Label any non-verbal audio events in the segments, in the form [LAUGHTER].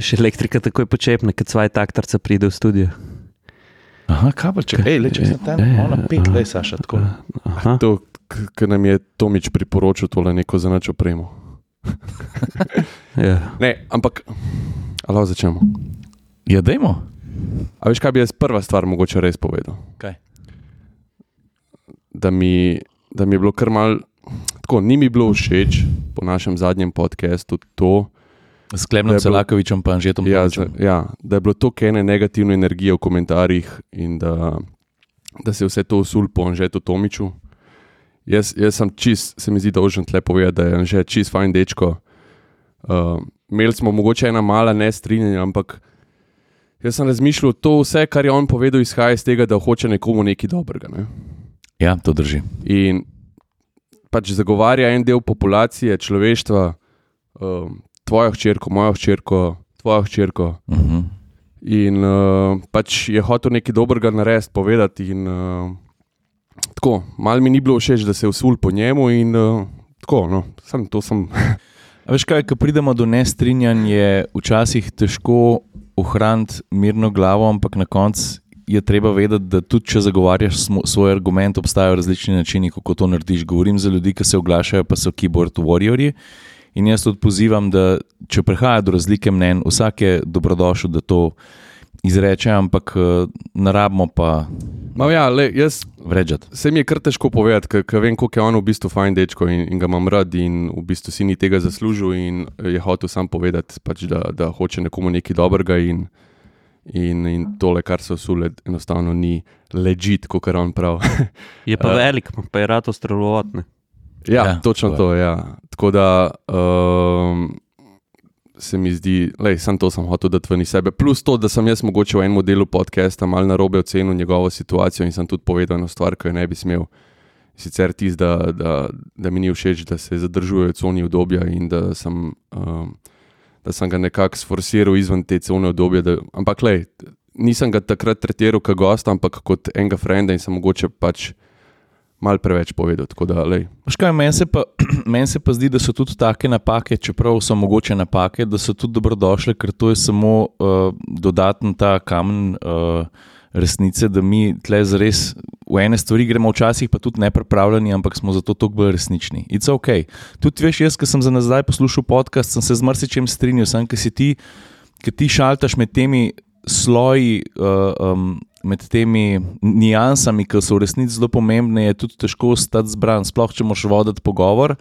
še elektrika takoj počepne, kad svoj taktarca pride v studio. Aha, kaj pa če, ej, le, če sem tam, Ja, ja, ona pet, aha. le, Saša, tako. Aha. To, ker nam je Tomič priporočil tole neko za noč opremo. [LAUGHS] Ja. Ne, ampak, alo začnemo. Ja, dajmo. A veš, kaj bi jaz prva stvar mogoče res povedal? Kaj? Da mi, da mi je bilo kar mal, tako, ni mi bilo všeč po našem zadnjem podkastu to, S Klemnom Da bilo- Celakovičem pa Anžetom ja, Tomičem. za, ja, da je bilo to kene negativne energije v komentarjih in da, da se je vse to usul po Anžetu Tomiču. Jaz, jaz sem čist, se mi zdi dolžen tle povedati, da je Anže čist fajn dečko. Uh, imeli smo mogoče ena mala nestrinjanja, ampak jaz sem razmišljal, to vse, kar je on povedal, izhaja iz tega, da hoče nekomu nekaj dobrega. Ne? Ja, to drži. In pač zagovarja en del populacije, človeštva, um, tvojo hčerko, mojo hčerko, tvojo hčerko. Uh -huh. In uh, pač je hotel nekaj dobrega narediti, povedati. In, uh, tako, malo mi ni bilo všeč, da se je usul po njemu. In, uh, tako, no, sem, to sem. A veš kaj, ko pridemo do nestrinjanj, je včasih težko ohraniti mirno glavo, ampak na koncu je treba vedeti, da tudi če zagovarjaš svoj argument, obstajajo različni načini, kako to narediš. Govorim za ljudi, ki se oglašajo, pa so keyboard warriorji. In jaz tudi pozivam, da če prihaja do razlike mnen, vsak je dobrodošel, da to izreče, ampak eh, ne rabimo pa Ma, ja, le, jaz, vređati. se mi je kar težko povedati, ker vem, koliko je on v bistvu fajn dečko in, in ga imam rad. In v bistvu si ni tega zaslužil in je hotel sam povedati, pač, da, da hoče nekomu nekaj dobrega. In, in, in tole, kar se usule, enostavno ni ležit, kot on pravi. Je pa [LAUGHS] Eh. velik, pa je rad ostrelovat. Ja, Ja, točno to to. Ja. Tako da um, se mi zdi, da sem to sem hotel dati ven iz sebe. Plus to, da sem jaz mogoče v enem delu podcasta malo narobe ocenil njegovo situacijo in sem tudi povedal eno stvar, ki jo ne bi smel. Sicer tisto, da, da, da mi ni všeč, da se zadržujejo coni obdobja in da sem, um, da sem ga nekako sforsiral izven te cone obdobja. Da, ampak, lej, nisem ga takrat tretiral kot gosta, ampak kot enega frenda in sem mogoče pač mal preveč povedal. Tako da, lej, Veš kaj, Meni se, pa- [CLEARS THROAT] meni se pa zdi, da so tudi take napake, čeprav so mogoče napake, da so tudi dobrodošle, ker to je samo uh, dodaten ta kamen uh, resnice, da mi tle res v ene stvari gremo včasih, pa tudi nepripravljeni, ampak smo zato toliko bolj resnični. It's ok. Tudi veš, jaz, ki sem za nazaj poslušal podcast, sem se z marsičem strinjal, sem, ker si ti, ki ti šaltaš med temi sloji. Uh, um, Med temi niansami, ki so v resnici zelo pomembne, je tudi težko ostati zbran, sploh če moš voditi pogovor.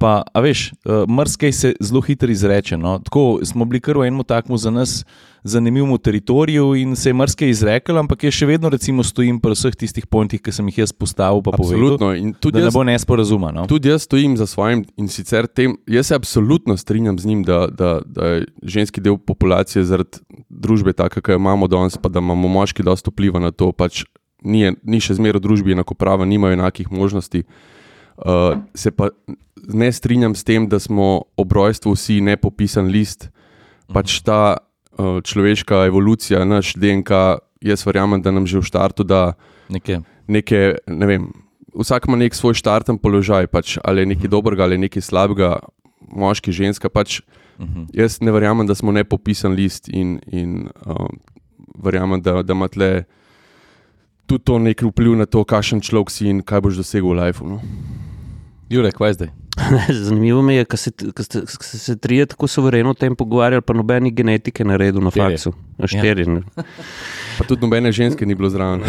Pa, a veš, uh, mrskaj se zelo hitro izreče. No? Tako smo bili kar v enem takmu za nas zanimivem teritoriju in se je mrskaj izrekel, ampak jaz še vedno recimo stojim pri vseh tistih pointih, ki sem jih jaz postavil, povedal, absolutno. Tudi da ne jaz, bo nesporazuma. No? tudi jaz stojim za svojim in sicer tem, jaz se absolutno strinjam z njim, da, da, da je ženski del populacije zaradi družbe taka, ki jo imamo danes, pa da imamo moški dosta vpliva na to, pač ni, ni še zmeraj v družbi enakoprava, nimajo enakih možnosti. Uh, se pa ne strinjam s tem, da smo ob rojstvu vsi nepopisan list. Pač ta uh, človeška evolucija, naš DNK, jaz verjamem, da nam že v startu da Nekaj. neke, ne vem, vsak ima nek svoj štarten položaj, pač, ali je nekaj dobrega ali nekaj slabega, moški, ženska. Pač, Mhm. jaz ne verjamem, da smo nepopisan list in, in uh, verjamem, da, da ima tle tudi to nek vpliv na to, kakšen človek si in kaj boš dosegel v lifeu. No? Jurek, kaj zdaj? Zanimivo mi je, da se, ste- ko ste se trije tako suvereno o tem pogovarjali, pa nobeni genetike na Štirje. faksu. A Štiri. Ja. [LAUGHS] Pa tudi nobene ženske ni bilo zraven.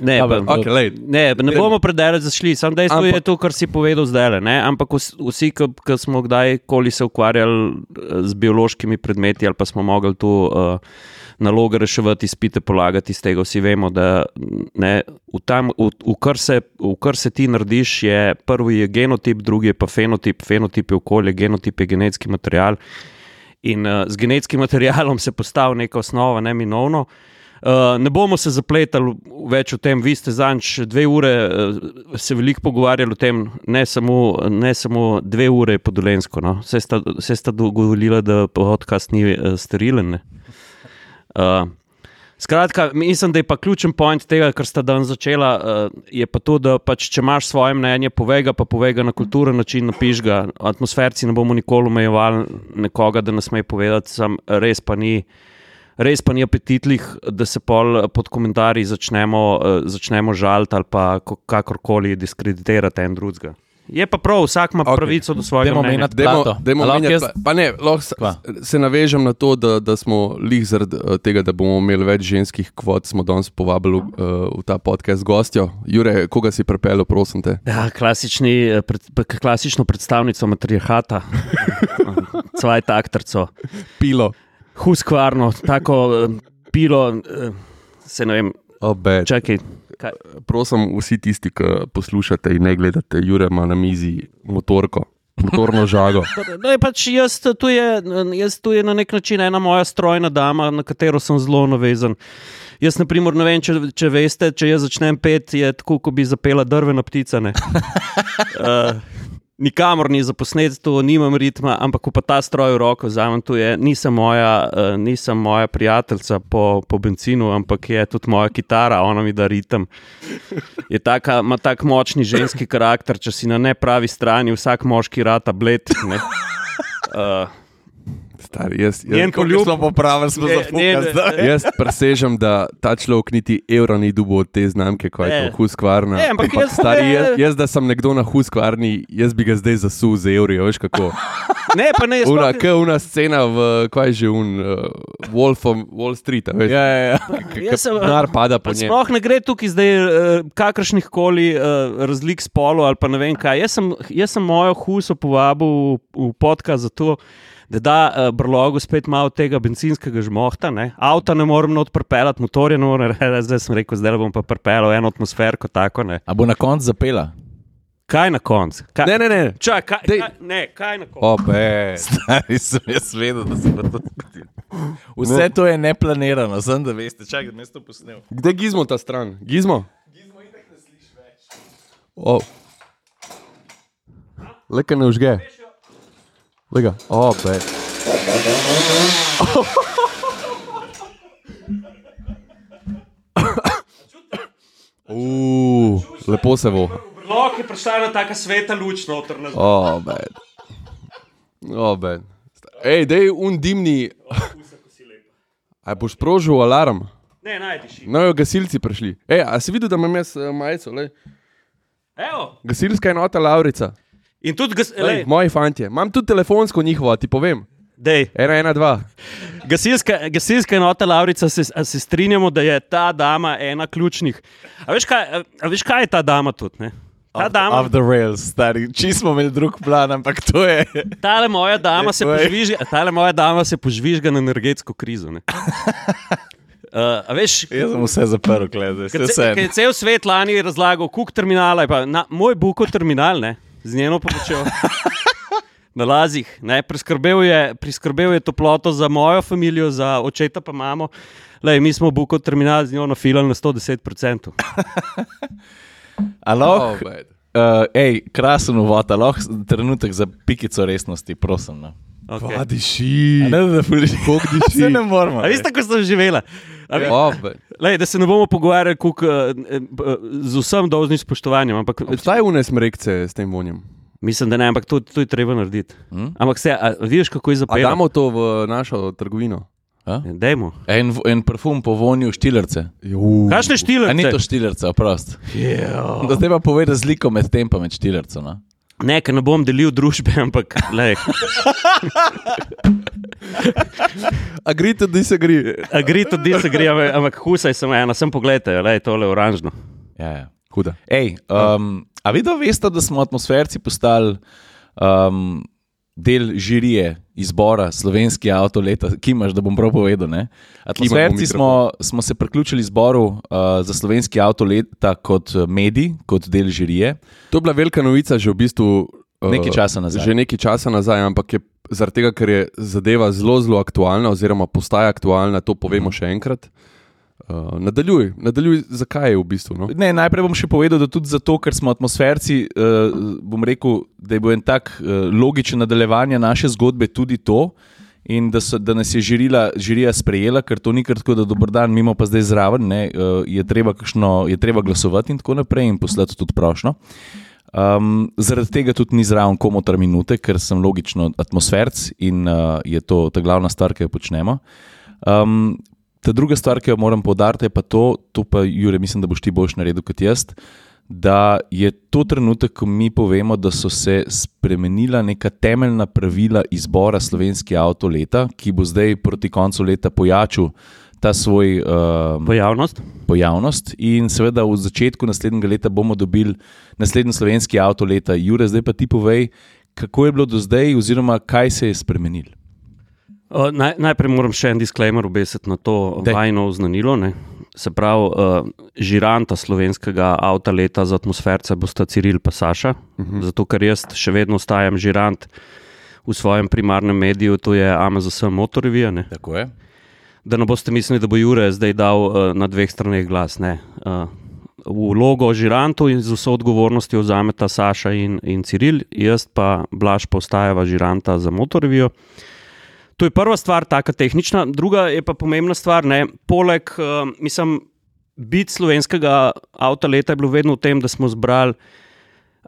Ne, [LAUGHS] pa, Okay, lej, ne, ne bomo predaleč zašli, samo dejstvo Ampak- je to, kar si povedal zdaj. Ampak vs- vsi, ki smo kdajkoli se ukvarjali eh, z biološkimi predmeti ali pa smo mogli to uh, nalogo reševati, izpite polagati iz tega, vsi vemo, da ne, v, tam, v, v, kar se, v kar se ti narediš, je prvi je genotip, drugi je pa fenotip, fenotip je okolje, genotip je genetski material. In uh, z genetskim [LAUGHS] materialom se postavi neka osnova, ne minovno. Uh, ne bomo se zapletali več o tem, vi ste zanč dve ure uh, se veliko pogovarjali o tem, ne samo, ne samo dve ure podolensko. No? Vse sta, vse sta dogovorila, da podcast ni uh, sterilen. ne. Uh, Skratka, mislim, da je pa ključen point tega, kar sta dan začela, uh, je pa to, da pač, če imaš svoje mnenje, povej ga, pa povej ga na kulturen način, napiš ga. Atmosferci ne bomo nikoli omejevali nekoga, da ne sme povedati, sam res pa ni. Res pa ni apetitlih, da se pol pod komentarji začnemo, uh, začnemo žaliti ali pa ko- kakorkoli diskreditirati en drugega. Je pa prav, vsak ima okay. pravico do svojega Dajmo mnenja. A lahko menjati, jaz- pa, pa ne, lahko se, se navežem na to, da, da smo lih zaradi eh, tega, da bomo imeli več ženskih kvot, smo danes povabili uh, v ta podcast gostjo. Jure, koga si pripeljal, prosim te? Ja, klasični, eh, pred, klasično predstavnico matriarhata, [LAUGHS] cvajta aktorco, Pilo. huskvarno, tako pilo, se ne vem, Obed. čakaj. Kaj? Prosim, vsi tisti, ki poslušate in ne gledate, Jure ima na mizi motorko, motorno [LAUGHS] žago. No, pač jaz, tu je, jaz tu je na nek način ena moja strojna dama, na katero sem zelo navezan. Jaz, na primer, ne vem, če, če veste, če jaz začnem pet, je tako, kot bi zapela drvena ptica. ne. Uh, [LAUGHS] nikamor ni zaposnet, tu nimam ritma, ampak ko pa ta stroj v roko vzamem, tu je, nisem moja, uh, nisem moja prijateljica po, po benzinu, ampak je tudi moja kitara, ona mi da ritem. Je taka, ima tak močni ženski karakter, če si na nepravi strani, vsak moški rata bled. ne. Uh, Stari, jaz, Njen jaz, poljub, smo popravili, smo zdaj. jaz presežem, da ta človek niti evra ni dubo od te znamke, kot je Ne. to huskvarna. Ne, ampak jaz- stari, jaz, jaz, da sem nekdo na huskvarni, jaz bi ga zdaj zasul z evri, veš kako. ne, pa ne, jaz Una, k, una scena v, kaj je že, un, uh, Wolf of Wall Street, veš. Ja, ja, ja. jaz sem- Denar pada po njem. Sploh ne gre tukaj zdaj uh, kakršnih koli uh, razlik spolov ali pa ne vem kaj. Jaz sem, jaz sem mojo huso povabil v, v podcast zato, da da uh, brlogu spet malo tega benzinskega žmohta. Ne? Avta ne morem not pripeljati, motorje ne morem [LAUGHS] reči, zdaj sem rekel, zdaj bom pa pripeljal eno atmosferko tako. Ne? A bo na koncu zapela? Kaj na koncu? Kaj, Ne, ne, ne. Čak, kaj, Dej. kaj, ne, kaj na koncu? Obe. [LAUGHS] Stari sem jaz vedel, da se bo to zgodilo. Vse to je neplanirano, sem da veste, čakaj, da me to posnel. Kde gizmo ta stran? Gizmo? Gizmo itak ne slišiš več. Oh. Leka ne užge. Lega, obe. Uh, lepo se voha. Brlog je prišla ena taka sveta luč noter na Obe. Obe. Ej, dej un dimni. Aj boš sprožil alarm? Ne, najdiš. No, jo gasilci prišli. Ej, a si videl, da imam jaz eh, majico? Lej? Evo. Gasilska enota Laurica. In tudi, gas, Lej, moji fantje. Imam tudi telefonsko njihovo, ti povem. dej, Ena, ena, dva. Gasilska, gasilska enota Laurica, se, se strinjamo, da je ta dama ena ključnih. A veš, kaj, a, a veš, kaj je ta dama tudi? Ne? Ta dama, Off the rails, stari. Či smo imeli drug plan, ampak to je. tale moja dama se požvižga, tale moja dama se požvižga na energetsko krizo. ne. [LAUGHS] Uh, a veš, Jaz sem vse zaprl, gledaj, Ker je cel svet lani razlagal, kuk terminala je pa na, moj Buko terminal, ne, z njeno pomočjo. Na lazih, ne, priskrbel, je, priskrbel je toploto za mojo družino, za očeta pa imamo. Lej, mi smo Buko terminal z njo nafilali na 110%. Aloh, Obe. uh, ej, krasen uvod, aloh, trenutek za pikico resnosti, prosim. No. Okay. Pa diši. Ne, da fuliš. Kog diši? Se ne moramo. A veste, kako sem živela? Lej, da se ne bomo pogovarjali kuk, uh, z vsem dolžnim spoštovanjem, ampak Obstajajo une smrekce s tem vonjem. mislim, da ne, ampak to, to je treba narediti. Hm? Ampak se, a, vidiš, kako je A zapeljano? damo to v našo trgovino? A? Dajmo. En, en parfum po vonju štilerce. Juh. Kakšne štile? A ni to štilerca, prost. Yeah. Da te pa pove razliko med tem pa med štilercem. No? Ne, ker ne bom delil družbe, [LAUGHS] ampak lej, Agree to disagree. agri to disagree, ampak- ampak husaj sem ena, sem pogledaj, le tole oranžno. Ja, ja. Huda. Ej, um, a vi da veste, da smo atmosferci postali um, del žirije izbora slovenski avto leta, ki imaš, da bom prav povedal. Ne? Atmosferci smo, smo se priključili izboru uh, za slovenski avto leta kot uh, medij, kot del žirije. To je bila velika novica že v bistvu. eh, Nekaj časa nazaj. Že nekaj časa nazaj, ampak je zaradi tega, ker je zadeva zelo, zelo aktualna, oziroma postaja aktualna, to povemo še enkrat. Uh, nadaljuj, nadaljuj, zakaj je v bistvu. No? Ne, najprej bom še povedal, da tudi zato, ker smo atmosferci, uh, bom rekel, da je bil en tak uh, logičen nadaljevanje naše zgodbe tudi to. In da, so, da nas je žirila, žirija sprejela, ker to ni kar tako, da dober dan, mimo pa zdaj zraven, ne, uh, je, treba kakšno, je treba glasovati in tako naprej, in poslati tudi prošlo. Um, zaradi tega tudi ni zraven komotar minute, ker sem logično atmosferc in uh, je to ta glavna stvar, ki jo počnemo. Um, ta druga stvar, ki jo moram povdariti, je pa to, tu pa Jure, mislim, da boš ti boljš naredil kot jaz. Da je to trenutek, ko mi povemo, da so se spremenila neka temeljna pravila izbora slovenskega avto leta, ki bo zdaj proti koncu leta pojačal ta svoj um, Pojavnost. pojavnost. In seveda v začetku naslednjega leta bomo dobili naslednji slovenski avto leta. Jure, zdaj pa ti povej, kako je bilo do zdaj, oziroma kaj se je spremenilo. Uh, naj, najprej moram še en disclaimer obesiti na to Daj. vajno oznanilo. Ne. Se pravi, uh, žiranta slovenskega avta leta za atmosferce bosta Ciril in Saša. Uh -huh. Zato, ker jaz še vedno ostajam žirant v svojem primarnem mediju, to je Amazon Motorevija. ne. Tako je. Da ne boste mislili, da bo Jure zdaj dal uh, na dveh straneh glas. Ne. Uh, vlogo žirantu in z vso odgovornostjo vzameta Saša in, in Ciril, jaz pa Blaž pa ostajava žiranta za Motorvijo. To je prva stvar, tako tehnična, druga je pa pomembna stvar. Ne? Poleg, uh, mislim, biti slovenskega avta leta je bilo vedno v tem, da smo zbrali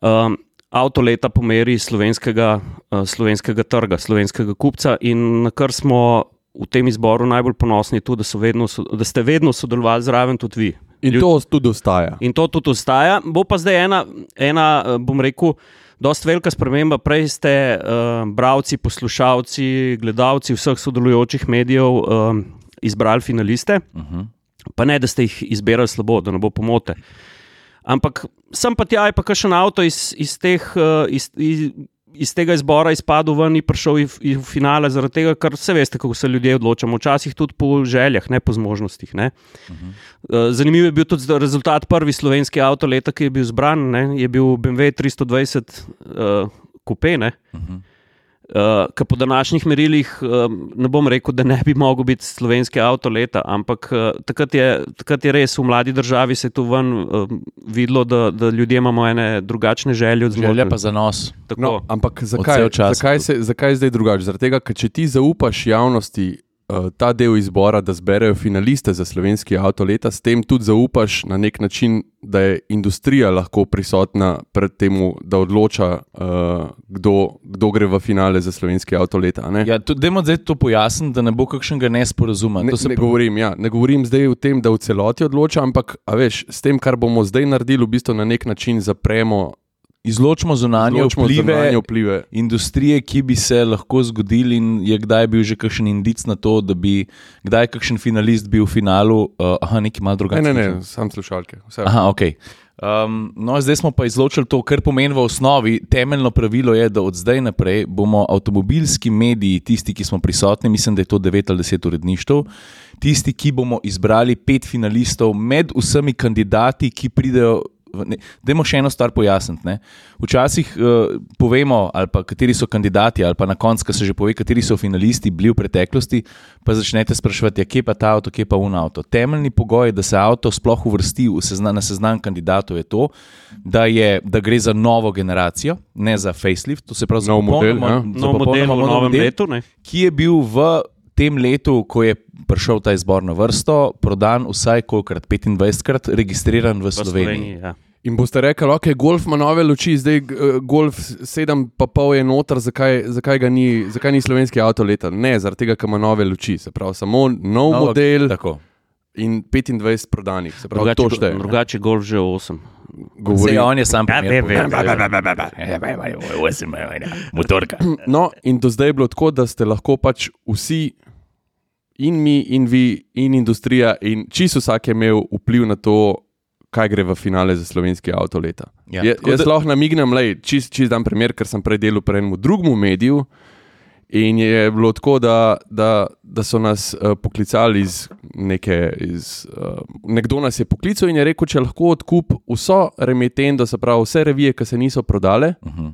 um, avto leta po meri slovenskega, uh, slovenskega trga, slovenskega kupca in na kar smo v tem izboru najbolj ponosni, tudi, da, so vedno, da ste vedno sodelovali zraven tudi vi. In Ljud- to tudi ostaja. In to tudi ostaja. Bo pa zdaj ena, ena bom rekel, dosta velika sprememba. Prej ste uh, bralci, poslušalci, gledalci vseh sodelujočih medijev uh, izbrali finaliste, Uh -huh. pa ne, da ste jih izbirali slabo, da ne bo pomote. Ampak sem pa tja, je pa še en avto iz, iz, teh, uh, iz, iz, iz tega izbora izpadel ven in prišel v, v finale, zaradi tega, ker se veste, kako se ljudje odločamo. Včasih tudi po željah, ne po zmožnostih. Ne. Uh, zanimiv je bil tudi rezultat prvi slovenski avto leta, ki je bil zbran, ne, je bil BMW 320 uh. Ne. Uh -huh. Uh, ki po današnjih merilih um, ne bom rekel, da ne bi mogel biti slovenski avto leta, ampak uh, takrat, je, takrat je res v mladi državi se je tu ven um, videlo, da, da ljudje imamo ene drugačne želje od Želja zmožnosti. pa za nos. Tako. No, ampak zakaj, zakaj, se, zakaj je zdaj drugače? Zaradi tega, ker če ti zaupaš javnosti uh, ta del izbora, da zberejo finaliste za slovenski avto leta, s tem tudi zaupaš na nek način, da je industrija lahko prisotna pred tem, da odloča, uh, kdo, kdo gre v finale za slovenski avto leta. ne? Ja, Dajmo zdaj to pojasniti, da ne bo kakšnega nesporazuma. Ne, ne, govorim, ja, ne govorim zdaj o tem, da v celoti odloča, ampak veš, s tem, kar bomo zdaj naredili, v bistvu na nek način zapremo Izločimo zunanje zločimo vplive, zunanje vplive. industrije, ki bi se lahko zgodili, in je kdaj bil že kakšen indic na to, da bi kdaj kakšen finalist bil v finalu. Uh, aha, nekaj malo Ne, drugače. ne, ne, sam slušalke. Vse. Aha, ok. Um, no, zdaj smo pa izločili to, kar pomeni v osnovi. Temeljno pravilo je, da od zdaj naprej bomo avtomobilski mediji, tisti, ki smo prisotni, mislim, da je to 9 ali 10 uredništv, tisti, ki bomo izbrali pet finalistov med vsemi kandidati, ki pridejo. Dajmo še eno stvar pojasniti. Ne. Včasih uh, povemo, ali pa kateri so kandidati, ali pa na koncu, ko se že pove, kateri so finalisti bili v preteklosti, pa začnete spraševati, ja, kje pa ta avto, kje pa un avto. Temeljni pogoj, da se avto sploh uvrsti v sezna, na seznam kandidatov, je to, da, je, da gre za novo generacijo, ne za facelift, to se pravi za Nov model, ja. za Nov model v nov novem model, letu. Ne? ki je bil v tem letu, ko je prišel ta izbor na vrsto, prodan vsaj kolikrat, 25krat, registriran v V Sloveniji. Sloveniji. Ja. In boste rekli, ok, golf ima nove luči, zdaj eh, golf 7,5 je noter, zakaj, zakaj, ga ni, zakaj ni slovenski avto leta? Ne, zaradi tega, ker ima nove luči, se pravi, samo nov Nova- model Tako. In 25 prodanih. Se pravi, Drugače, to šteje. drugače golf že 8. Govori. Zdaj, on je sam Ja, primer. Motorka. No, in do zdaj je bilo tako, da ste lahko pač vsi, in mi, in vi, in industrija, in čisto vsak je imel vpliv na to, kaj gre v finale za slovenski avto leta. Ja, Ja, tako jaz da- lahko namignem, le čist, čist dan primer, ker sem prej delal pri enem drugem mediju. In je bilo tako, da, da, da so nas uh, poklicali iz neke. Iz, uh, nekdo nas je poklical in je rekel, če lahko odkup vso remitendo, se pravi vse revije, ki se niso prodale, Uh -huh.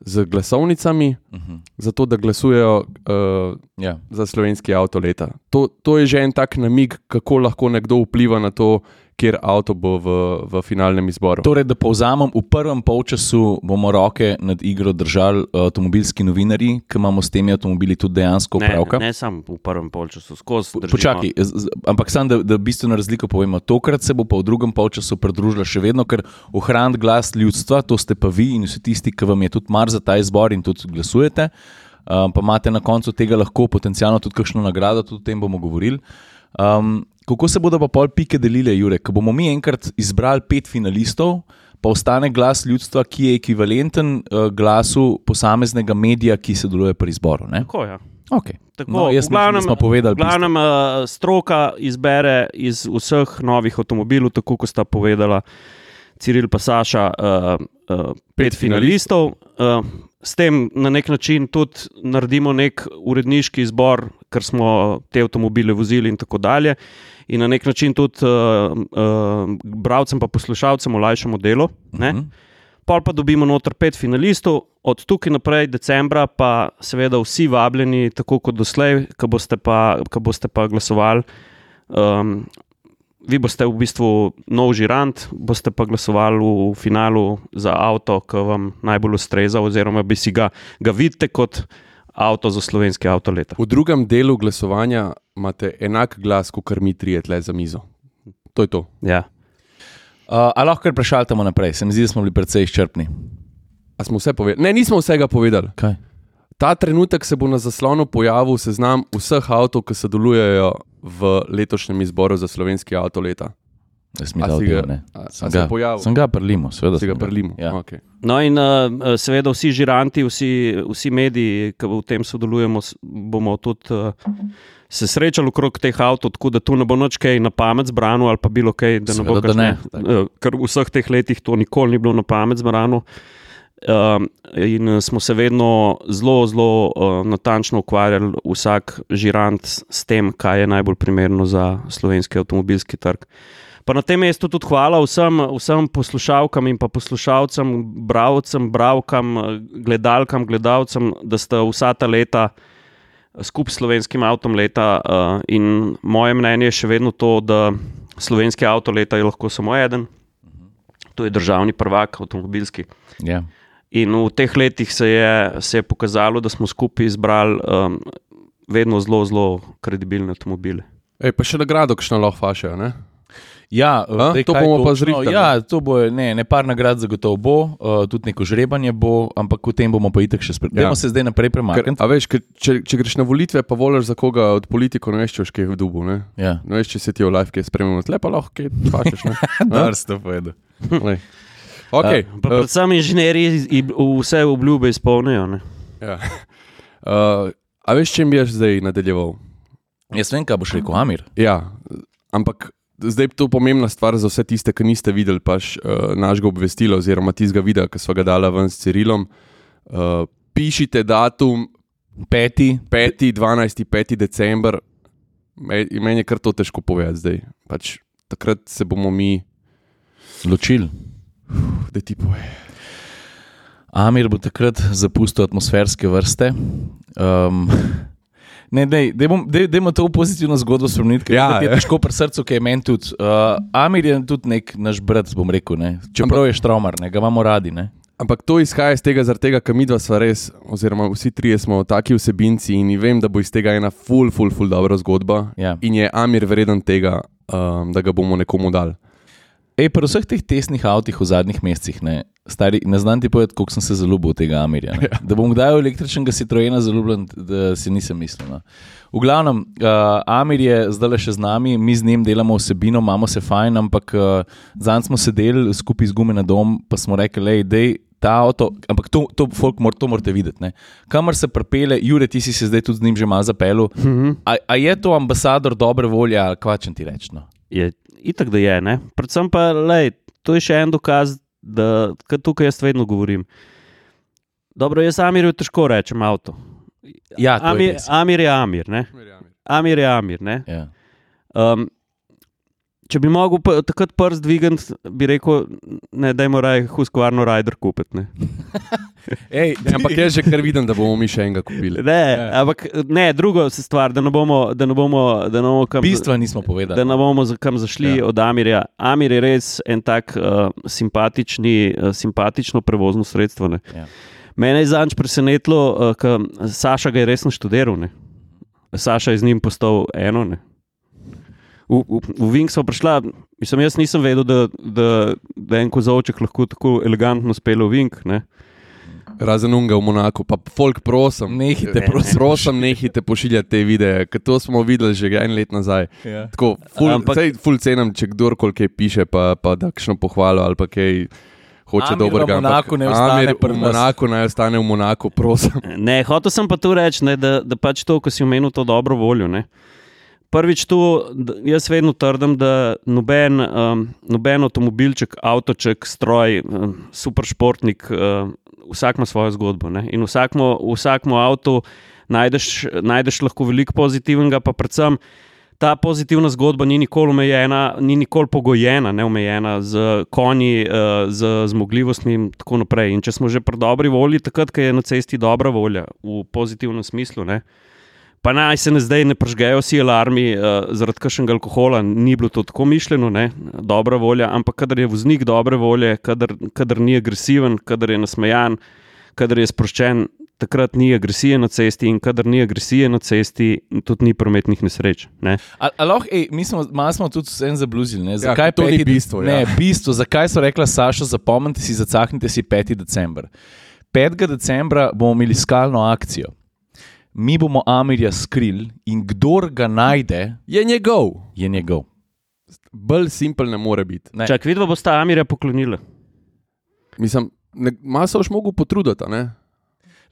z glasovnicami, Uh -huh. zato da glasujejo uh, Ja. za slovenski avto leta. To, to je že en tak namig, kako lahko nekdo vpliva na to, kjer avto bo v, v finalnem izboru. Torej, da povzamem, v prvem polčasu bomo roke nad igro držali uh, avtomobilski novinari, ki imamo s temi avtomobili tudi dejansko Ne, upravka. ne samo v prvem polčasu, skozi. držimo. Počakaj, ampak sam, da, da bistveno razliko povemo. Tokrat se bo pa v drugem polčasu pridružila še vedno, ker ohraniti glas ljudstva, to ste pa vi in vsi tisti, ki vam je tudi mar za ta izbor in tudi glasujete. Um, pa imate na koncu tega lahko potencialno tudi kakšno nagrado, tudi o tem bomo govorili. Um, kako se bodo pa pol pike delile, Jure? Ko bomo mi enkrat izbrali pet finalistov, pa ostane glas ljudstva, ki je ekvivalenten uh, glasu posameznega medija, ki se deluje pri izboru. Ne? Tako, ja. Okay. Tako, no, jaz mislim, glavnem- smo povedali. V glavnem, uh, stroka izbere iz vseh novih avtomobilov, tako kot sta povedala Ciril in Saša, uh, uh, pet finalistov. Uh, s tem na nek način tudi naredimo nek uredniški izbor, ker smo te avtomobile vozili in tako dalje. In na nek način tudi uh, uh, bralcem in poslušalcem olajšamo delo. Ne? Mhm. Pol pa dobimo noter pet finalistov, od tukaj naprej, decembra, pa seveda vsi vabljeni, tako kot doslej, ki boste, pa- ki boste pa glasovali. Um, vi boste v bistvu nov žirant, boste pa glasovali v finalu za avto, ki vam najbolj ustreza, oziroma bi si ga, ga vidite kot avto za slovenski avto leta. V drugem delu glasovanja imate enak glas, kot mi trije tle za mizo. To je to. Ja. Uh, a lahko kar prešaltamo naprej, se mi zdi, da smo bili precej izčrpni. A smo vse povedali? Ne, nismo vsega povedali. Kaj? Ta trenutek se bo na zaslonu pojavil seznam vseh avtov, ki sodelujejo v letošnjem izboru za slovenski avto leta. Jaz mi A dal del, ne. a- a Sem se ga, pojavil? sem ga prlimo, seveda. Si ga sem prelimo. Ja. Okay. No, in uh, seveda vsi žiranti, vsi, vsi mediji, ki v tem sodelujemo, bomo tudi uh, se srečali okrog teh avtomobilov, tako da tu ne bo noč kaj na pamet zbrano ali pa bilo kaj, da ne bo Seveda, da ne. kakšne- eh, Ker v vseh teh letih to nikoli ni bilo na pamet zbrano. Um, in eh, smo se vedno zelo, zelo uh, natančno ukvarjali, vsak žirant s, tem, kaj je najbolj primerno za slovenski avtomobilski trg. Pa na tem mestu tudi hvala vsem, vsem poslušalkam in poslušalcem, bravcem, bravkam, gledalkam, gledalcem, da ste vsa ta leta skupaj s slovenskim avtom leta. Uh, in moje mnenje je še vedno to, da slovenski avto leta je lahko samo eden, to je državni prvak avtomobilski. Ja. In v teh letih se je, se je pokazalo, da smo skupaj izbrali um, vedno zelo, zelo kredibilne avtomobile. Ej, pa še nagrado, kakšno lahko fašajo. ne? Ja, A? zdaj, To kaj bomo pa točno? zrihtali. Ja, to bo, ne, ne par nagrad zagotovo bo, uh, tudi neko žrebanje bo, ampak o tem bomo pa itek še spet. Ja. Dajmo se zdaj naprej Ker, premakniti. a veš, ker, če, če greš na volitve, pa voliš za koga od politikov, ne veš, če kaj v dubu. Ne? Ja. Ne veš, če se ti v live kaj spremljamo, tle pa lahko ne? [LAUGHS] A? Dar ste povedali. Okay, Pa predvsem inženirji vse obljube izpolnijo. ne. ja. uh, a veš, čem bi jaz zdaj nadaljeval? Jaz vem, kaj boš rekel, Amir. Ja, ampak zdaj je to pomembna stvar za vse tiste, ki niste videli pač, uh, našega obvestila oziroma tistega videa, ki smo ga dali ven s Cirilom. Uh, pišite datum Peti, 5. 12. 5. december. Me- Meni je kar to težko povedati zdaj. Pač, takrat se bomo mi, ločil. Da ti pove. Amir bo takrat zapustil atmosferske vrste. Um, ne, ne, dajmo to v pozitivno zgodbo spremeniti, ker Ja, je ja. težko pri srcu, ki je meni tudi. Uh, Amir je tudi nek naš brat, bom rekel. Ne? Čeprav je štromar, ne? ga imamo radi. Ne? Ampak to izhaja iz tega, zaradi tega, ker mi dva sva res, oziroma vsi trije smo taki vsebinci in vem, da bo iz tega ena full, full, full dobra zgodba. Ja. In je Amir vreden tega, um, da ga bomo nekomu dali. Ej, pri vseh teh tesnih avtih v zadnjih mesecih, ne, stari, ne znam ti povedati, koliko sem se zaljubil v tega Amirja. ne. Da bom kdaj v električnega Citroena zaljubljen, da si nisem mislil. No. V glavnem, uh, Amir je zdaj le še z nami, mi z njim delamo vsebino, imamo se fajn, ampak uh, zanj smo sedeli skupaj z gume na dom, pa smo rekli, da je ta avto, ampak to, to, folk, mor, to morate videti. Ne. Kamor se prepele, Jure, ti si se zdaj tudi z njim že malo zapelil. A, a je to ambasador dobre volje, ali kvačem ti reči? No? Je itak, da je. Ne? Predvsem pa, lej, to je še en dokaz, da kar tukaj jaz vedno govorim. Dobro, jaz Amirju težko rečem avto. Ja, to je Amir. Amir je Amir, ne? Amir je Amir. Ne? Ja. Um, če bi mogel takrat prst dvigati, bi rekel, ne, da je moraj Husqvarno Rider kupiti. [LAUGHS] ne. Ej, Ja, ampak jaz že kar vidim, da bomo mi še enega kupili. Ne, Ja. ampak ne, drugo se stvar, da ne bomo, da ne bomo, da ne bomo kam. bistva nismo Da povedali. ne bomo za- kam zašli Ja. od Amirja. Amir je res en tak uh, simpatični, uh, simpatično prevozno sredstvo. Ne. Ja. Mene je zanč presenetilo, uh, ker Saša ga je resno študiral. Ne. Saša je z njim postal eno. Ne. V, v, v Vink smo prišla, mislim, jaz nisem vedel, da, da, da en kozovček lahko tako elegantno spele v Vink. Ne. Razen unga v Monaku, pa folk, prosim. Nehite, Ne, prosim. prosim, nehite pošiljati te videe, ker to smo videli že en let nazaj. Ja. Tako, ful, Ampak- Ampak, ful cenim, če kdorkoli kaj piše, pa, pa da kakšno pohvalo ali pa kaj hoče dobrega. ampak Monaku naj ostane v. Monaku naj ostane v Monaku, prosim. Ne, hotel sem pa tu reči, ne, da, da pač to, ko si omenil to dobro voljo. Ne. Prvič, tu jaz vedno trdim, da noben, um, noben avtomobilček, avtoček, stroj, um, superšportnik, um, vsak ima svojo zgodbo. Ne. In vsakmo, vsakmo avtu najdeš, najdeš lahko veliko pozitivnega, pa predvsem. Ta pozitivna zgodba ni nikoli omejena, ni nikoli pogojena, ne omejena z konji, eh, z zmogljivostmi in tako naprej. In če smo že pri dobri volji, takrat, je na cesti dobra volja v pozitivnem smislu, ne, pa naj se ne zdaj ne pržgejo vsi alarmi uh, zaradi kakšnega alkohola, ni bilo to tako mišljeno, ne, dobra volja, ampak kadar je voznik dobre volje, kadar, kadar ni agresiven, kadar je nasmejan, kadar je sproščen. Takrat ni agresije na cesti, in kadar ni agresije na cesti, tudi ni prometnih nesreč. Ne? A, a lahko, ej, mi smo, smo tudi en zabluzili. Ne? Zakaj Ja, to ni peti- bistvo, ja. Ne, bistvo, zakaj so rekla Saša, zapomnite si, zacahnite si 5. december. 5. decembra bomo imeli skalno akcijo. Mi bomo Amirja skrili in kdor ga najde, Je njegov, je njegov. bolj simpel ne more biti. Ne. Čak, vidva bosta Amirja poklonila. Mislim, ne- malo se boš mogel potruditi, a ne?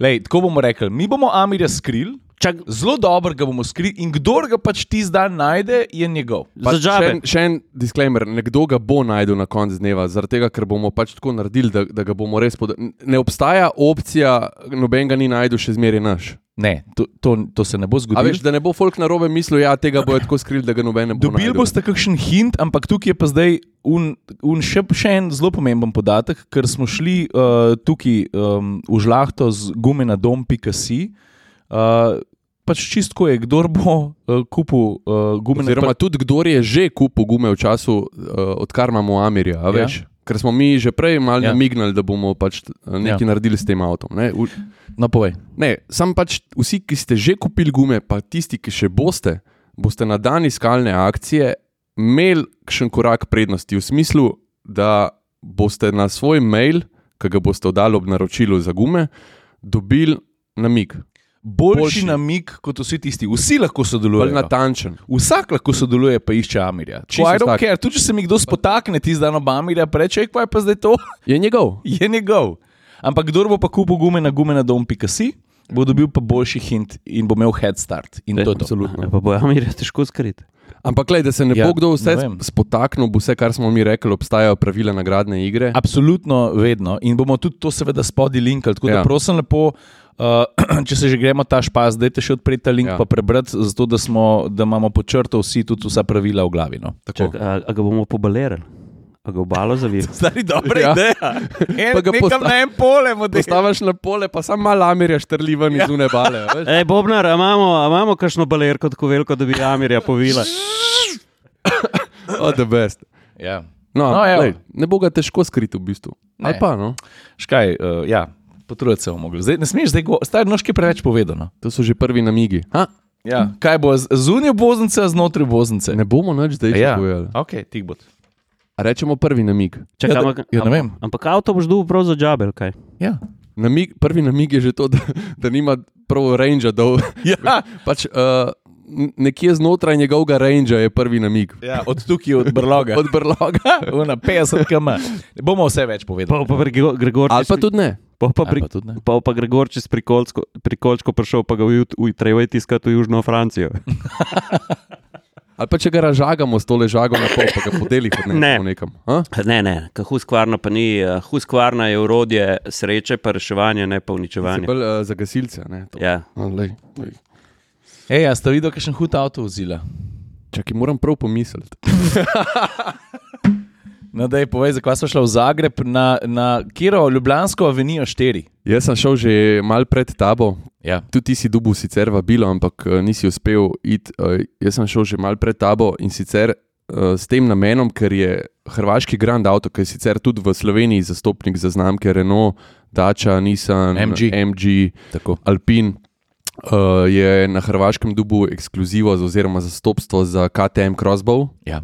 Lej, tako bomo rekli, mi bomo Amirja skrili, Čak, zelo dobro ga bomo skrili in kdor ga pač ti zdaj najde, je njegov. Pa za še, džabe. en, še en disclaimer, nekdo ga bo najdel na koncu dneva, zaradi tega, ker bomo pač tako naredili, da, da ga bomo res podali. Ne obstaja opcija, noben ga ni najdel, še zmeraj naš. Ne, to, to, to se ne bo zgodilo. veš, da ne bo folk na robe mislil, ja, tega bojo tako skrili, da ga noben ne bo. Dobili boste kakšen hint, ampak tukaj je pa zdaj un, un še, še en zelo pomemben podatek, ker smo šli uh, tukaj um, v žlahto z gume na dom.si. Uh, pač čistko je, kdo bo uh, kupil uh, gume Oziroma, tudi kdo je že kupil gume v času, uh, odkar imamo Amirja, a Ja. veš. Ker smo mi že prej malo Ja. namignili, da bomo pač eh, nekaj ja. naredili s tem avtom. Ne, v, No, povej. ne sam pač vsi, ki ste že kupili gume, pa tisti, ki še boste, boste na dan iskalne akcije imeli še en korak prednosti, v smislu, da boste na svoj mail, ki ga boste oddali ob naročilu za gume, dobili namig. Boljši, Boljši. namig kot vsi tisti, vsi lahko Bolj sodelujejo. natančen. Vsak lahko sodeluje, pa išče Amirja. Ker tudi če se mi kdo spotakne, ti zdaj ob Amirja, pa reče, kaj je pa zdaj to, [LAUGHS] Je njegov. je njegov. Ampak kdo bo pa kupil gume na gume na dom.si, bo dobil pa boljši hint in bo imel head start. In to je to. Absolutno. pa bo Amirja težko skriti. Ampak, gled, da se ne Ja, ja, bo kdo vse spotaknil, bo vse, kar smo mi rekli, obstajajo pravila nagradne igre. Absolutno vedno. In bomo tudi to, seveda, spodaj linkali. Tako da Ja. prosim, lepo, uh, [CLEARS THROAT] če se že gremo ta špas, dajte še odpreti ta link ja. Ja. prebrati, zato da, smo, da imamo počrto vsi tudi vsa pravila v glavi. No. Tako. Čak, a, a ga bomo pobalerali, a ga obalo zavili. [LAUGHS] Stari dobra ja. Ja. ideja. [LAUGHS] En, Pa ga posta- na en pole, model. Postaviš na pole, pa sam malo amirja štrli ven iz une bale. a veš. [LAUGHS] Ej, Bobnar, a imamo, a imamo kakšno balerko tako veliko, da bi Amirja povila? [COUGHS] Oh, the best. Ja. No, No, lej, ne bo ga težko skriti v bistvu. Ne. Ali pa, no? Škaj, uh, ja, potruditi se bomo mogli. Zdaj, ne smeš zdaj, stari noški preveč povedano. To so že prvi namigi. Ha? Ja. Kaj bo zunaj oboznice, a znotraj oboznice? Ne bomo nič zdaj ja. povedali. Ok, tik bo. A Rečemo prvi namig. Čak, Ja, da- ampak, ja, ne vem. ampak avto boš dobil prav za džabel, kaj? Ja. namig. Prvi namig je že to, [LAUGHS] da, da nima prav range. Da, Ja. [LAUGHS] pač, uh, nekje znotraj njegovega range je prvi namig. ja, od tukaj, od brloga. [LAUGHS] Od brloga. Una 50 km. Ne bomo vse več Pa, povedali. pa Grego- Gregorčič. Ali pa tudi ne. Pa, pa, pri, pa tudi ne. pa, pa Gregorčič pri Kolčko, pri Kolčko prišel, pa ga ujut- uj, treba je tiskati v Južno Francijo. [LAUGHS] Ali pa če ga ražagamo s tole žago na pol, pa ga podeli kot Ne. nekam. Ha? Ne, ne, huskvarna pa ni. eh, Huskvarna je urodje sreče, pa reševanje, ne pa Si uničevanje. bolj uh, za gasilce. Ne, to. Ja. A, lej, lej. Ej, a ste videli, kakšen hud avto vzila? Čakaj, moram prav pomisliti. [LAUGHS] No, da je povedal, zakaj smo šli v Zagreb na, na Kiro, Ljubljansko avenijo 4. Jaz sem šel že mal pred tabo, Ja. tudi ti si dubu sicer vabilo, ampak eh, nisi uspel iti. Eh, Jaz sem šel že mal pred tabo in sicer eh, s tem namenom, ker je hrvaški Grand Auto, ki je sicer tudi v Sloveniji zastopnik za znamke Renault, Dacia, Nissan, MG. MG Tako. Alpin. Uh, je na hrvaškem dubu ekskluzivo oziroma zastopstvo za KTM Crossbow Ja.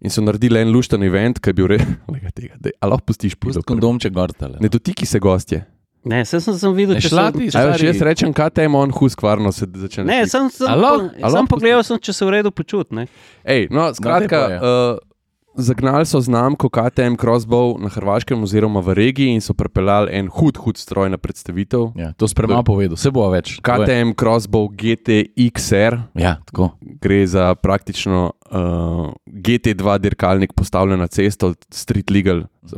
in so naredili en lušten event, ki je bil res. [LAUGHS] Ali lahko pustiš Pusti pusto? kondomček gortale. Ne dotiki se gostje. Ne, sem, sem, sem videl, Ne, če šla so- če- Stari- jaz rečem KTM, on huskvarno se začne. Ne, sem, sem, Alo? po- Alo? sem pogledal, sem, če se v redu počutim. Ej, no, skratka, daj pa, uh, zagnali so znamko KTM Crossbow na Hrvaškem oziroma v regiji in so pripeljali en hud, hud stroj na predstavitev. Ja, to spremlja povedal, se bo več. KTM Crossbow GTXR Ja, tako. gre za praktično uh, GT2 dirkalnik postavljen na cesto, street legal. [LAUGHS]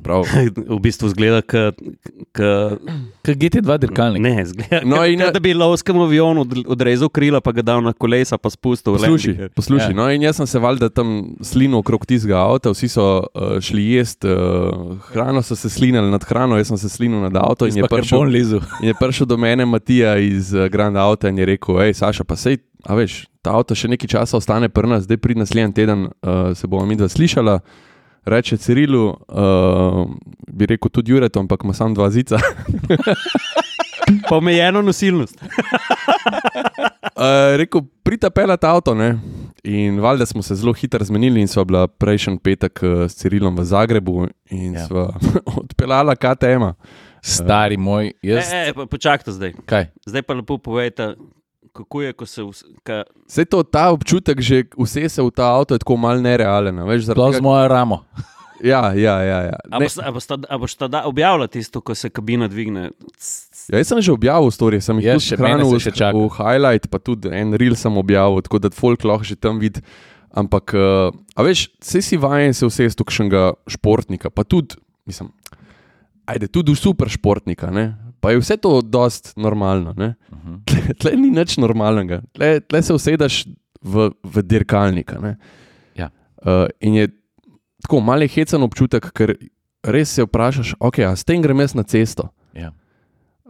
v bistvu zgleda, kot. Kaj GT2 dirkalnik? Ne, zgleda, No, in- in, da bi lovskemu avionu od- odrezal krila, pa ga dal na kolesa, pa spustil. v Poslušaj, landing. poslušaj. Ja. No, in jaz sem se valjda tam slinil okrog tistega avta, vsi so uh, šli jesti uh, hrano, so se slinili nad hrano, jaz sem se slinil nad avto in je, prišel, lizu. in je prišel do mene Matija iz uh, Grand Auta in je rekel: hej, Saša, pa sej, a veš, ta avto še nekaj časa ostane pri nas, zdaj prid naslednji teden, uh, se bomo mi dva slišala. Reče Cirilu, uh, bi rekel tudi Juretu, ampak ima samo dva zica. [LAUGHS] Pa omejeno nosilnost. Uh, [LAUGHS] rekel, pridite pelati avto. Ne? In valjda smo se zelo hitro zmenili, in sva bila prejšnji petek uh, s Cirilom v Zagrebu in Ja. sva [LAUGHS] odpeljala KTM. -a. Stari moj, jaz. E, e, pa počakajte zdaj. Kaj? Zdaj pa lepo povejte, kako je, ko se. vs- Ka, Vse to, ta občutek, že vse se v ta avto je tako mal nerealen. Sploh z mojo ramo. ja, ja, ja, ja. a Ne, boš- a boš ta- a boš tada objavila tisto, ko se kabina dvigne? ja, jaz sem že objavil storije, sem jih Jaz tudi še- mene hranil v, čaka. v highlight, pa tudi en reel sem objavil, tako da folk lahko že tam vidi. Ampak, uh, a veš, vse si vajen se vse z tukšnega športnika, pa tudi, mislim, ajde, tudi super športnika, ne? Pa je vse to dost normalno. Ne? Mhm. [LAUGHS] Tle, tle ni nič normalnega, tle, tle se usedeš v, v dirkalnika. ne. Ja. Uh, in je tako malo hecen občutek, ker res se vprašaš, ok, a s tem grem jaz na cesto. Ja.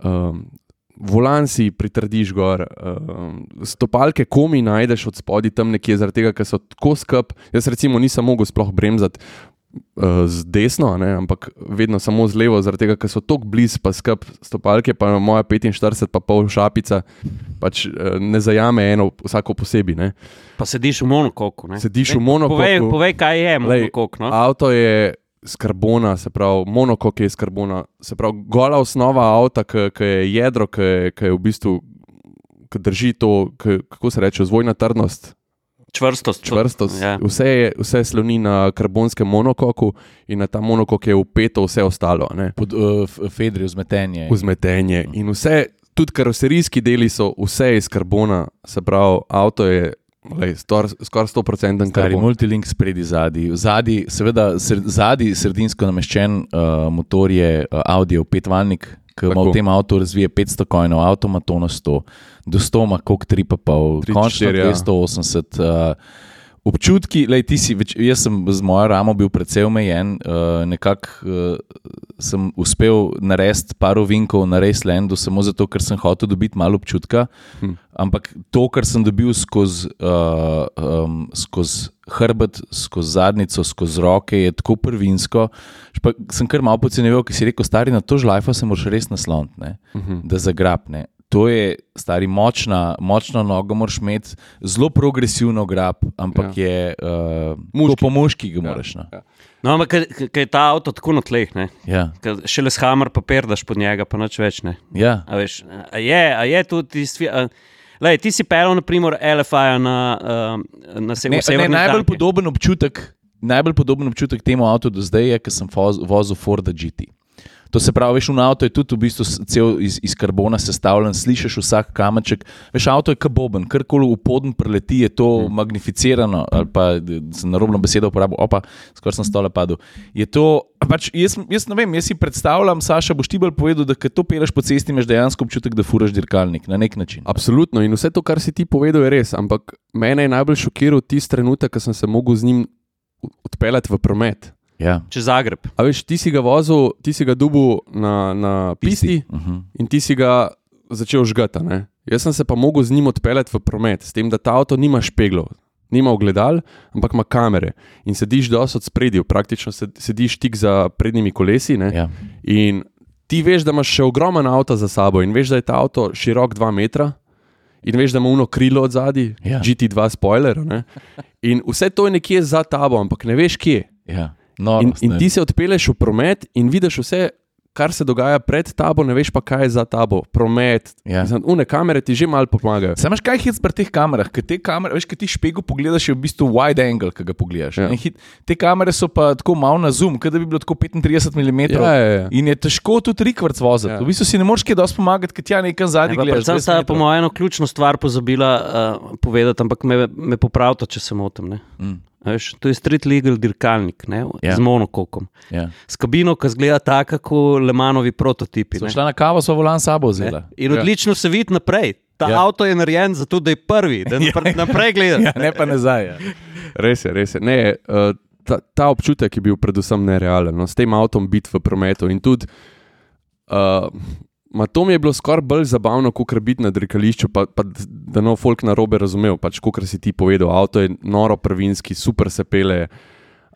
Um, volan si pritrdiš gor, um, stopalke komi najdeš od spodaj tam nekje, zaradi tega, ker so tako skrb. Jaz recimo nisem mogel sploh bremzati uh, z desno, ne, ampak vedno samo z levo, zaradi tega, ker so tako blizu, pa skrb stopalke, pa moja 45, pa pol šapica, pač uh, ne zajame eno, vsako posebej. Ne. Pa sediš v monokoku. ne? Sediš v Povej, monokoku. povej, kaj je monokok. No? Avto je iz karbona, se pravi, monokok je iz karbona, se pravi, gola osnova avta, ki je jedro, ki je, v bistvu, ki drži to, ki, kako se reče, zvojna trdnost, Čvrstost. čvrstost. Ja. Vse, je, vse sloni na karbonskem monokoku in na ta monokok je upeto vse ostalo, ne? Pod uh, f- Fedrijo zmetenje. vzmetenje. In vse, tudi karoserijski deli so vse iz karbona, se pravi, avto je. Skoraj 100% Stari karbon. multilink spredi, zadnji. Zadnji, seveda, sred, zadnji sredinsko nameščen uh, motor je uh, Audio petvaljnik, ki ima v tem avtu razvije 500 kojnov, avto ima to na 100, do 100 ima kok 3,5, Tri, končno štiri, ja. 280. Uh, Občutki, lej, ti si, več, jaz sem z mojo ramo bil precej omejen, uh, nekako uh, sem uspel narediti par ovinkov na Racelandu, samo zato, ker sem hotel dobiti malo občutka. Hm. Ampak to, kar sem dobil skozi uh, um, skoz hrbet, skozi zadnico, skozi roke, je tako prvinsko. Špa, sem kar malo podcenjeval, ki si rekel, stari na to žlajfa se moraš res nasloniti, ne, Mhm. da zagrabne. To je stari močna, močno nogo, moraš imeti zelo progresivno grab, ampak ja. je uh, Muški. po moški ga moraš. No. ja. No, ampak je ta avto tako na tleh? Ja, Ker šele s hammer papir daš pod njega, pa nič več ne. ja. A, veš, a, je, a je tudi tisti. Lej, ti si pelil, naprimer, LFI na, uh, na se, Ne, ne, najbolj Italiji. podoben občutek. Najbolj podoben občutek temu avtu do zdaj je, ker sem voz, vozil Forda GT. To se pravi, veš, v avtu je tudi v bistvu cel iz, iz karbona sestavljen, slišiš vsak kamenček. Veš, avto je kaboben, karkoli v podn preleti, je to hmm. magnificirano. Ali pa sem na robno besedo uporabil, opa, skoraj sem stole padel. Je to, pač, jaz, jaz ne vem, jaz si predstavljam, Saša, boš ti bolj povedal, da ko to peleš po cesti, imaš dejansko občutek, da furaš dirkalnik na nek način. Absolutno in vse to, kar si ti povedal, je res. Ampak mene je najbolj šokiral tisti trenutek, ko sem se mogel z njim odpeljati v promet. Ja. čez Zagreb. A veš, ti si ga vozil, ti si ga dubu na, na pisti Uh -huh. in ti si ga začel žgati. a ne. Jaz sem se pa mogel z njim odpeljati v promet, s tem, da ta avto nima špeglov, nima ogledal, ampak ima kamere in sediš dosti od spredja, praktično sed- sediš tik za prednjimi kolesi. ne. Ja. In ti veš, da imaš še ogromen avto za sabo in veš, da je ta avto širok 2 metra. In veš, da ima uno krilo od zadaj, Ja. GT2 spoiler. Ne? In vse to je nekje za tabo, ampak ne veš kje. Ja. No, In, in ti se odpeleš v promet in vidiš vse, kar se dogaja pred tabo, ne veš pa, kaj je za tabo. Promet, Ja. Mislim, une kamere ti že malo pomagajo. Sam veš, kaj je hit pri teh kamerah? Ker te kamere, veš, kaj ti špegu pogledaš, je v bistvu wide angle, ki ga pogledaš. Ja. Ja. Hit, te kamere so pa tako malo na zoom, kot da bi bilo tako 35 mm. Ja, ja, ja. In je težko tudi rikvrc voziti. Ja. Ja. V bistvu si ne moreš kaj dosti pomagati, ker ti ja nekam zadnji Ja, pa gledaš. Predvsem 20 sta po mojem eno ključno stvar pozabila uh, povedati, ampak me, me popravite, če se motim. ne. Mm. Veš, to je street legal dirkalnik ne, Ja. z monokokom. Ja. S kabino, ki zgleda tako kot Lemanovi prototipi. So ne. šla na kavo, so volan sabo Ne. vzela. In Ja. odlično se vidi naprej. Ta ja. avto je narejen zato, da je prvi, da [LAUGHS] napr naprej gleda. Ja, ne pa nazaj. Ja. Res je, res je. Ne, uh, ta, ta občutek je bil predvsem nerealen, no, s tem avtom biti v prometu. In tudi, uh, ma to mi je bilo skoraj bolj zabavno, kot biti na dirkališču, pa, pa da no folk na robe razumel, pač kot si ti povedal. Avto je noro prvinski, super se pele.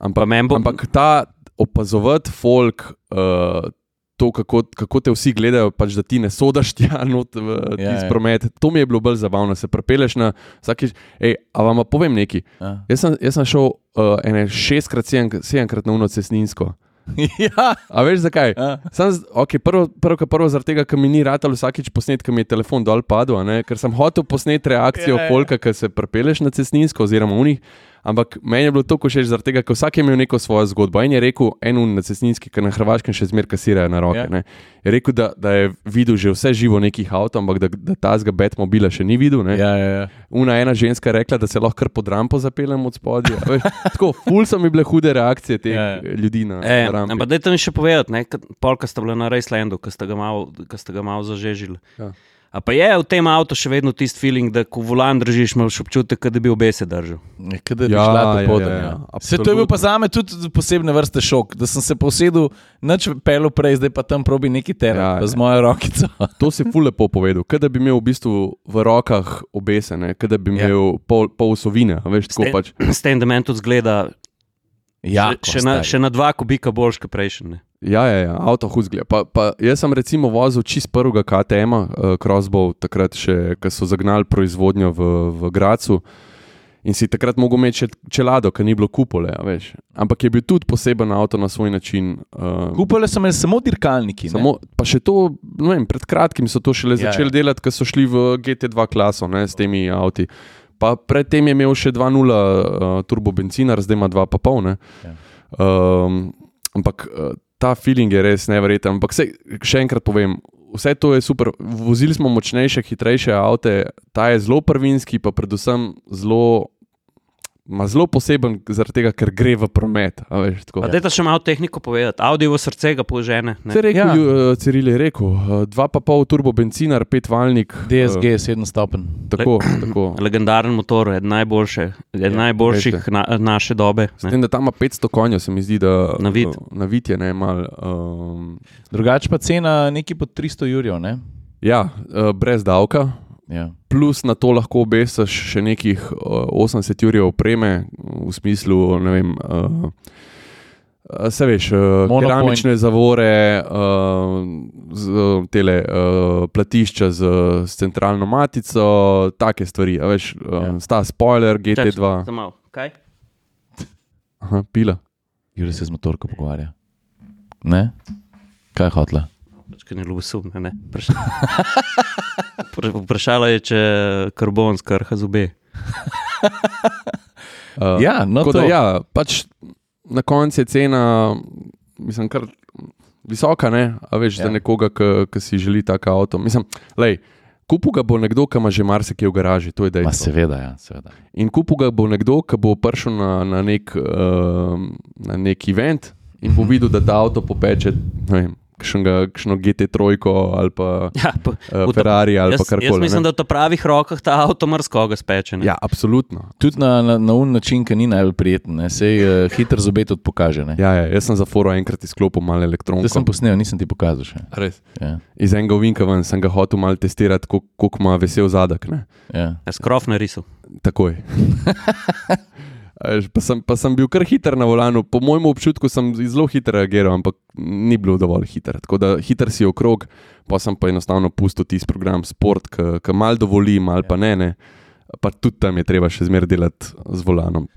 Ampak, bo- ampak ta opazovati folk. Uh, To, kako, kako te vsi gledajo, pač, da ti ne sodaš tja [LAUGHS] not v Ja, tisti ja. promet. To mi je bilo bolj zabavno. Se prepeleš na vsakeč. Ej, a vam povem nekaj? Ja. Jaz sem, jaz sem šel uh, ene šestkrat, sedem, sedemkrat na uno cestninsko. [LAUGHS] ja. A veš zakaj? Ja. Sam, z- okay, prvo, prvo, prvo, zaradi tega, ker mi ni ratalo vsakič posnet, ker mi je telefon dol padel, ne? ker sem hotel posnet reakcijo Ja, ja. folka, ki se prepeleš na cestninsko oziroma unih. Ampak meni je bilo to všeč zaradi tega, ker vsak je imel neko svojo zgodbo. En je rekel, en un na cestninski, ki na Hrvaškem še zmeraj kasirajo na roke. Ja. Ja. Je rekel, da, da je videl že vse živo nekih avtomobilov, ampak da, da ta zga Batmobila še ni videl. ne. Ja, ja, ja. Una ena ženska je rekla, da se lahko kar pod rampo zapeljem od spodaj. Tako, ful so mi bile hude reakcije teh Ja, ja. ljudi na, E, na rampi. ampak dajte mi še povedati, polka sta bila na Racelandu, ki ste ga malo, malo zažežili. Ja. A pa je v tem avtu še vedno tisti feeling, da ko volan držiš, imaš občutek, kot da bi obese držal. Kaj da bi Ja, šla do ja, poda. ja, Ja, ja, Se to je bil pa za me tudi posebne vrste šok, da sem se posedel, nič pelo prej, zdaj pa tam probi neki teren, Ja, ja, ja. z mojo rokico. [LAUGHS] To si ful lepo povedal, kot da bi imel v bistvu v rokah obesene, kot da bi Ja. imel pol, pol sovine. a Veš, tako pač. s tem, da meni tudi zgleda Ja, še, še, na, še na dva kubika boljš kot prejšnji. Ne. Ja, ja, ja avto hud zgleda. Pa, pa jaz sem recimo vozil čist prvega KTM-a, uh, Crossbow, takrat še, ko so zagnali proizvodnjo v, v Gracu. In si takrat mogel imeti še čelado, ker ni bilo kupole. a veš. Ampak je bil tudi poseben avto na svoj način. Uh, Kupole so imeli samo dirkalniki. ne? Samo, pa še to, ne vem, pred kratkim so to šele Ja, začeli ja. delati, ker so šli v GT2 klaso ne, s temi avti. Pa predtem je imel še 2.0 uh, turbo benzinar, zdaj ima 2,5. ne. Ja. Um, ampak ta feeling je res neverjeten. Ampak sej, še enkrat povem, vse to je super. Vozili smo močnejše, hitrejše avte, ta je zelo prvinski, pa predvsem zelo. Ma zelo poseben, zaradi tega, ker gre v promet. a Veš, tako. Pa dajte še malo tehniko povedati. Audi v srce ga požene. ne. Se rekel, Ja. ja. Ciril je rekel, uh, 2,5 turbo benzinar, petvalnik. DSG, sedem stopen. Uh, tako, tako. [CLEARS THROAT] Legendaren motor, eden najboljše, eden Ja, najboljših veste. na, naše dobe. S ne. tem, da tam ima 500 konjev, se mi zdi, da Navit. uh, navit je ne mal. Um, Drugače pa cena nekaj pod 300 jurjev. Ne? ja, uh, brez davka. Ja. Plus na to lahko obesiš še nekih uh, 80 jurjev opreme, v smislu, ne vem. Uh, uh, Se veš, uh, Monopoint. keramične zavore, uh, z, tele, uh, platišča z, z centralno matico, take stvari. a Veš, Ja. ja. Sta spoiler, Čakaj, GT2, samo. Kaj? Aha, pila. Jure se z motorko pogovarja. Ne? Kaj je hotla? Pač, ne ljubosumne, ne. Vpraš- Vpra- [LAUGHS] Vprašala je, če karbon skrha zobe. [LAUGHS] Uh, Ja, no da, ja, pač na koncu je cena, mislim, kar visoka, ne? a veš, ja. Za nekoga, ki si želi tako avto. Mislim, lej, kupu ga bo nekdo, ki ima že marsikaj v garaži, to je Ma dejstvo. seveda, ja, seveda. In kupu ga bo nekdo, ki bo prišel na, na, nek, uh, na nek event in bo videl, da ta avto popeče, ne vem, kakšno GT3 ali pa Ja, pa, uh, Ferrari ali jaz, pa jaz karkoli. mislim, ne. da v pravih rokah ta avto mrzkoga speče. ne. Ja, absolutno. Tudi na, na, na un način, ki ni najbolj prijeten, ne. sej uh, hiter zobe tudi pokaže. Ne. Ja, ja, jaz sem za foro enkrat izklopil malo elektroniko. To sem posnel, nisem ti pokazal še. Res. Ja, Iz enega vinka ven sem ga hotel malo testirati, kol- koliko ima vesel zadek. Ne? ja. Ja, Skrof narisal. Takoj. [LAUGHS] Pa sem, pa sem bil kar hiter na volanu, po mojem občutku sem zelo hitro reagiral, ampak ni bilo dovolj hiter. Tako da hiter si okrog, pa sem pa enostavno pustil tisti program Sport, ki mal dovoli, mal pa ne. ne. Pa tudi tam je treba še zmeraj delati z volanom,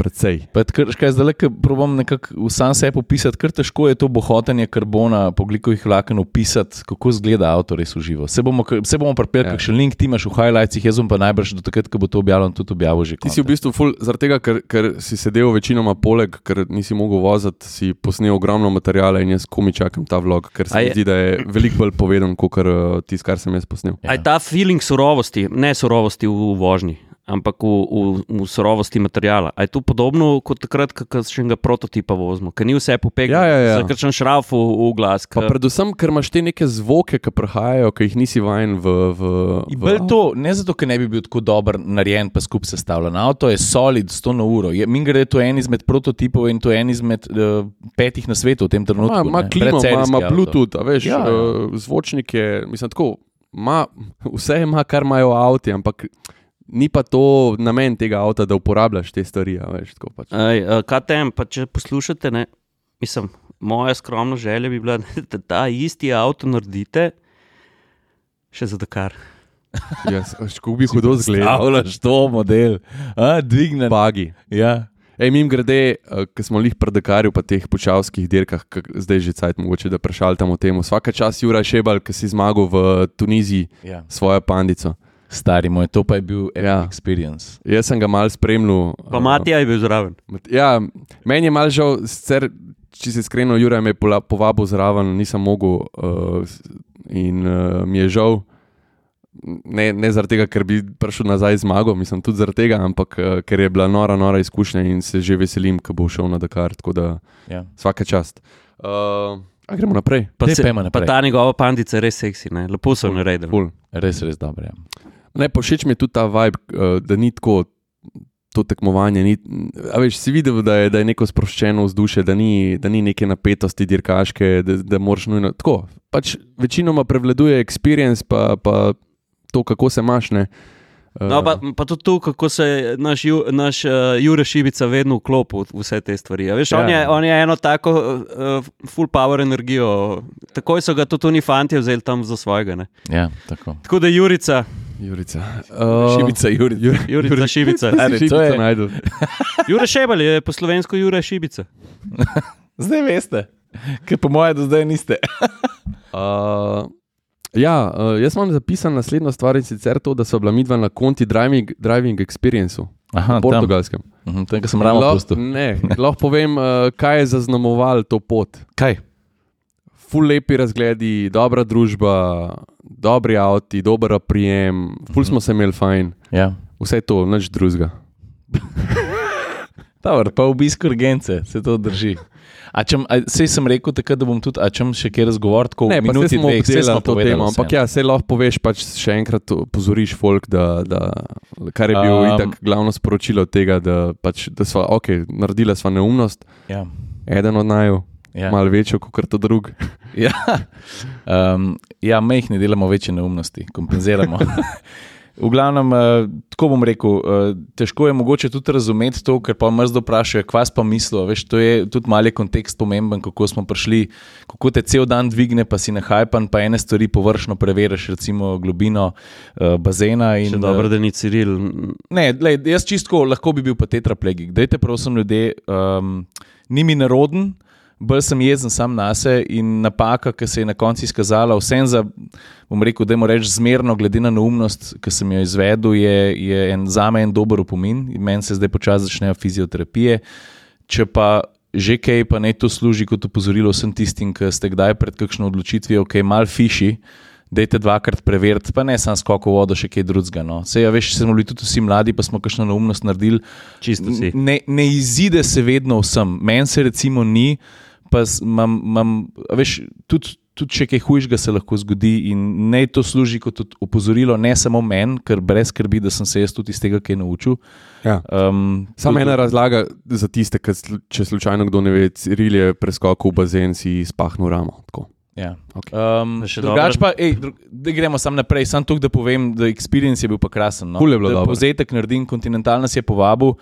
kar, škaj, zdaj, ki probujem nekako sam sebi opisati, ker težko je to bohotenje karbona, poglikovih vlaken opisati, kako izgleda avto res v živo. Se bomo, se bomo pripeljali, Ja. kakšen link ti imaš v highlightsih, jaz bom pa najbrž do takrat, ko bo to objavljeno, tudi objavil že. Ti si v bistvu ful, zaradi tega, ker, ker si sedel večinoma poleg, ker nisi mogel voziti, si posnel ogromno materijala in jaz komi čakam ta vlog, ker se mi je- zdi, da je veliko bolj povedan, kot uh, tisto, kar sem jaz posnel. Ja. Aj ta feeling surovosti, ne surovosti v, v vožnji, ampak v, v, v surovosti materijala. Aj tu podobno kot takrat, ko še enega prototipa vozimo, ker ni vse popegno. Ja, ja, ja. Zakrčen šraf v, v glas. Pa Ka, predvsem, ker imaš te neke zvoke, ki prihajajo, ki jih nisi vajen v. v, v Bolj to, ne zato, ker ne bi bil tako dober narejen, pa skupaj sestavljen. Avto je solid, 100 na uro. Mi gre to en izmed prototipov in to en izmed uh, petih na svetu v tem trenutku. Ima ne. klimo, ima, Predserijski ima avto. Bluetooth, a veš, Ja, ja, ja. ja. zvočnik je, mislim, tako, ima, [LAUGHS] vse ima, kar imajo avti, ampak ni pa to namen tega avta, da uporabljaš te stvari. Veš, tako pač. Aj, uh, KTM, pa če poslušate, ne, mislim, moja skromna želja bi bila, [LAUGHS] da ta isti avto naredite še za Dakar. [LAUGHS] Jaz, kako bi hudo zgledal. Stavljaš to model, a, dvigne. Bagi. Ja. Ej, mim grede, ki smo jih pred Dakarju, pa teh počavskih dirkah, zdaj že cajt, mogoče da prešaltamo temu. Vsaka čas Juraj Šebal, ki si zmagal v Tuniziji Ja. svojo pandico. Stari moj, to pa je bil Ja. experience. Jaz sem ga mal spremljal. Pa uh, Matija je bil zraven. Ja, meni je mal žal, sicer, če se iskreno, Juraj me je pola- povabil zraven, nisem mogel uh, in uh, mi je žal. Ne, ne zaradi tega, ker bi prišel nazaj z zmago, mislim tudi zaradi tega, ampak uh, ker je bila nora, nora izkušnja in se že veselim, ko bo šel na Dakar. Tako da Ja. vsaka čast. Uh, a gremo naprej. Pa, se, pojma pa naprej. ta njegova pandica je res seksi, ne? lepo so naredili. Ful. Res, res dobro. Ja. Ne, povšeč mi je tudi ta vibe, uh, da ni tako. To tekmovanje, ni, a veš, si videl, da je, da je neko sproščeno vzdušje, da ni, da ni neke napetosti dirkaške, da, da moraš nujno. Tako, pač večinoma prevladuje experience, pa, pa to, kako se imaš. Ne. Uh, No, pa, pa tudi tu, kako se naš, Ju- naš uh, Jure Šibica vedno vklopil v vse te stvari. a Veš, ja. on, je, on je eno tako uh, full power energijo. Takoj so ga tudi oni fanti vzeli tam za svojega. Ne? Ja, tako. Tako da Jurica, Jurica. Uh, Šibica, Jurica. Jur, Jurica Šibica. Stari, to Šibica je- najdu. [LAUGHS] Jure Šebel je po slovensko Jure Šibica. [LAUGHS] Zdaj veste, ker po mojem do zdaj niste. Uh, [LAUGHS] ja, uh, jaz imam zapisan naslednjo stvar in sicer to, da so bila midva na konti driving, driving experience Aha, na portugalskem. tam, Mhm, tam, ko sem ravno pustil. Ne, lahko povem, uh, kaj je zaznamoval to pot. Kaj? Ful lepi razgledi, dobra družba, dobri avti, dober prijem, ful smo se imeli fajn, Ja. vse to, nič drugega. [LAUGHS] Dobar, pa obisk urgence, se to drži. A čem, a, sej sem rekel takrat, da bom tudi, a čem še kaj razgovoril, tako Ne, minuti smo dveh, saj obdelali to temo, vse. ampak ja, se lahko poveš, pač še enkrat pozoriš folk, da, da kar je bilo um, itak glavno sporočilo tega, da, pač, da smo, ok, naredila sva neumnost, Ja. eden od naju, Ja. malo večjo kot to drug. [LAUGHS] Ja, um, ja mehni delamo večje neumnosti, kompenziramo. [LAUGHS] V glavnem, uh, tako bom rekel, uh, težko je mogoče tudi razumeti to, ker pa mrzdo vprašajo, kva si pa mislijo. Veš, to je tudi mali kontekst pomemben, kako smo prišli, kako te cel dan dvigne, pa si nahajpan, pa ene stvari površno preveriš, recimo globino uh, bazena. In, Še dobro, da ni Ciril. Ne, lej, jaz čistko lahko bi bil pa tetraplegik. Dajte, prosim, ljudje, um, ni mi naroden, bolj sem jezen sam na sebe in napaka, ki se je na koncu izkazala, vsem za, bom rekel, da je reč zmerno, glede na neumnost, ki sem jo izvedel, je, je en, za me en dober opomin. Meni se zdaj počasi začnejo fizioterapije. Če pa že kaj, pa naj to služi kot opozorilo vsem tistim, ki ste kdaj pred kakšno odločitvijo, ok, mal fiši. Dajte dvakrat preveriti, pa ne samo skoko vodo, še kaj drugega. No. Sej, ja, veš, smo bili tudi vsi mladi, pa smo kakšno neumnost naredili. Ne, ne izide se vedno vsem. Meni se recimo ni, pa imam, imam veš, tudi, tudi če kaj hujšega se lahko zgodi, in naj to služi kot opozorilo, ne samo meni, ker brez skrbi, da sem se jaz tudi iz tega kaj naučil. Ja. Um, Samo ena razlaga za tiste, ki, sl- če slučajno kdo ne ve, Ciril je preskokal v bazen, si spahnil ramo. Tako. Ja. Okej. Um, drugač pa, ej, dru, da gremo sam naprej, samo to, da povem, da experience je bil pa krasen. No? Ful je bilo Da. Povzetek naredim, Continental nas je povabil.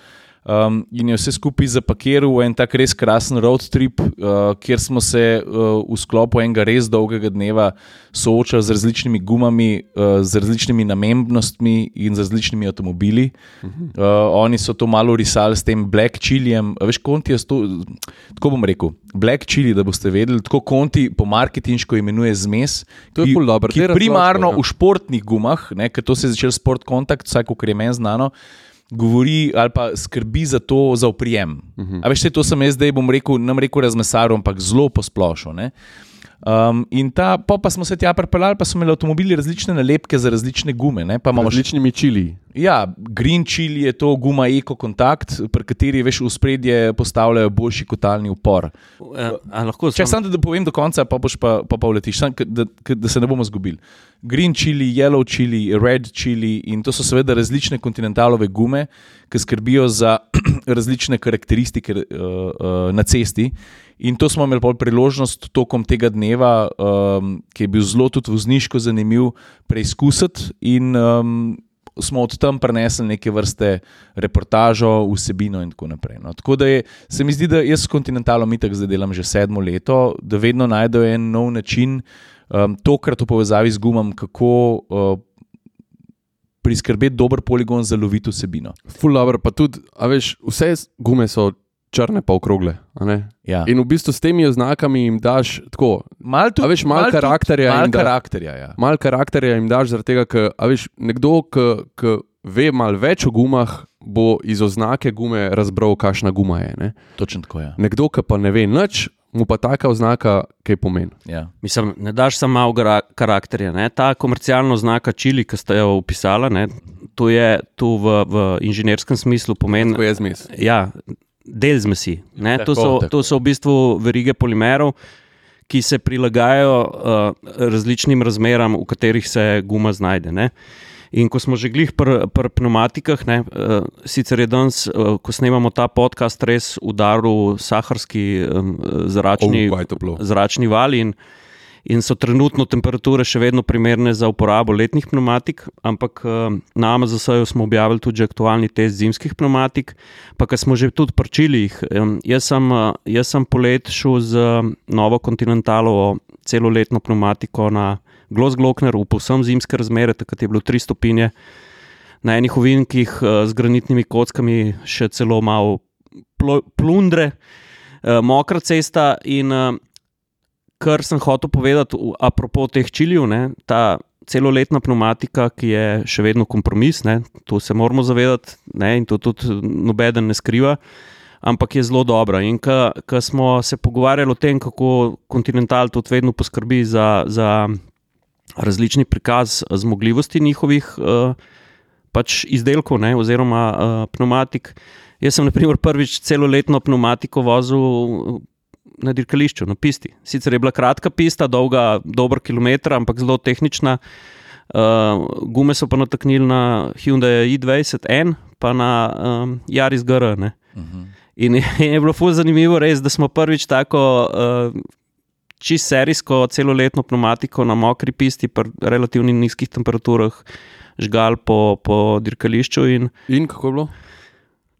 Um, in je vse skupaj zapakiral v en tak res krasen road trip, uh, kjer smo se uh, v sklopu enega res dolgega dneva soočali z različnimi gumami, uh, z različnimi namembnostmi in z različnimi avtomobili. Uh, oni so to malo risali s tem Black Chilijem. Veš, konti je to, tako bom rekel, Black Chili, da boste vedeli, tako konti po marketinško imenuje zmes. To je ful dobro, primarno ja. v športnih gumah, ker to se je začel sport kontakt, vsaj kot je meni znano. Govori ali pa skrbi za to, za uprijem. Uh Mhm. -huh. A veš, to sem jaz zdaj, bom rekel, nam rekel razmesaril, ampak zelo posplošil. Um, in ta, po pa smo se tja pripeljali, pa so imeli avtomobili različne nalepke za različne gume. Ne? Različnimi čili. Ja, Green Chili je to guma Eco Contact, pri kateri veš v spredje postavljajo boljši kotalni upor. Eh, a lahko Če sam- samo da povem do konca, pa boš pa, pa, pa uletiš, sam, da, da se ne bomo zgubili. Green Chili, Yellow Chili, Red Chili in to so seveda različne kontinentalove gume, ki skrbijo za [CLEARS THROAT] različne karakteristike uh, uh, na cesti. In to smo imeli priložnost tokom tega dneva, um, ki je bil zelo tudi vozniško zanimiv, preizkusiti. In um, smo od tam prenesli neke vrste reportažo, vsebino in tako naprej. No. Tako da je, se mi zdi, da jaz s kontinentalom itak zdaj delam že sedmo leto, da vedno najdejo en nov način, um, tokrat v povezavi z gumom, kako uh, priskrbeti dober poligon za lovito vsebino. Ful dobro, pa tudi, a veš, vse gume so črne pa okrogle. a ne? Ja. In v bistvu s temi oznakami jim daš tako. Mal A veš, malo karakterja Mal jim da- karakterja, ja. Malo karakterja jim daš, zaradi tega, ker a veš, nekdo, ki ve malo več o gumah, bo iz oznake gume razbral, kakšna guma je. Ne? Točno tako je. Nekdo, ki pa ne ve nič, mu pa taka oznaka kaj pomeni. Ja. Mislim, ne daš samo malo karakterja. Ne? Ta komercialna oznaka čili, ki ste jo opisali, ne? to je tu v, v inženirskem smislu pomeni. To je zmes. Ja, del zmesi. Ne? Tako, To, so, tako. to so v bistvu verige polimerov, ki se prilagajajo uh, različnim razmeram, v katerih se guma znajde. Ne? In ko smo že glih pri pr pneumatikah, ne, uh, sicer je danes, uh, ko snemamo ta podcast, res udaril saharski um, zračni, Oh, zračni val in, in so trenutno temperature še vedno primerne za uporabo letnih pneumatik, ampak uh, na Amazonu smo objavili tudi aktualni test zimskih pneumatik, pa ker smo že tudi prčili jih. Jaz, sem, uh, jaz sem polet šel z um, novo kontinentalovo celoletno pneumatiko na Glosglockner v povsem zimske razmere, takrat je bilo 3 stopinje. Na enih ovinkih z granitnimi kockami še celo malo plundre, mokra cesta in kar sem hotel povedati, apropo teh čiljev, ta celoletna pneumatika, ki je še vedno kompromis, ne, to se moramo zavedati ne, in to tudi nobeden ne skriva. Ampak je zelo dobra. In ko smo se pogovarjali o tem, kako Continental tudi vedno poskrbi za, za različni prikaz zmogljivosti njihovih uh, pač izdelkov, ne, oziroma uh, pneumatik. Jaz sem, na primer, prvič celoletno pneumatiko vozil na dirkališču, na pisti. Sicer je bila kratka pista, dolga dober kilometr, ampak zelo tehnična. Uh, gume so pa nataknili na Hyundai i20N, pa na um, Jaris GR. Ne. In je, [LAUGHS] je bilo fuz zanimivo, res, da smo prvič tako uh, čist serijsko celoletno pneumatiko na mokri pisti, pri relativno nizkih temperaturah, žgal po, po dirkališču. In, In kako je bilo?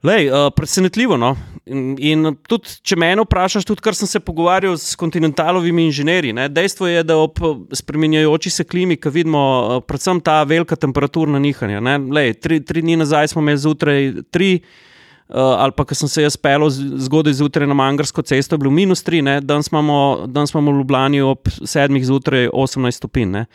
Lej, uh, presenetljivo. No? In, in tudi, če me vprašaš, tudi kar sem se pogovarjal s kontinentalovimi inženirji, ne? dejstvo je, da ob spremenjajoči se klimi, ki vidimo uh, predvsem ta velika temperaturna nihanja. Lej, tri, tri dni nazaj smo imeli zjutraj tri. Uh, ali pa, ko sem se jaz pelil z- zgodaj zjutraj na Mangarsko cesto, je bilo minus 3, danes imamo, danes imamo v Ljubljani ob 7 zjutraj 18 stopinj. ne.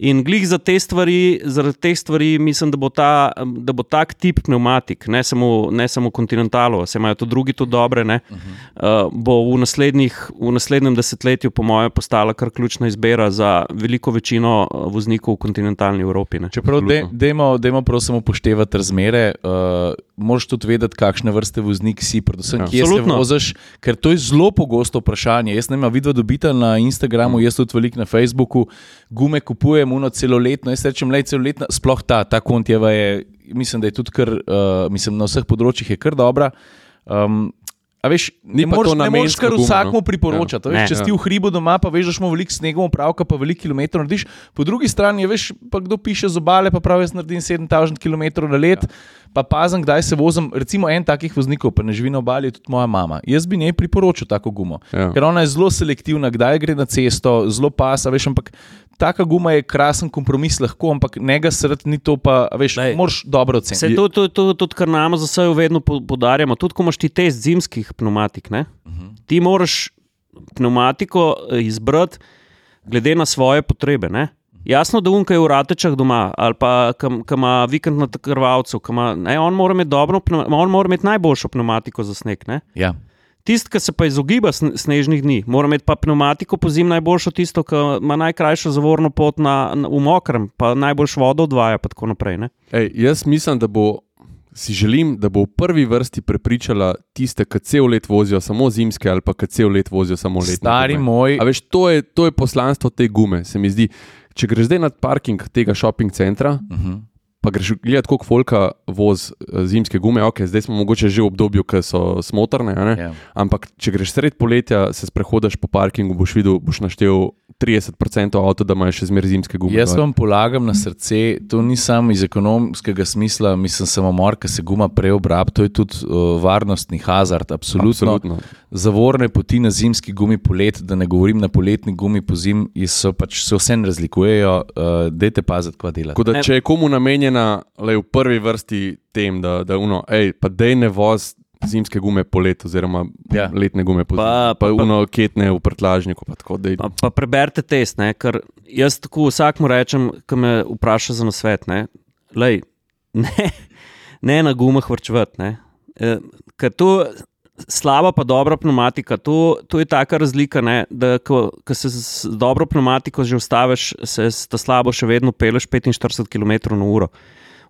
In glih za te stvari, zaradi teh stvari, mislim, da bo, ta, da bo tak tip pneumatik, ne samo, ne samo kontinentalo, se imajo tudi drugi tudi dobre, ne, uh -huh. uh, bo v, v naslednjem desetletju, po mojem, postala kar ključna izbira za veliko večino voznikov v kontinentalni Evropi. Ne. Čeprav, dajmo prosim upoštevati razmere. Uh, Moš tudi vedeti, kakšne vrste voznik si, predvsem, ja. kje se voziš, ker to je zelo pogosto vprašanje. Jaz ne imam vidva dobita na Instagramu, mm. jaz tudi veliko na Facebooku, gume kupujem imuno celoletno. Jaz rečem, le celoletno, sploh ta, ta kontjeva je, mislim, da je tudi kar, uh, mislim, na vseh področjih je kar dobra. Um, A veš, ne moreš, ne moreš kar vsakmu no. priporočati. Ja. Veš, če si v hribu doma, pa veš, da smo veliko snegov, pravka pa veliko kilometrov narediš. Po drugi strani, veš, pa kdo piše z obale, pa pravi, jaz naredim 7000 km na let. Ja pa pazem, kdaj se vozim. Recimo en takih voznikov, pa ne živi na obali, je tudi moja mama. Jaz bi njej priporočil tako gumo, ja. ker ona je zelo selektivna, kdaj gre na cesto, zelo pasa, veš, ampak. Taka guma je krasen kompromis, lahko, ampak njega srd ni to, pa veš, Lej, moraš dobro oceniti. To je tudi, tudi, kar nam za vse vedno podarjamo. Tudi, ko imaš ti test zimskih pneumatik, uh mhm. -huh. ti moraš pneumatiko eh, izbrati glede na svoje potrebe. Ne? Jasno, da unka je v ratečah doma ali pa kam ima vikend na krvavcu, on mora imeti dobro, on mora imeti najboljšo pneumatiko za sneg. Ja. Tisti, ki se pa izogiba snežnih dni, mora imeti pa pneumatiko po zim najboljšo, tisto, ki ima najkrajšo zavorno pot na, na, v mokrem, pa najboljš vodo odvaja. Ej, jaz mislim, da bo. Si želim, da bo v prvi vrsti prepričala tiste, ki cel let vozijo samo zimske, ali pa ki cel let vozijo samo letne. Stari gume. moj. Veš, to, je, to je poslanstvo te gume, se mi zdi. Če greš zdaj na parking tega shopping centra, uh mhm. -huh. Pa greš gledati, koliko volka voz eh, zimske gume, ok, zdaj smo mogoče že v obdobju, ki so smotrne. Yeah. Ja. Ampak če greš sred poletja, se sprehodiš po parkingu, boš videl, boš naštel 30% avto, da imaš še zmeraj zimske gume. Jaz vam polagam na srce, to ni samo iz ekonomskega smisla, mislim samo mor, ker se guma preobrab, to je tudi uh, varnostni hazard, absolutno. absolutno. Zavorne poti na zimski gumi polet, da ne govorim na poletni gumi po zim, so pač se vse razlikujejo, uh, dajte paziti, kva delati. Da, če je komu namenjena le v prvi vrsti tem, da, da uno, ej, pa dej ne voz zimske gume polet, oziroma ja. letne gume po zimi, pa uno ketne v prtlažniku. Pa, tako, pa, pa preberite test, ne? ker jaz tako vsakmu rečem, ki me vpraša za nasvet. Ne? Lej, ne, ne na gumah vrčevati. E, ker to slaba, pa dobra pneumatika, to, to je taka razlika, ne? da ko, ko se z dobro pneumatiko že ustaviš, se ta slabo še vedno peleš 45 km/h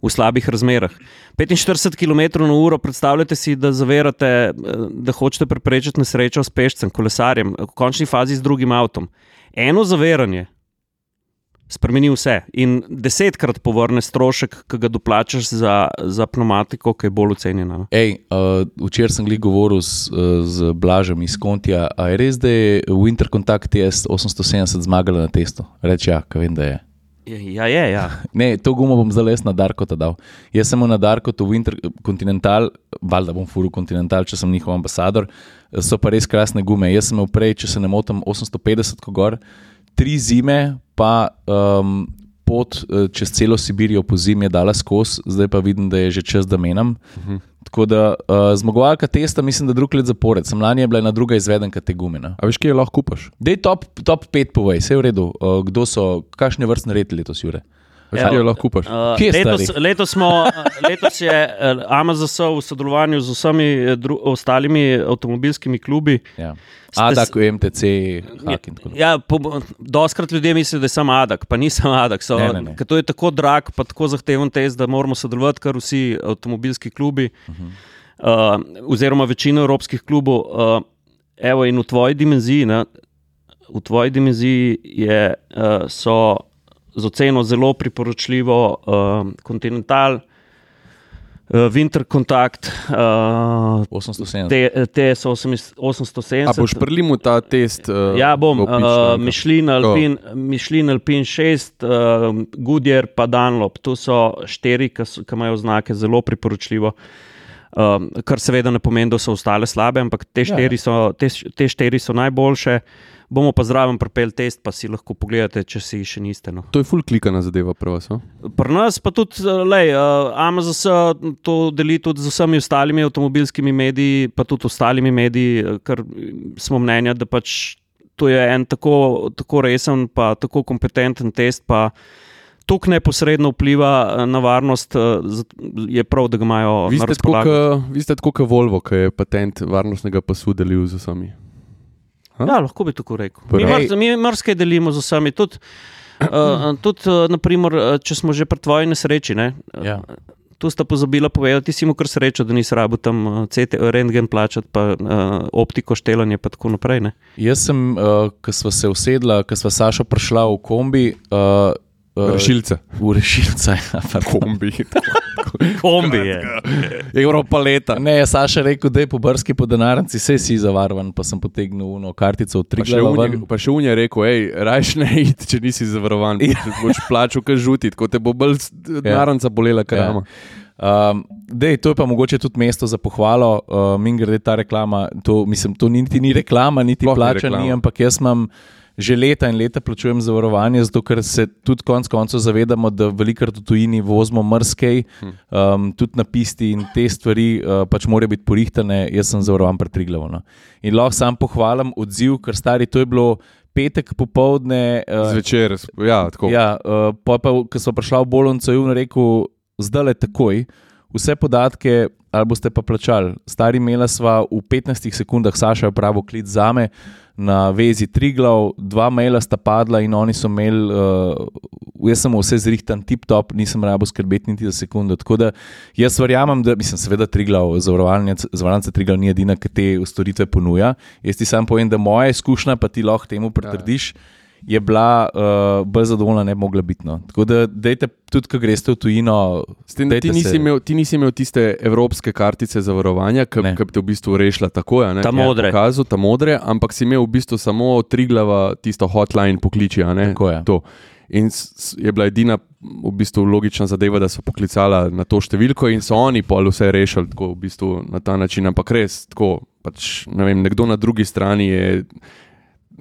v slabih razmerah. 45 km/h, predstavljate si, da zaverate, eh, da hočete preprečiti nesrečo s pešcem, kolesarjem, v končni fazi z drugim avtom. Eno zaveranje spremeni vse in desetkrat povrne strošek, ki ga doplačaš za, za pneumatiko, ki je bolj ocenjena. Ej, uh, včeraj sem govoril z, z Blažem iz Kontija. Je res, da je Winter Contact TS870 zmagala na testu? Reče, ja, kaj vem, da je. Ja, je. Ja. [LAUGHS] Ne, to gumo bom zelo na Darko dal. Jaz sem na Darko, v Intercontinental, valjda bom furil Continental, če sem njihov ambasador. So pa res krasne gume. Jaz sem imel prej, če se ne motim, 850 kogor, tri zime, pa um, pot eh, čez celo Sibirijo po zimi je dala skozi, zdaj pa vidim, da je že čas, da menjam. Uh mhm. -huh. Tako da uh, zmagovalka testa, mislim, da drugi let zapored. Sem lani bila na druga izvedenka te gume. A veš, kje je lahko kupaš? Dej top, top 5 povej, vse je v redu. Uh, kdo so, kakšne vrstne redi letos, Jure? Ja, kje lahko kupaš? Uh, letos, letos, smo, letos je Amazon v sodelovanju z vsemi dru, ostalimi avtomobilskimi klubi. Ja. Adak, MTC, Hakin. Ja, Doskrat ljudje mislijo, da je samo Adak, pa nisem Adak. So, ne, ne, ne. To je tako drag, pa tako zahteven test, da moramo sodelovati kar vsi avtomobilski klubi, uh -huh. uh, oziroma večina evropskih klubov. Uh, evo, in v tvoji dimenziji, ne, v tvoji dimenziji je, uh, so z oceno zelo priporočljivo uh, Continental. Uh, Winter Contact, uh, 870. Te, so 870. A boš prelimo ta test? Uh, ja, bom. Uh, Michelin, Alpin, Michelin Alpin 6, uh, Goodyear pa Dunlop. Tu so štiri, ki imajo znake zelo priporočljivo. Um, kar seveda ne pomeni, da so ostale slabe, ampak te ja. štiri so, te, te štiri so najboljše. Uh, bomo pa zraven propel test, pa si lahko pogledate, če si še niste. No. To je full klikana zadeva, prvo. No? Pri nas pa tudi, lej, uh, Amazon to deli tudi z vsemi ostalimi avtomobilskimi mediji, pa tudi ostalimi mediji, ker smo mnenja, da pač to je en tako, tako resen, pa tako kompetenten test, pa tako neposredno vpliva eh, na varnost, eh, je prav, da ga imajo Vi na razpolago. vi ste tako kot Volvo, ki je patent varnostnega pasu delil z vsemi. Ha? Ja, lahko bi tako rekel. Prav. Mi, mar, mi marsikaj delimo z vsemi. Tudi, uh, [CLEARS THROAT] tudi uh, naprimer, če smo že pri tvoji nesreči, ne, Ja. tu sta pozabila povedati, ti si mu kar srečo, da nisi rabo tam CT, rentgen plačati, pa uh, optiko štelanje, pa tako naprej. Ne. Jaz sem, uh, ko smo se usedla, ko smo Saša prišla v kombi. Uh, uh, Rešilce. V rešilce. [LAUGHS] ja. Kombi. Kombi je. Evropa leta. Ne, je Saša rekel, da je po brski po denarnici, vse si zavarovan, pa sem potegnil uno kartico od unje, ven. pa še unje rekel, hej, rajš ne id, če nisi zavarovan, Ja. boš plačal, kaj žuti, tako te bo bolj s- denarnica bolela, krama. Um, dej, to je pa mogoče tudi mesto za pohvalo. Uh, Min grede ta reklama, to, mislim, to niti ni reklama, niti ni plača, ni, ampak jaz imam že leta in leta plačujem zavarovanje, zato ker se tudi konec koncev zavedamo, da velikrat v tujini vozimo mrskej, um, tudi na pisti in te stvari uh, pač morajo biti porihtane. Jaz sem zavarovan pri Triglavu. No. In lahko sam pohvalim odziv, ker stari to je bilo petek popovdne. Uh, Zvečer, ja, tako. Ja, uh, pa, pa ko smo prišli v bolnico, je rekel, zdaj le takoj, vse podatke, ali boste pa plačali. Stari imela sva v 15 sekundah, Saša je pravo klic za me. Na vezi Triglav, dva maila sta padla in oni so imeli, uh, jaz sem vse zrihtan, tip top, nisem rabo skrbeti niti za sekundo. Tako da jaz verjamem, da, mislim, seveda Triglav, zavarovalnica Triglav ni edina, ki te storitve ponuja. Jaz ti sam povem, da moja izkušnja, pa ti lahko temu pritrdiš, je bila uh, bolj zadovoljna, ne bi mogla biti. No. Tako da, dejte, tudi, ko greš v tujino, S tem, ti, nisi se- imel, ti nisi imel tiste evropske kartice zavarovanja, ki bi te v bistvu rešila tako, a ne, Ta modre. Pokazal, ta modre, ampak si imel v bistvu samo od Triglava tisto hotline pokliči. a ne, Tako je. To. In je bila edina v bistvu logična zadeva, da so poklicala na to številko in so oni pol vse rešili tako, v bistvu, na ta način. Ampak res, tako, pač, ne vem, nekdo na drugi strani je.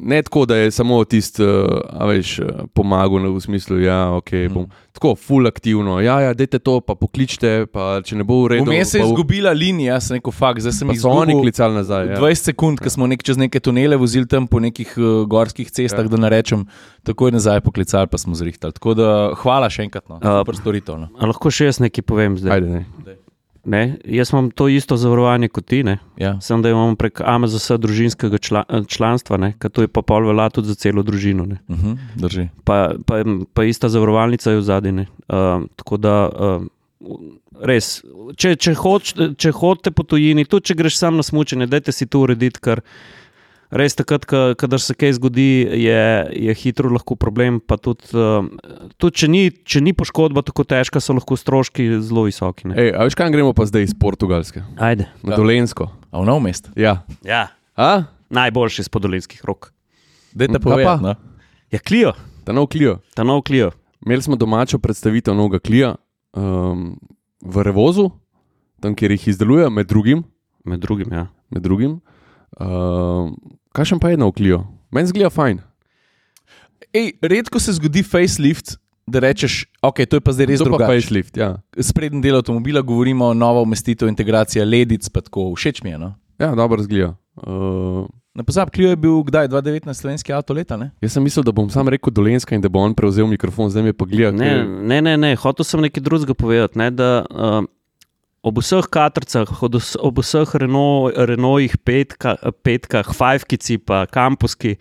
Ne tako, da je samo tisti, uh, veš, eh, pomagal v smislu, da ja, okay, bom tako, full aktivno. Ja, ja, dajte to, pa pokličite, pa če ne bo v redu. Vmes se je izgubila linija, sem rekel, fakt, zdaj sem jih so oni izgubil klicali nazaj. Ja. 20 sekund, ko smo nek, čez neke tunele vozili tam po nekih uh, gorskih cestah, ja. da ne rečem, takoj nazaj poklicali, pa smo zrihtali. Tako da hvala še enkrat, no. Super storitev. No. Lahko še jaz nekaj povem zdaj. Ajde, ne. Ne? Jaz imam to isto zavarovanje kot ti, ne? Ja. sem da imamo prek AMZS družinskega čla, članstva, ker to je pa pol velja tudi za celo družino. Ne? Uh -huh, drži. Pa, pa, pa ista zavarovalnica je v zadnji. Uh, tako da uh, res, če, če, hoč, če hodite po tujini, tudi če greš sam na smučanje, dajte si to urediti, ker res takrat, ka- kadar se kaj zgodi, je, je hitro lahko problem. Pa tudi, uh, tudi če, ni, če ni poškodba tako težka, so lahko stroški zelo visoki. Ne? Ej, a veš, kam gremo pa zdaj iz Portugalske? Ajde. Na Ja. Dolensko. A v nov mest. Ja. Ja, A? najboljši iz podolinskih rok. Dajte povedati. No. Ja, klijo, Ta nov Clio. ta nov klijo. Imeli smo domačo predstavitev novega Clio um, v Revozu, tam, kjer jih izdelujejo, med drugim. Med drugim, ja. Med drugim. Um, Kakšen pa je nov Clio? Meni zgleda fajn. Ej, redko se zgodi facelift, da rečeš, ok, to je pa zdaj res To pa drugače. facelift, ja. Sprednji del avtomobila govorimo o novo umestitev, integracija ledic, pa tako všeč mi je. No? Ja, dobro zgleda. Uh, Ne pozab, Clio je bil kdaj 2019 slovenski avto leta, ne? jaz sem mislil, da bom sam rekel Dolenska in da bo on prevzel mikrofon, zdaj me pa gleda. Ne, ne, ne, ne. hotel sem nekaj drugega povedati. Ne, da, uh, ob vseh katrcah, ob vs- ob vseh Renault, Renaultih, petka, petkah, fajfkici, pa kampuski.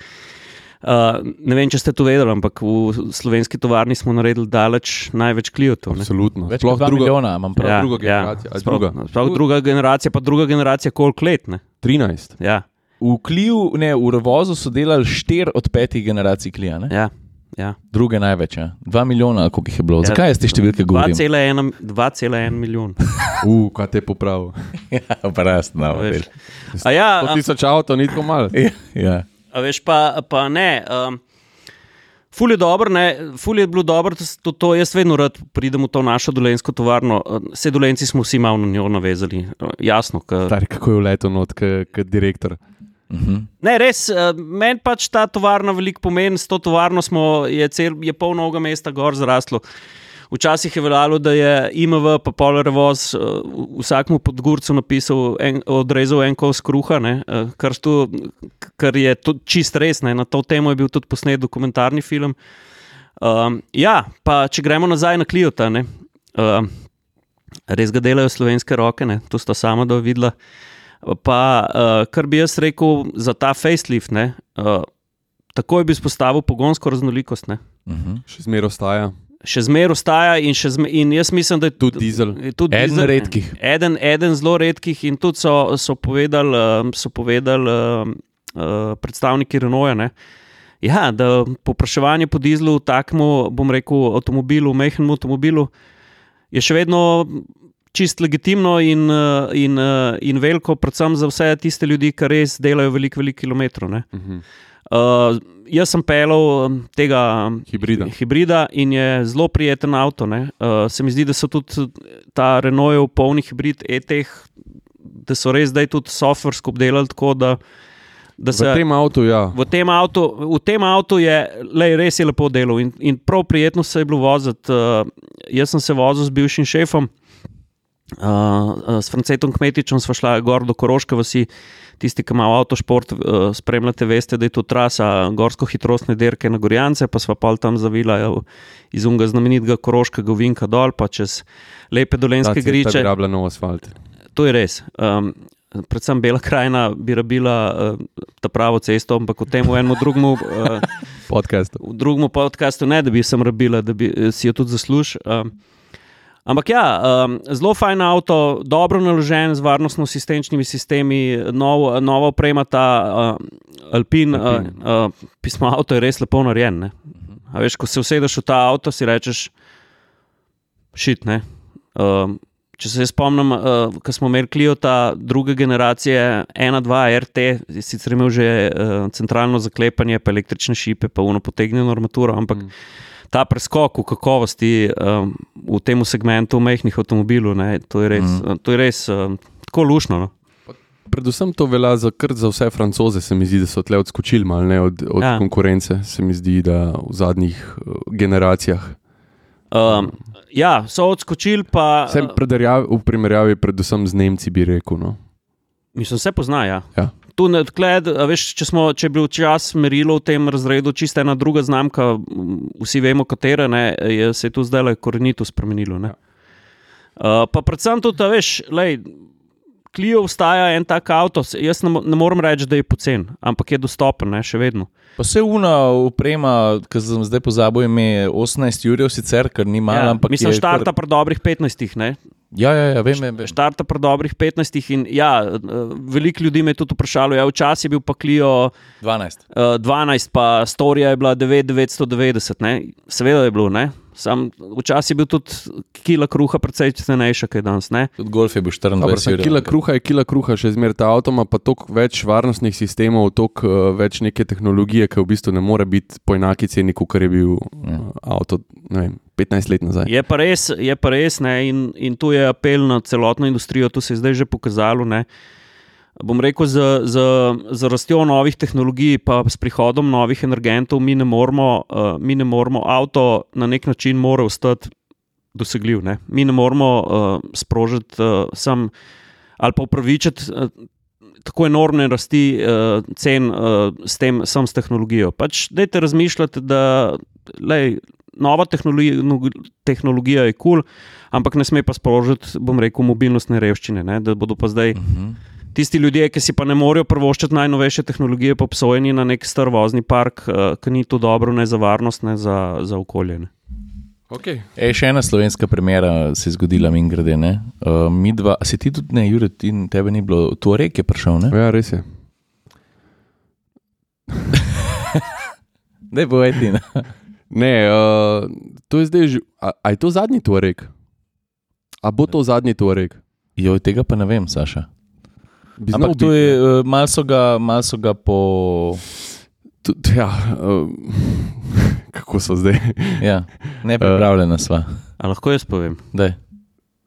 Uh, ne vem, če ste to vedeli, ampak v slovenski tovarni smo naredili daleč največ kliotov. ne. Absolutno. Več kot 2 druga, milijona, imam prav. Ja. druga generacija, a sploh, druga? sploh druga generacija, pa druga generacija, koliko let. Ne? 13. Ja, V Clio, ne, v Revozu so delali 4 od 5 generacij Clio, ne? ja, ja. druge največ, ja. 2 milijona, koliko jih je bilo. Ja, Zakaj jaz te številke govorim? 2,1 2,1 milijon. [LAUGHS] Uf, kaj te popravil. [LAUGHS] Ja, pa rast, no, Veš. A ja, To a, tisoč avto, ni tako malo. [LAUGHS] ja. A veš, pa, pa ne. Um, ful je dobro, ne, ful je bilo dobro, to, to jaz vedno rad pridem v to našo dolensko tovarno. Vse dolenci smo vsi malo na njo navezali. Uh, Jasno, ka, Stari, kako je vletel not, kot direktor. Uh -huh. Ne, res, uh, meni pač ta tovarna veliko pomeni, s to tovarno smo, je, cel, je pol novega mesta gor zraslo. Včasih je veljalo, da je IMV, pa Polar Voz, uh, vsakmu pod gurcu napisal, en, odrezal en kos kruha, ne, uh, kar, stu, kar je čist res. Ne. Na to temo je bil tudi posnet dokumentarni film. Um, ja, pa če gremo nazaj na Kliota, ne, uh, res ga delajo slovenske roke, ne, to sta sama da videla. Pa uh, kar bi jaz rekel za ta facelift, ne, uh, takoj bi spostavil pogonsko raznolikost. Ne. Uh -huh. Še zmeraj ostaja. Še zmeraj ostaja, in, še zme, in jaz mislim, da je Tudi dizel. je tudi Eden dizel, redkih. Eden, eden zelo redkih, in tudi so, so povedali, um, so povedali um, uh, predstavniki Renaulta, ne, ja, da povpraševanje po dizlu, takmu, bom rekel, avtomobilu, mehkem avtomobilu, je še vedno čist legitimno in, uh, in, uh, in veliko, predvsem za vse tiste ljudi, ki res delajo veliko, veliko kilometrov. Uh -huh. Uh, jaz sem pelal um, tega Hibrida. hibrida in je zelo prijeten avto. ne. Uh, se mi zdi, da so tudi ta Renault polni hibrid e-teh, da so res zdaj tudi softversko obdelali tako, da, da se V tem avtu, ja. v tem avtu, v tem avtu je lej, res je lepo delo in, in prav prijetno se je bilo voziti. Uh, jaz sem se vozil z bivšim šefom, uh, uh, s Francetom Kmetičem, sva šla gor do Koroške vasi. Tisti, ki imajo avtošport, uh, spremljate, veste, da je to trasa gorsko-hitrostne dirke na Gorjance, pa sva pa tam zavila ja, iz unga znamenitega Koroškega vinka dol, pa čez lepe dolenske griče. To je res. Um, predvsem Bela krajina bi rabila uh, ta pravo cesto, ampak v tem v enem drugemu. [LAUGHS] Uh, Podcast. v drugem podkastu ne, da bi sem rabila, da bi si jo tudi zaslužila. Um, ampak ja, um, zelo fajn avto, dobro naložen z varnostno-asistenčnimi sistemi, nov, nova oprema, ta uh, Alpin, uh, Alpin. uh, pismo avto je res lepo narejen. ne. A veš, ko se usedeš v ta avto, si rečeš, šit. ne. Um, če se spomnim, uh, ko smo imeli Kliota druge generacije, 1-2 RT, sicer imel že uh, centralno zaklepanje, pa električne šipe, pa uno potegnjeno armaturo, ampak Mm. Ta preskok v kakovosti um, v tem segmentu mehkih avtomobilov, ne, to je res, Mm. to je res um, tako lušno. No. Predvsem to velja za, za vse francoze, se mi zdi, da so tle odskočili malo od, od ja. Konkurence. Se mi zdi, da v zadnjih uh, generacijah. Um, ja, so odskočili, pa Vse v primerjavi, predvsem z Nemci, bi rekel. No. mislim, vse pozna. Ja. Ja. Tu ne, a veš, če, smo, če je bil čas merilo v tem razredu, čisto ena druga znamka, m, vsi vemo, katera ne, je se je tu zdaj le korenito spremenilo. ne. Uh, pa predvsem tudi, a veš, lej, Clio vstaja en tak avto, jaz ne, ne morem reči, da je pocen, ampak je dostopen, ne, še vedno. Pa se una uprema, ki sem zdaj pozabil ime, 18 jurjev sicer, kar ni malo, ja, ampak mislim, je štarta Kar... pri dobrih 15, ne, Ja, ja, ja, vem, vem. Štarta pri dobrih 15 in ja, eh, veliko ljudi me je tudi vprašalo, ja, včasih je bil pa Clio 12. uh, 12, pa Storija je bila 990, ne? seveda je bilo, ne. Sam včasih je bil tudi kila kruha, precej cenejša, kot je danes. Ne? Tudi golf je bil Dobro, 24 sem jurjev. kila kruha je kila kruha, še zmeraj ta avto ima pa toliko več varnostnih sistemov, toliko uh, več neke tehnologije, ki v bistvu ne more biti po enaki ceni, kot je bil Ja. uh, avto ne vem, 15 let nazaj. Je pa res, je pa res ne? in, in tu je apel na celotno industrijo, to se je zdaj že pokazalo. Ne? Bom rekel, z, z, z rastjo novih tehnologij, pa s prihodom novih energentov, mi ne moremo, uh, mi ne moremo avto na nek način mora ostati dosegljiv. Ne? Mi ne moremo uh, sprožiti uh, sam ali pa upravičiti. Uh, Tako enormne rasti uh, cen uh, s tem, sam s tehnologijo. Pač dajte razmišljati, da lej, nova tehnologija, tehnologija je kul, cool, ampak ne sme pa sprožiti, bom rekel, mobilnostne revščine. Ne? Da bodo pa zdaj Mhm. tisti ljudje, ki si pa ne morejo prvoščiti najnovejše tehnologije, pa obsojeni na nek star vozni park, uh, ki ni to dobro ne za varnost, ne za, za okolje. Ne? Okay. E, še ena slovenska premjera se je zgodila, mi grede. Uh, mi dva, a si ti tudi ne, Jure, ti, tebe ni bilo, to rek je prišel, ne? Ja, res je. [LAUGHS] Ne, povej ti. [LAUGHS] Ne? Ne, uh, to je zdaj že. A, a je to zadnji tuareg? A bo to zadnji tuareg? Jo, tega pa ne vem, Saša. Bi Ampak to je, ne? uh, malo so ga, mal so ga po. Tud- Ja, uh, [LAUGHS] kako so zdaj? Ja, nepripravljena sva. A lahko jaz povem? Daj.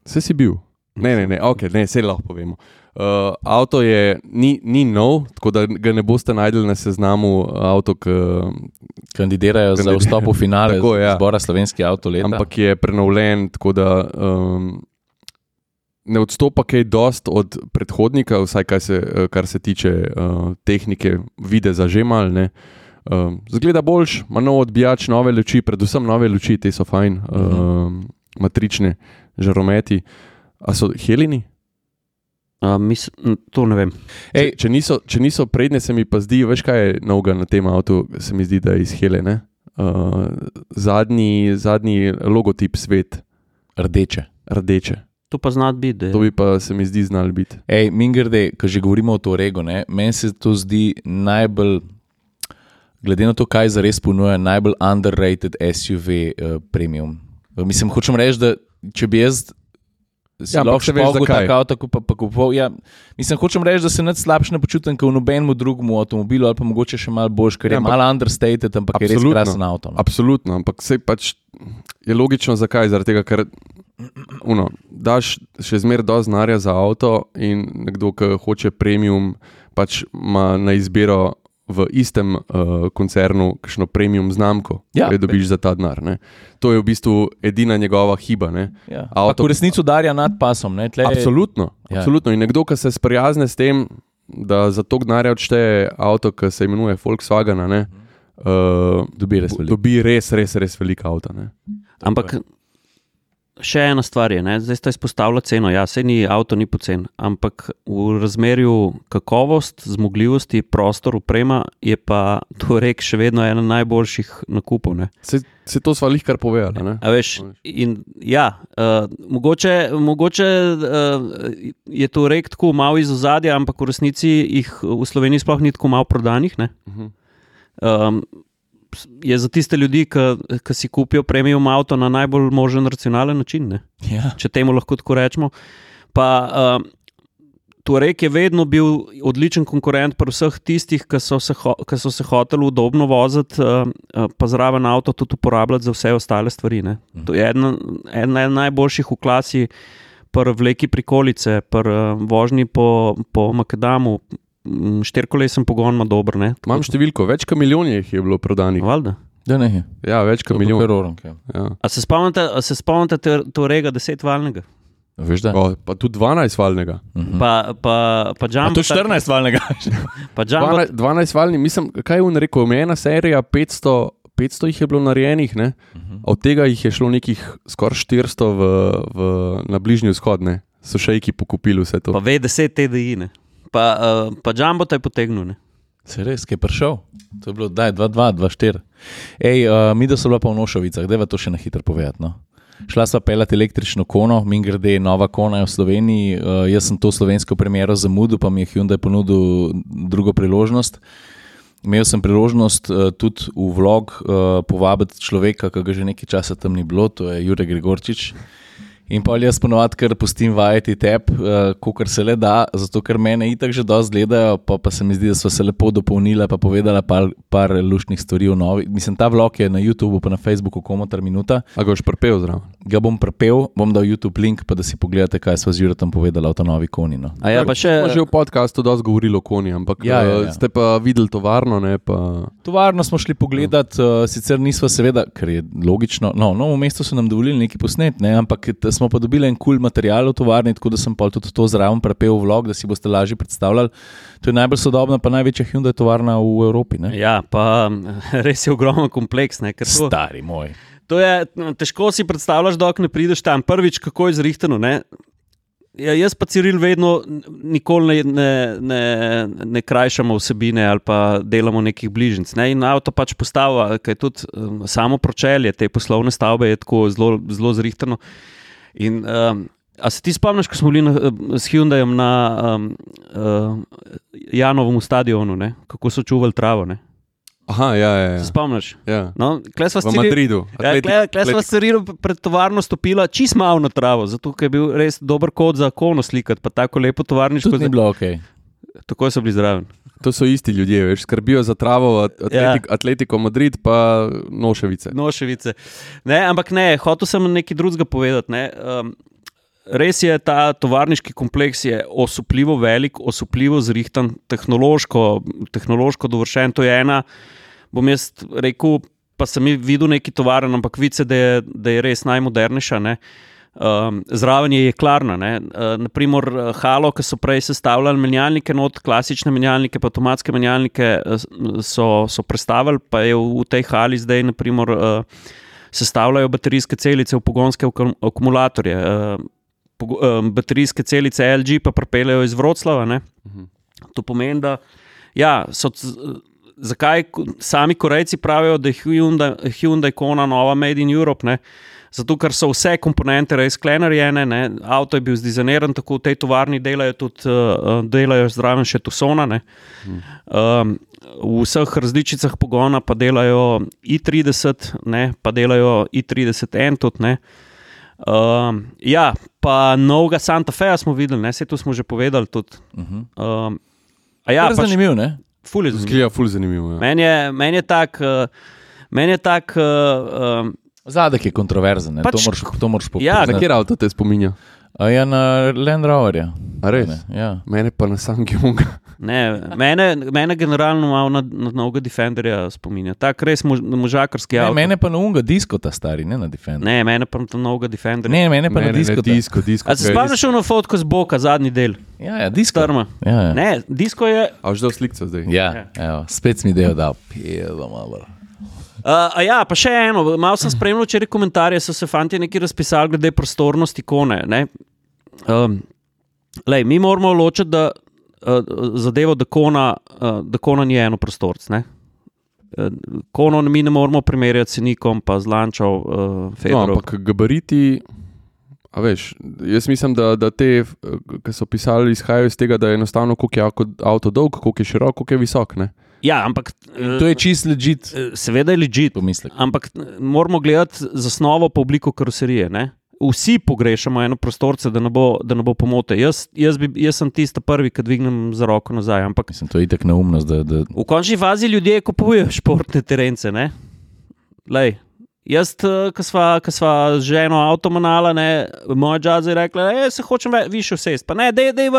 Vse si bil. Ne, ne, ne, okay, ne vse lahko povemo. Uh, avto je, ni, ni nov, tako da ga ne boste najdeli na seznamu avto, ki Kandidirajo za Kandidirajo. vstop v finale [LAUGHS] Tako, ja. zbora slovenski avto leta. ampak je prenovljen, tako da um, ne odstopa kaj dost od predhodnika, vsaj kar se, eh, kar se tiče uh, tehnike, videza že mal. Ne. Um, zgleda boljš, ima nov odbijač, nove luči, predvsem nove luči, te so fajn, uh -huh. um, matrične, žarometi. A so helini? Uh, mis, to ne vem. Ej, če, niso, če niso prednje, se mi pa zdi, veš kaj je novega na tem avtu, se mi zdi, da je iz Helene. Uh, zadnji, zadnji logotip svet, Rdeče. rdeče. To pa znati biti. To bi pa se mi zdi znal biti. Ej, Mingrde, ko že govorimo o Toregu, ne, meni se to zdi najbolj, glede na to, kaj zares ponuja, najbolj underrated SUV uh, premium. Mislim, hočem reči, da če bi jaz. Si Ja, lahko se veš, zakaj. tako avto, pa, pa kupoval. Ja, mislim, hočem reči, da se nič slabše ne počutim kot v nobenem drugem avtomobilu, ali pa mogoče še malo boljš, ker je Ja, malo understated, ampak je res krasen avto. No. Absolutno, ampak se pač je logično, zakaj. Zaradi tega, ker uno, daš še zmeraj dovolj znarja za avto in nekdo, ki hoče premium, pač ima na izbiro v istem uh, koncernu kakšno premium znamko, Ja. ki jo dobiš za ta denar. Ne. To je v bistvu edina njegova hiba. Ne. Ja. Avto- v resnici udarja nad pasom. Ne, tle, Absolutno, Ja. absolutno. In nekdo, ki se sprijazne s tem, da za to denarja odšteje avto, ki se imenuje Volkswagen, ne, uh, Dobi res veliko. dobi res, res, res veliko avto. Ne. Ampak še ena stvar je, ne? zdaj ste izpostavili ceno. Ja, se ni avto, ni pocen, ampak v razmerju kakovost, zmogljivosti, prostor, uprema je pa to rek še vedno ena najboljših nakupov. Ne? Se, se to sva lih kar povedala. ne. A veš, in ja, uh, mogoče, mogoče uh, je to rek tako malo iz ozadja, ampak v resnici jih v Sloveniji sploh ni tako malo prodanih. ne. Mhm. Um, je za tiste ljudi, ki si kupijo premium avto na najbolj možen racionalen način, ne? Ja. če temu lahko tako rečemo. Pa um, Turek je vedno bil odličen konkurent pri vseh tistih, ki so se, ho so se hoteli udobno voziti, uh, pa zraven avto tudi uporabljati za vse ostale stvari. Ne? To je ena, ena najboljših v klasi, pri vleki prikolice, pri uh, vožnji po, po Makedamu. Mm, Štirikolesen pogon ima dober, ne? Tako Imam številko, več kot milijon jih je bilo prodanih. Valjda. Da ne, Ja, več kot milijon. milijon. Ja. A se spomnite, a se spomnite te- Torega desetvalnega? Veš, da. O, pa tudi 12-valnega. Mhm. Pa, pa, pa A Jumbo. to 14 valnega. [LAUGHS] Pa Jumbo, 12-valni, mislim, kaj je on rekel, omejena serija, 500, 500 jih je bilo narejenih, ne? od tega jih je šlo nekih skoraj 400 v, v, na bližnji vzhod, ne? so šejki pokupili vse to. pa ve 10 TDI. Ne? Pa, uh, pa Jumbo te je potegnil. Ne? Se res, ki je prišel. To je bilo, da je 2-2, 2-4. Ej, uh, mi da so bila pa v Nošovicah, da je to še na hitro povedati. No. Šla sva pelati električno kono, min grede, nova kona je v Sloveniji. Uh, jaz sem to slovensko premiero zamudil, pa mi je Hyundai ponudil drugo priložnost. Imel sem priložnost uh, tudi v vlog uh, povabiti človeka, ki ga že nekaj časa tam ni bilo, to je Jurek Gregorčič. In pa jaz ponovadi kar pustim vajeti tep, uh, kot se le da, zato ker mene itak že dosti gledajo, pa, pa se mi zdi, da so se lepo dopolnila, pa povedala par, par lušnih stvari o novi. Mislim, ta vlog je na YouTubu, pa na Facebooku, komotar minuta. A ga boš prepel zraven? Ga bom prepel, bom dal YouTube link, pa da si pogledate, kaj sva z Juretom povedala o ta novi koni. No. A ja, pa še, Smo že v podkastu dosti govorili o konji, ampak Ja, ja, eh, ja. ste pa videli tovarno, ne pa. Tovarno smo šli pogledat, uh, sicer nismo, seveda, ker je logično. No, no v mestu so nam dovolili nekaj posnet, ne, ampak t- smo pa dobili en kul cool material v tovarni, tako da sem pa tudi to zraven prepel vlog, da si boste lažje predstavljali. To je najbolj sodobna, pa največja Hyundai tovarna v Evropi. Ne? ja, pa [LAUGHS] res je ogromen kompleks. Ne, ker to, Stari moj. to je, težko si predstavljaš, dok ne prideš tam. Prvič, kako je zrihtano. Ne? Ja, jaz pa Ciril vedno nikoli ne, ne, ne, ne krajšamo vsebine ali pa delamo nekih bližnjic. Ne? In avto pač postava, ker je tudi um, samo pročelje te poslovne stavbe je tako zelo, zelo zrihtano. In, um, a se ti spomniš, ko smo bili na, s Hyundaiem na um, uh, Janovem stadionu, ne? kako so čuvali travo? Ne? Aha, ja, ja. Se ja. spomniš? ja. No, klej sva V Madridu. Ja, Atletik- klej- klej sva atletik- s Cirilom pred tovarno stopila čist malo na travo, zato ker je bil res dober kod za kono slikati, pa tako lepo tovarniško. Ni bilo ok. Tako so bili zraven. To so isti ljudje, veš, skrbijo za travo, at- atletik, ja. Atletico Madrid, pa Noševice. Noševice. Ne, ampak ne, hotel sem nekaj drugega povedati. Ne. Um, res je ta tovarniški kompleks je osupljivo velik, osupljivo zrihtan, tehnološko, tehnološko dovršen. To je ena, bom jaz rekel, pa sem videl neki tovarn, ampak vice, da je, da je res najmodernejša. Ne. Um, zraven je jeklarna, uh, naprimer Halo, ki so prej sestavljali menjalnike, not klasične menjalnike, pa avtomatske menjalnike, so, so predstavili, pa je v, v tej hali zdaj, naprimer, uh, sestavljajo baterijske celice v pogonske akumulatorje. Uh, po, uh, baterijske celice LG pa pripeljejo iz Vroclava. Uh -huh. To pomeni, da ja, so. Zakaj sami Korejci pravijo, da je Hyundai, Hyundai Kona nova Made in Europe? Ne? Zato, ker so vse komponente res klenarjene, ne? avto je bil zdizajniran, tako v tej tovarni delajo tudi uh, delajo zraven še Tusona. Hmm. Um, v vseh različicah pogona pa delajo i30, ne? pa delajo i30N tudi. Um, ja, pa novega Santa Feja smo videli, vse to smo že povedali. Tudi. Um, ja, pač, zanimivo, ne? Ful je zanimivo. Ful zanimivo ja. Meni je, men je tak. Uh, Meni je tak. Uh, um, Zadek je kontroverzen, pač, to moraš, moraš povedati. Ja, na kjer avto te spominja? A je na Land Roverju. Ja. Mene pa na Samsungu. mene, mene generalno malo na, na novega Defenderja spominja. Tak res mož, možakarski avto. Mene pa na unga disko ta stari, ne na Defender. Ne, mene pa na novega Defenderja. Ne, mene pa mene na disko. disko, disko A se spomniš na fotko z boka, zadnji del? Ja, ja disko. Ja, ja. Ne, disko je. A že do slikca zdaj. Ja, ja. Evo, spet mi del dal. Pijelo malo. Uh, ja, pa še eno, malo sem spremljal včeraj komentarje, so se fanti nekaj razpisali glede prostornosti kone. Um, lej, mi moramo ločiti, da uh, zadevo, da kona, uh, da kona ni eno prostorc. Ne? Kono mi ne moramo primerjati s Nikom, pa z Lančo, uh, no, ampak gabariti. Veš, jaz mislim, da, da te, ki so pisali, izhajajo iz tega, da je enostavno, koliko je avto dolg, koliko je širok, koliko je visok. Ne? Ja, ampak to je čist ležit. Seveda je ležit. Ampak moramo gledati zasnovo po obliku karoserije. Ne? Vsi pogrešamo eno prostorce, da ne bo, da ne bo pomote. Jaz, jaz, bi, jaz sem tisti prvi, ki dvignem za roko nazaj. Ampak, Mislim, to je tako neumnost. Da, da... V končni fazi ljudje kupujejo [LAUGHS] športne terence. Lej, jaz, ki sva že eno avto manala, ne, moja džaza je rekla, da se hočem više usesti. Pa ne, dej, dej,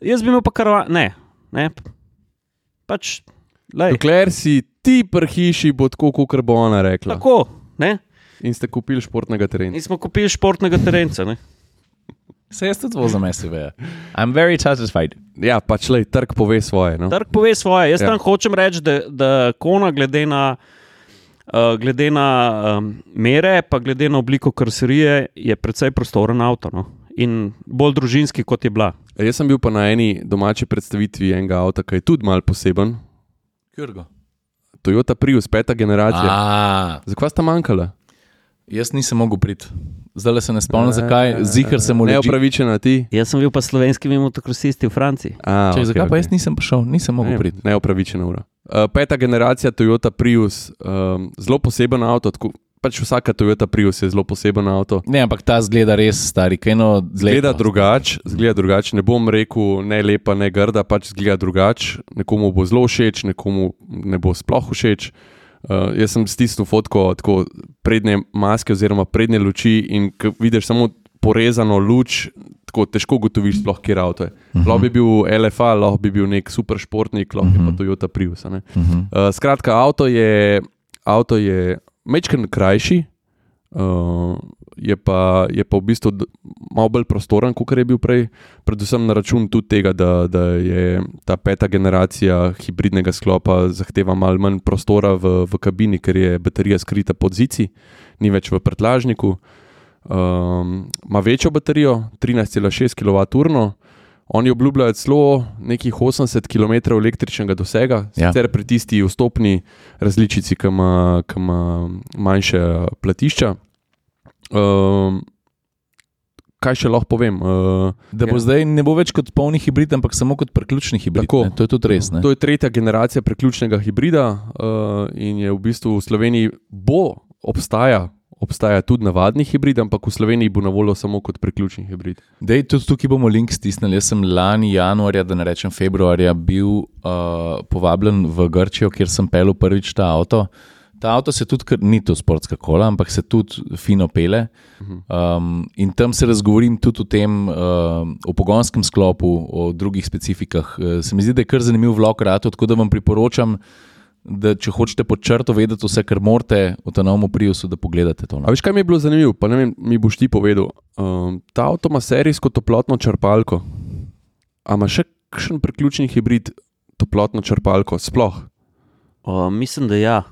jaz bi imel pa karavan. Ne, ne. Pač, Dokler si ti prhiši, bo tako, kot bo ona rekla. Tako, ne? In ste kupili športnega terena. In smo kupili športnega terenca. Se jaz tudi vozim SUV. I'm very satisfied. Ja, pač le, trg pove svoje. No? Trg pove svoje. Jaz ja. tam hočem reči, da, da kona, glede na, uh, glede na um, mere, pa glede na obliko karoserije, je precej prostoren avto. No? In bolj družinski, kot je bila. Jaz sem bil pa na eni domači predstavitvi enega avta, ki je tudi mal poseben. Kjurgo. Toyota Prius, peta generacija. Zakaj sta manjkala? Jaz nisem mogel priti. Zdaj se ne spomnim, zakaj. Zihar sem v Ljubljani. Neopravičen na ti. Jaz sem bil pa slovenski motokrosisti v Franciji. A, Če, okay, zakaj okay. pa jaz nisem prišel, nisem mogel ne, priti. Neopravičen ura. Uh, peta generacija Toyota Prius, um, zelo poseben avto. Tako, pač vsaka Toyota Prius je zelo poseben avto. Ne, ampak ta zgleda res stari, kaj eno zgleda drugače. Zgleda drugač. Ne bom rekel ne lepa, ne grda, pač zgleda drugače. Nekomu bo zelo všeč, nekomu ne bo sploh všeč. Uh, jaz sem stisnil fotko tako prednje maske oziroma prednje luči in vidiš samo porezano luč. Tako težko ugotoviš, sploh kje avto je. Uh -huh. Lahko bi bil LFA, lahko bi bil nek super športnik, lahko uh -huh. pa Toyota Prius. Uh -huh. uh, skratka, avto je, avto je mečken krajši, uh, je, pa, je pa v bistvu malo bolj prostoren, kot je bil prej, predvsem na račun tudi tega, da, da je ta peta generacija hibridnega sklopa zahteva malo manj prostora v, v kabini, ker je baterija skrita pod zici, ni več v prtlažniku. Um, ima večjo baterijo, 13,6 kWh. Oni obljubljajo celo nekih 80 km električnega dosega, ja. sicer pri tisti vstopni različici, ki ima, ki ima manjše platišča. Um, kaj še lahko povem? Uh, da bo ja. zdaj ne bo več kot polni hibrid, ampak samo kot priključni hibrid. Tako, to je tudi res. Ne? To je tretja generacija priključnega hibrida uh, in je v bistvu v Sloveniji bo obstaja obstaja tudi navadni hibrid, ampak v Sloveniji bo na voljo samo kot priključni hibrid. Dej, tudi tukaj bomo link stisnili. Jaz sem lani januarja, da ne rečem februarja, bil uh, povabljen v Grčijo, kjer sem pel prvič ta avto. Ta avto se tudi, kar- ni to sportska kola, ampak se tudi fino pele. Um, in tam se razgovorim tudi o tem, um, o pogonskem sklopu, o drugih specifikah. Eh, Se mi zdi, da je kar zanimiv vlog rado, tako da vam priporočam, da če hočete pod črto vedeti vse, kar morate o tem novem Priusu, da pogledate to. no. A veš, kaj mi je bilo zanimivo? Pa ne vem, mi boš ti povedal. Um, ta avto ima serijsko toplotno črpalko. A ima še kakšen priključni hibrid toplotno črpalko? Sploh. O, mislim, da ja.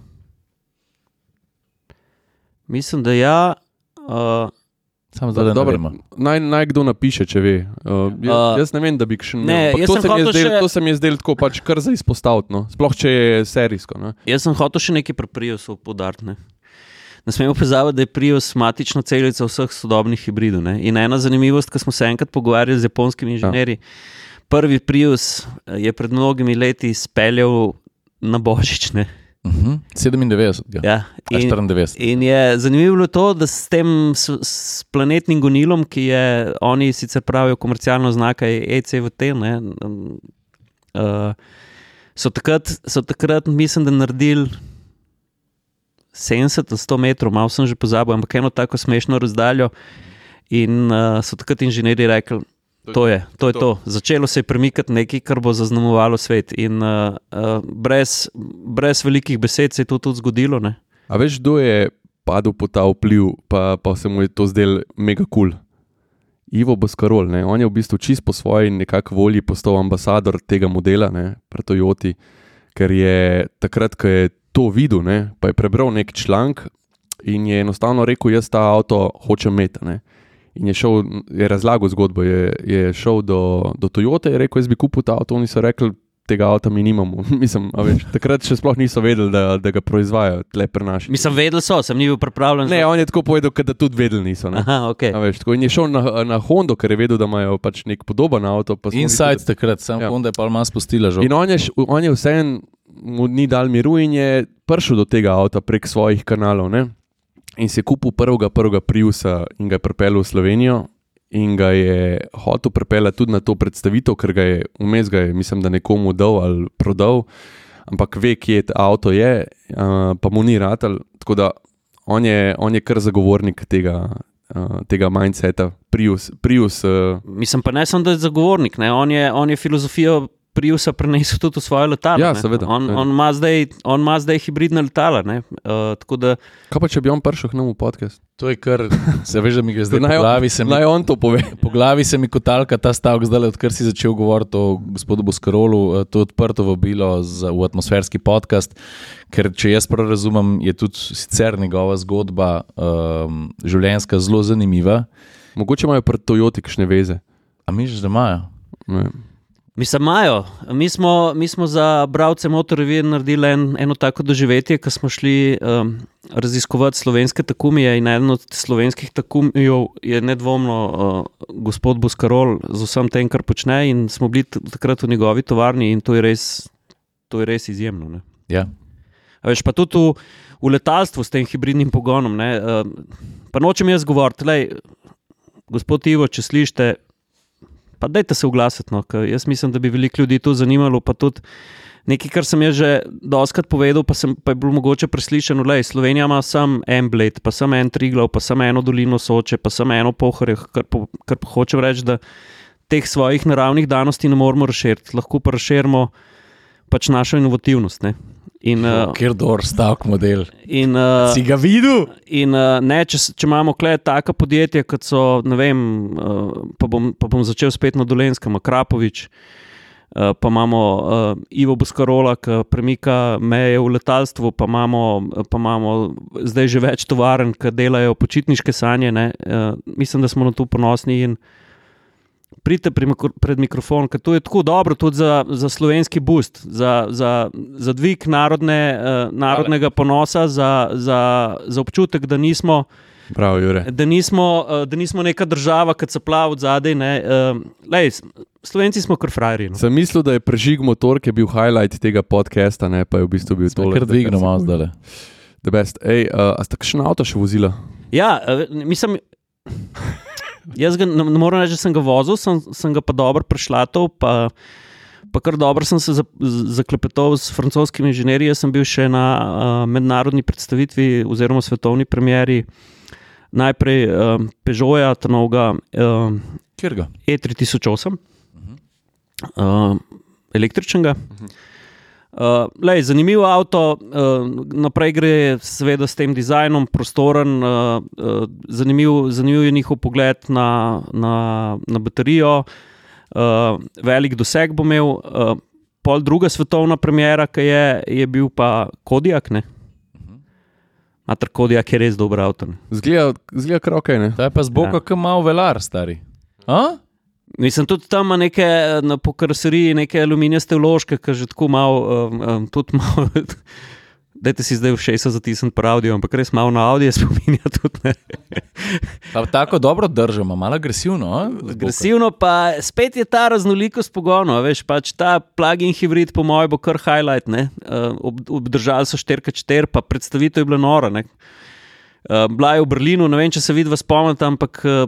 Mislim, da ja. Uh, Samo zdaj, da ne. Naj, naj kdo napiše, če ve. Uh, jaz, Uh, jaz ne vem, da bi še ne, ampak jaz to, sem se mi je hotel zdelo- še- to se mi je zdelo tako pač kar za izpostaviti. No? Sploh če je serijsko. Ne? jaz sem hotel še nekaj pri Priusu poudariti. Ne. smemo pozabiti, da je Prius matična celica vseh sodobnih hibridov. Ne. In ena zanimivost, ki smo se enkrat pogovarjali z japonskimi inženirji. Prvi Prius eh, je pred mnogimi leti speljal na Božič. Ne. Uh -huh. 97, ja. Ja. In, 94. In je zanimivo bilo to, da s tem s, s planetnim gonilom, ki je, oni sicer pravijo, komercialno znaka je ECVT, ne, um, uh, so, takrat, so takrat, mislim, da naredili 70 ali 100 metrov, malo sem že pozabil, ampak eno tako smešno razdaljo. In uh, so takrat inženirji rekli, to je to. Je to. Začelo se je premikati nekaj, kar bo zaznamovalo svet. In uh, uh, brez, brez velikih besed se je to tudi zgodilo. Ne? A veš, kdo je padel pod ta vpliv, pa, pa se mu je to zdelo mega kul. Cool. Ivo Boskarol, ne? on je v bistvu čist po svoji nekakšni volji postal ambasador tega modela, ne, pri Toyoti, ker je takrat, ko je to videl, ne, pa je prebral nek članek in je enostavno rekel: Jaz ta avto hočem imeti. Ne." In je šel, je razlagal zgodbo, je, je šel do, do Toyote in rekel: Jaz bi kupil ta avto. Oni so rekli: Tega avta mi nimamo. [LAUGHS] Mislim, a veš, takrat še sploh niso vedeli, da, da ga proizvajajo, tle prenašajo. Mislim, vedeli so, sem ni bil pripravljen. Ne, on je tako povedal, kot da tudi vedeli niso. Ne? Aha, ok. A Veš, tako, in je šel na, na Hondo, ker je vedel, da imajo pač nek podoben avto. pa Inside takrat, samo Ja. Honda je pa malo spustila žogo. In on je, on je vseeno mu ni dal miru in je prišel do tega avta prek svojih kanalov. Ne? In si je kupil prvega, prvega Priusa in ga je pripeljal v Slovenijo. In ga je hotel pripeljati tudi na to predstavitev, ker ga je vmes, ga je, mislim, da nekomu dal ali prodal, ampak ve, kje ta avto je, uh, pa mu ni ratelj. Tako da on je, on je kar zagovornik tega, uh, tega mindseta, Prius. Prius uh, Mislim pa ne samo, da je zagovornik, ne? on je, je filozofijo Priusa prenesel tudi v svoje letalo. Ja, ne. seveda, On, on, ima zdaj, on ima zdaj hibridna letala. Uh, tako da kaj pa če bi on prišel k nam v podcast? To je kar, se veš, da mi gre zdaj po Naj on- glavi. Mi, Naj on to pove. po glavi se mi kotalka ta stavek, zdaj, odkar si začel govoriti o gospodu Boskarolu, eh, to je odprto vabilo za, v atmosferski podcast. Ker, če jaz prav razumem, je tudi sicer njegova zgodba um, življenjska zelo zanimiva. Mogoče imajo pred Toyoti kakšne veze. A misliš, da imajo? Ne. Mi se imajo. Mi smo, mi smo za bralce motorjev naredili en, eno tako doživetje, ko smo šli um, raziskovati slovenske takumije. In eden od slovenskih takumijev je nedvomno uh, gospod Buskarol z vsem tem, kar počne. In smo bili takrat v njegovi tovarni in to je res, to je res izjemno. Ne. Ja. A Veš, pa tudi v, v letalstvu s tem hibridnim pogonom. Ne, uh, pa nočem jaz govoriti, gospod Ivo, če slišite, pa dajte se oglasiti. No, ker jaz mislim, da bi veliko ljudi to zanimalo. Pa tudi nekaj, kar sem jaz že doskrat povedal, pa, sem, pa je bilo mogoče preslišano. Lej, Slovenija ima samo en bled, pa samo en triglav, pa samo eno dolino soče, pa samo eno pohorje, kar, po, kar pa hočem reči, da teh svojih naravnih danosti ne moremo razširiti, lahko pa razširimo pač našo inovativnost. Ne. In, uh, Ker dor stavek model. in, uh, Si ga videl? In uh, ne, če, če imamo taka podjetja, kot so, ne vem, uh, pa, bom, pa bom začel spet na Dolenskem, Krapovič, uh, pa imamo uh, Ivo Buskarola, ki premika meje v letalstvu, pa imamo, pa imamo zdaj že več tovarn, ki delajo počitniške sanje. Ne, uh, mislim, da smo na to ponosni. In, Pridite pred mikrofon, ker to je tako dobro tudi za, za slovenski boost, za, za, za dvig narodne, uh, narodnega ponosa, za, za, za občutek, da nismo, Prav, Jure. da nismo, uh, da nismo neka država, ki se plavi od zadaj. Uh, lej, Slovenci smo kar frajeri. No. Sem mislil, da je prežig motor, ki je bil highlight tega podcasta, ne pa je v bistvu bil to. Kar dvignemo malo zdaj. The best. Ej, uh, a sta kakšno avto še vozila? Ja, uh, mislim. Jaz ga, ne, ne morem reči, da sem ga vozil, sem, sem ga pa dobro prešlatal, pa, pa kar dobro sem se za- z- zaklepetal s francoskimi inženirji. Jaz sem bil še na uh, mednarodni predstavitvi oziroma svetovni premjeri. Najprej um, Peugeota, ta novega um, Kjer ga? E3008, uh, električnega. Uh, lej, zanimiv avto, uh, naprej gre, seveda, s tem dizajnom, prostoren, uh, uh, zanimiv, zanimiv je njihov pogled na, na, na baterijo, uh, velik doseg bo imel. Uh, pol druga svetovna premjera, ki je, je bil pa Kodiak. Mater Kodiak je res dober avto. ne. Zgleda, zgleda kar ok, ne? Ta je pa zboka, ja. kam malo velar, stari. A? Mislim, tudi tam ima neke na pokraseriji, neke aluminijaste vložke, ki že tako malo, um, um, tudi malo. [LAUGHS] Dajte si zdaj v šest zatisniti po audio, ampak res malo na audio [LAUGHS] spominja tudi. Ne. Pa tako dobro držimo, malo agresivno. Zboka. Agresivno pa spet je ta raznolikost pogonov, veš, pač ta plug-in hibrid, po mojem, bo kar highlight. ne. Uh, ob, obdržali so 4x4, pa predstavitev je bila nora. ne. Uh, bila je v Berlinu, ne vem, če se vidi, spomnite, ampak uh,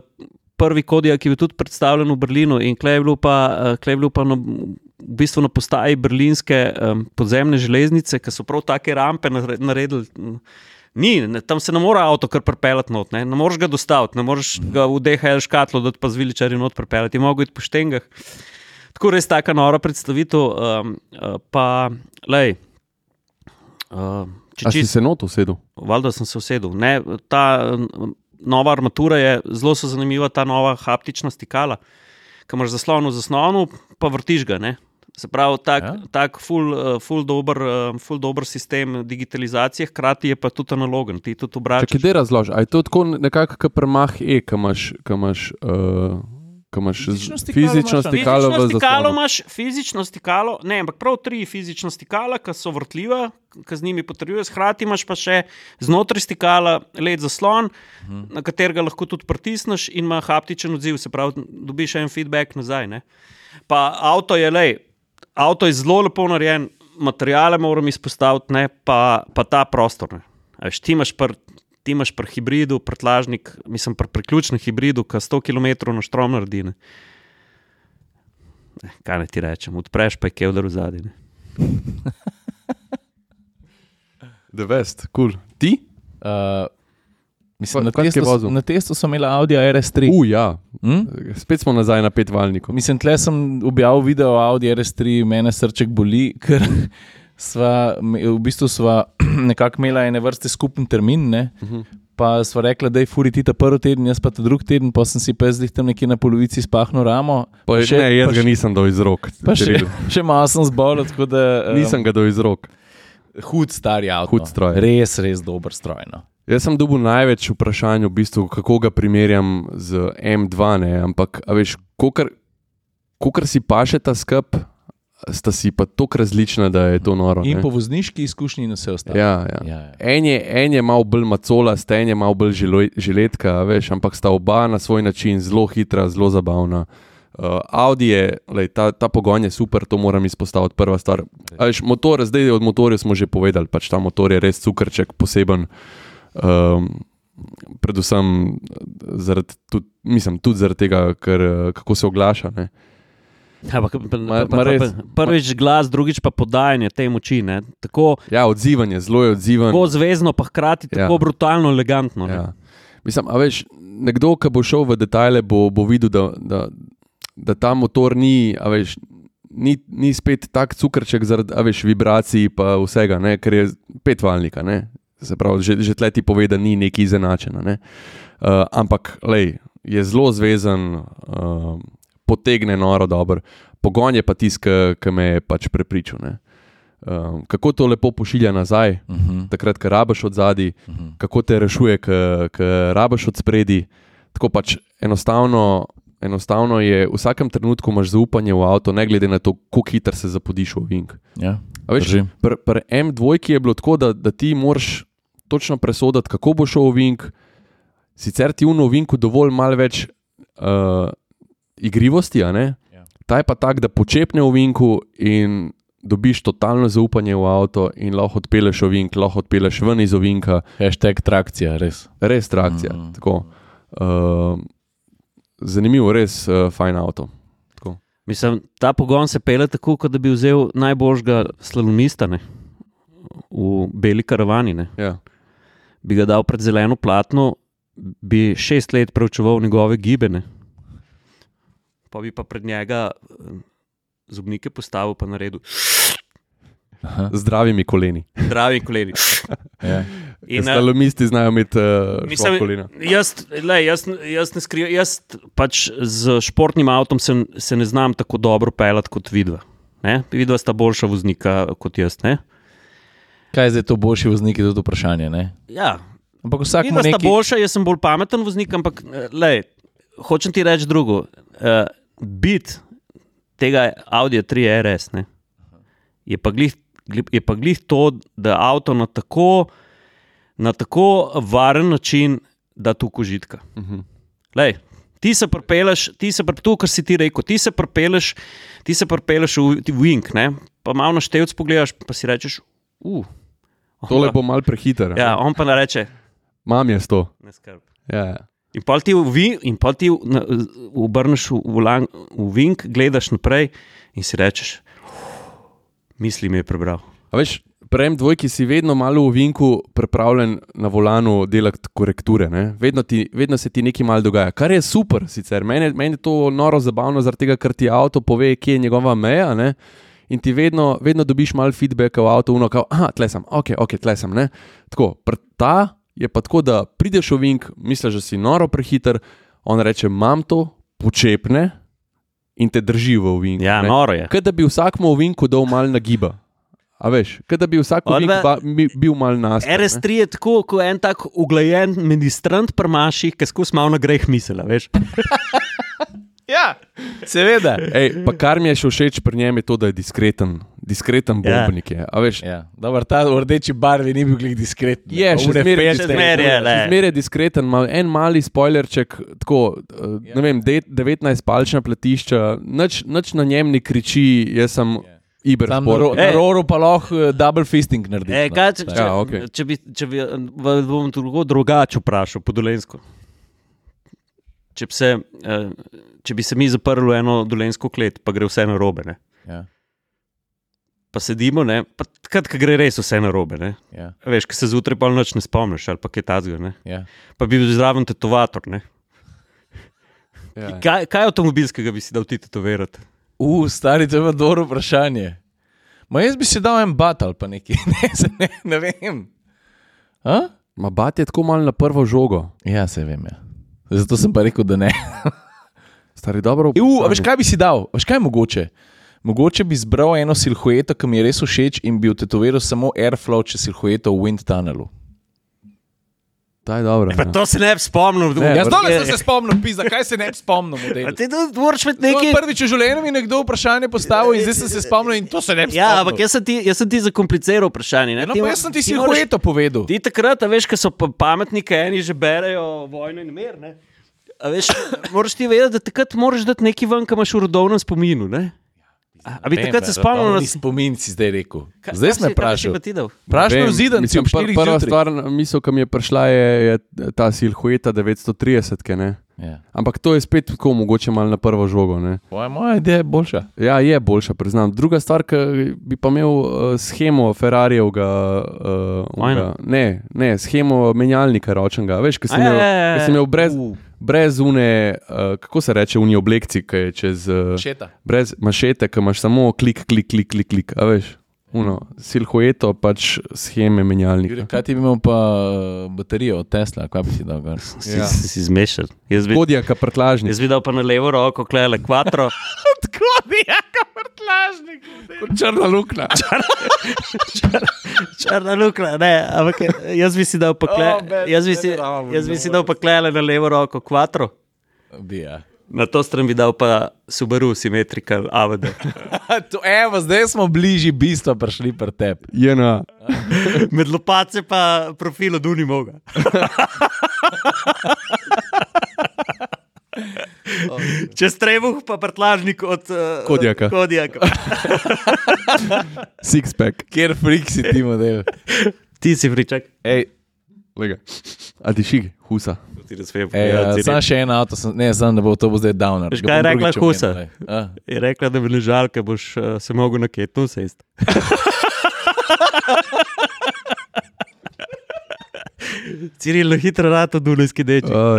prvi kodijak, ki je bil tudi predstavljen v Berlinu in klej je bil pa, klej je bil pa na, v bistvu na postaji berlinske um, podzemne železnice, ki so prav take rampe nare- naredili. Ni, ne, tam se ne more avto kar pripeljati not, ne, ne moreš ga dostaviti, ne moreš ga v DHL škatlo, da pa z viličarji not pripeljati, je mogo iti po štengah. Tako res taka nora predstavitev, um, uh, pa lej. Uh, če A si se not usedel? valjda sem se usedel. Ne, ta nova armatura je zelo zanimiva, ta nova haptična stikala, ki imaš zaslon v zaslonu, pa vrtiš ga. Ne? Se pravi, tak, Ja. tak ful, eh, ful, dober, eh, ful dober sistem digitalizacije, hkrati je pa tudi analogen. Ti tudi obračaš. kdaj razložiš, je to tako nekako kot premah E, ki imaš, imaš, uh, ki imaš Fizično stikalo fizično imaš, stikalo Fizično stikalo imaš, fizično stikalo, ne, ampak prav tri fizična stikala, ki so vrtljiva, ki z njimi potrjuješ. Hkrati imaš pa še znotraj stikala led zaslon, uh -huh. na katerega lahko tudi pritisneš in ima haptičen odziv, se pravi, dobiš en feedback nazaj. Ne. Pa avto je le, avto je zelo lepo narejen, materijale moram izpostaviti, ne, pa, pa ta prostor. Ne. A Veš, ti imaš pri ti imaš pri hibridu, prtlažnik, mislim, pri priključnem hibridu, ki 100 km na štrom naredi. Ne. Ne, kaj naj ti rečem, odpreš pa je kevdar v zadnji. [LAUGHS] The best, cool. Ti? Uh, mislim, Kaj- na, testu, na testu sem imel Audi RS3. U, ja. Hm? Spet smo nazaj na petvalniku. Mislim, tle sem objavil video Audi RS3, mene srček boli, ker sva, v bistvu sva [CLEARS THROAT] nekako imela ene vrste skupen termin. Ne? Uh -huh. Pa sva rekla, da je furi ti ta prvi teden, jaz pa ta drugi teden, pa sem si pa zdaj tam nekje na polovici spahnil ramo. Pa, še- ne, jaz pa ga še- nisem dal iz rok. Pa še, [LAUGHS] še malo sem zbolel, tako da. um, Nisem ga dal iz rok. Hud star avto. Hud stroj. Res, res dober stroj. No. Jaz sem dobil največ vprašanj, v bistvu, kako ga primerjam z M2, ne? ampak veš, kolikor si paše ta skrb, sta si pa tako različna, da je to noro. In ne. po vozniški izkušnji in vse ostalo. Ja, ja. Ja, ja. En je, en je malo bolj macola, en je malo bolj žiletka, veš, ampak sta oba na svoj način zelo hitra, zelo zabavna. Uh, Audi je, lej, ta, ta pogon je super, to moram izpostaviti, prva stvar. A Veš, motor, zdaj od motorja smo že povedali, pač ta motor je res cukrček, poseben. Um, predvsem zaradi, tudi, mislim, tudi zaradi tega, ker, eh, kako se oglaša. Ne. Ampak, pa- Ma- pa- ma pa- pa- Prvič glas, drugič pa podajanje te moči. ne. Tako, Ja, odzivanje, zelo je odziven. tako zvezno, pa hkrati Ja. tako brutalno elegantno. ne. Ja. Mislim, a veš, nekdo, ki bo šel v detajle, bo, bo videl, da, da, da ta motor ni, veš, ni, ni spet tak cukrček zaradi veš, vibracij in vsega, ne, ker je petvalnika. Ne. Se pravi, že, že tle ti pove, da ni neki izenačena. Ne. Uh, ampak lej, je zelo zvezen, uh, potegne noro dober. Pogon je pa tisti, ki me je pač prepričal. ne. Um, kako to lepo pošilja nazaj, Uh -huh, takrat, ko rabiš od zadaj, uh -huh. kako te rešuje, ko rabiš od spredi. Tako pač enostavno, enostavno je, v vsakem trenutku imaš zaupanje v avto, ne glede na to, kako hitro se zapodiš v vink. Ja, pri pr M2 je bilo tako, da, da ti moraš točno presoditi, kako bo šel v vink. Sicer ti v novinku dovolj malo več uh, igrivosti, a ne? Ja. Ta je pa tak, da počepne v vinku in dobiš totalno zaupanje v avto in lahko odpeleš v vink, lahko odpeleš ven iz ovinka. Hashtag trakcija, res. Res trakcija. Mm. Uh, zanimivo, res uh, fajn avto. Tako. Mislim, ta pogon se pele tako, kot da bi vzel najboljšega slalomista ne, v beli karavani. Ne. Ja. Bi ga dal pred zeleno platno, bi šest let preučeval njegove gibene, pa bi pa pred njega eh, zobnike postavil, pa naredil Aha, zdravimi koleni. zdravi koleni. [LAUGHS] ja. In, eh, Slalomisti znajo imeti uh, Mislim, kolena. jaz, lej, jaz, jaz ne skrivam, jaz pač z športnim avtom se, se ne znam tako dobro pelati kot vidva. Ne? Vidva sta boljša voznika kot jaz. Ne? Kaj je zdaj to boljši voznik, je tudi vprašanje. Ne? Ja, Ampak vsak ima vidva sta neki... boljša, jaz sem bolj pameten voznik, ampak lej, hočem ti reči drugo. Uh, bit tega Audi 3 RS ne, je pa glih. Je pa glih to, da avto na tako, na tako varen način da tu kožitka. Uh -huh. Lej, ti se prepeleš, ti se prepeleš, to, kar si ti rekel, ti se prepeleš, ti se prepeleš v, Wing, ne? pa malo na števc pogledaš, pa si rečeš, uh, Tole bo mal prehiter. Ja, on pa ne reče, Mam je sto. ne skrb. Ja, ja. In pa ti, v, Wing- in pol ti na- obrneš v, v, lang- v Wing, gledaš naprej in si rečeš, misli mi je prebral. A veš, prejem dvojki si vedno malo v vinku pripravljen na volanu delati korekture. ne. Vedno, ti, vedno se ti nekaj malo dogaja, kar je super. Sicer meni men je to noro zabavno, zaradi tega, ker ti avto pove, kje je njegova meja. Ne? In ti vedno, vedno dobiš malo feedbacka v avtu, no, kao, ah, tle sem, ok, ok, tle sem. Ne? Tako, pr- ta je pa tako, da prideš v vink, misliš, da si noro prehiter, on reče, imam to, počepne in te drži v vinku. Ja, ne. noro je. Kot da bi vsakmu v vinku dal malo nagiba. A veš, kot da bi vsak ve- ba, bi, bil mal nas. RS3 je tako, kot en tak uglajen ministrant prmaši, ki skozi malo na greh misli, veš. [LAUGHS] Ja, seveda. Ej, pa kar mi je še všeč pri njem, je to, da je diskreten, diskreten Ja. bombnik. Je. A veš, Ja, dobro, ta v rdeči barvi ni bil glih diskreten. Je, še zmeraj je Še zmeraj je, le. Zmeraj je diskreten, ima en mali spoilerček, tako, uh, Ja. ne vem, de, 19 palčna platišča, nič, nič na njem ne kriči, jaz sem Ja. Iber. Tam na, ro, na roru pa lahko eh, double fisting naredi. E, no. kaj, če, če, Ja, ja, okej. okay. če bi, če bi v- bom drugače vprašal, po dolensko. Če bi, se, eh, če bi se mi zaprli v eno dolensko klet, pa gre vse na robe, ne? Ja, pa sedimo, ne? pa takrat, ko gre res vse na robe. Ne? ja, Veš, ki se zjutraj pa noč ne spomniš, ali pa kaj tazga. Ne? ja. Pa bi bil zraven tetovator. Ne? Ja. Kaj, kaj avtomobilskega bi si dal ti tetovirati? U, stari, to je pa dobro vprašanje. Ma jaz bi si dal en bat ali pa nekaj, [LAUGHS] ne, ne, ne vem. A? Ma bat je tako malo na prvo žogo. Ja, se vem. Ja. Zato sem pa rekel, da ne. [LAUGHS] Stari dobro. U, a veš, kaj bi si dal? Veš, kaj je mogoče? Mogoče bi zbral eno silhueto, ki mi je res všeč, in bi tetoviral samo airflow čez silhueto v wind tunnelu. Ta je dobro. Pa ja. to se ne bi spomnil. Ne, Jaz vrh- dobro sem se spomnil, pisa, kaj se ne bi spomnil. Ti to moraš imeti Nekaj... Prvič v življenju mi je nekdo vprašanje postavil in zdaj sem se spomnil in to se ne bi spomnil. Ja, ampak jaz sem ti, jaz sem ti zakompliciral vprašanje. Ne? No, Ti jaz sem ti ti silhueto povedal. Ti takrat, a veš, ko so pa pametniki, eni že berejo vojno in mir. Ne? A veš, moraš ti vedeti, da takrat moraš dati nekaj ven, kar imaš v rodovnem spominu. Ne? A, a bi takrat se spomnil na spomin si zdaj rekel. Kaj- Zdaj sem vprašal. Vem, me zidan, si mislim, ob pr- 4 Prva zjutraj. stvar, misel, ki mi je prišla, je, je ta silhueta 930. ke, Ne? Ja. Ampak to je spet tako, mogoče malo na prvo žogo. Moja, moja ideja je boljša. Ja, je boljša, priznam. Druga stvar, ki bi pa imel uh, schemo Ferrarijevega, uh, onega- ne, ne, schemo menjalnika ročnega. Veš, ki A sem, ja, imel, ja, ja, ki sem imel brez, Uh. Brez une, uh, kako se reče, uni oblekci, ki je čez. Uh, Šeta. brez mašete, ki imaš samo klik, klik, klik, klik, klik a veš. Uno, silhueto, pač scheme menjalnika. Jure, Kaj ti bi imel pa eh, baterijo od Tesla, kaj bi si dal gor? Si, Ja. si, si zmešal. Kodjaka prtlažnik. jaz bi dal pa na levo roko, klele kvatro. Tako [LAUGHS] bi, jako vrtlažnik. Črna luknja. [LAUGHS] Črna luknja, ne, ampak jaz bi si dal pa kle, O, ben- jaz bi si, jaz bi si dal pa klele na levo roko kvatro. Bi, ja. Na to stran bi dal pa Subaru Symmetrical AVD. [LAUGHS] To, evo, zdaj smo bližji bistva prišli pri tebi. Jena. [LAUGHS] Med lopace pa profil od Unimoga. [LAUGHS] Čez trebuh pa prtlažnik od uh, Kodjaka. Kodjaka. Sixpack. Kjer frik si ti model? Ti si fričak. Ej. A ti šig, husa. Povedati, uh, Sam še en avto, sem, ne, znam, da bo to bo zdaj downer. Veš, Ga kaj je rekla Husa? Je rekla, da bi ležal, ker boš uh, se mogel na ketnu sesti. [LAUGHS] Ciril, hitro rado dunajski deči. Oh,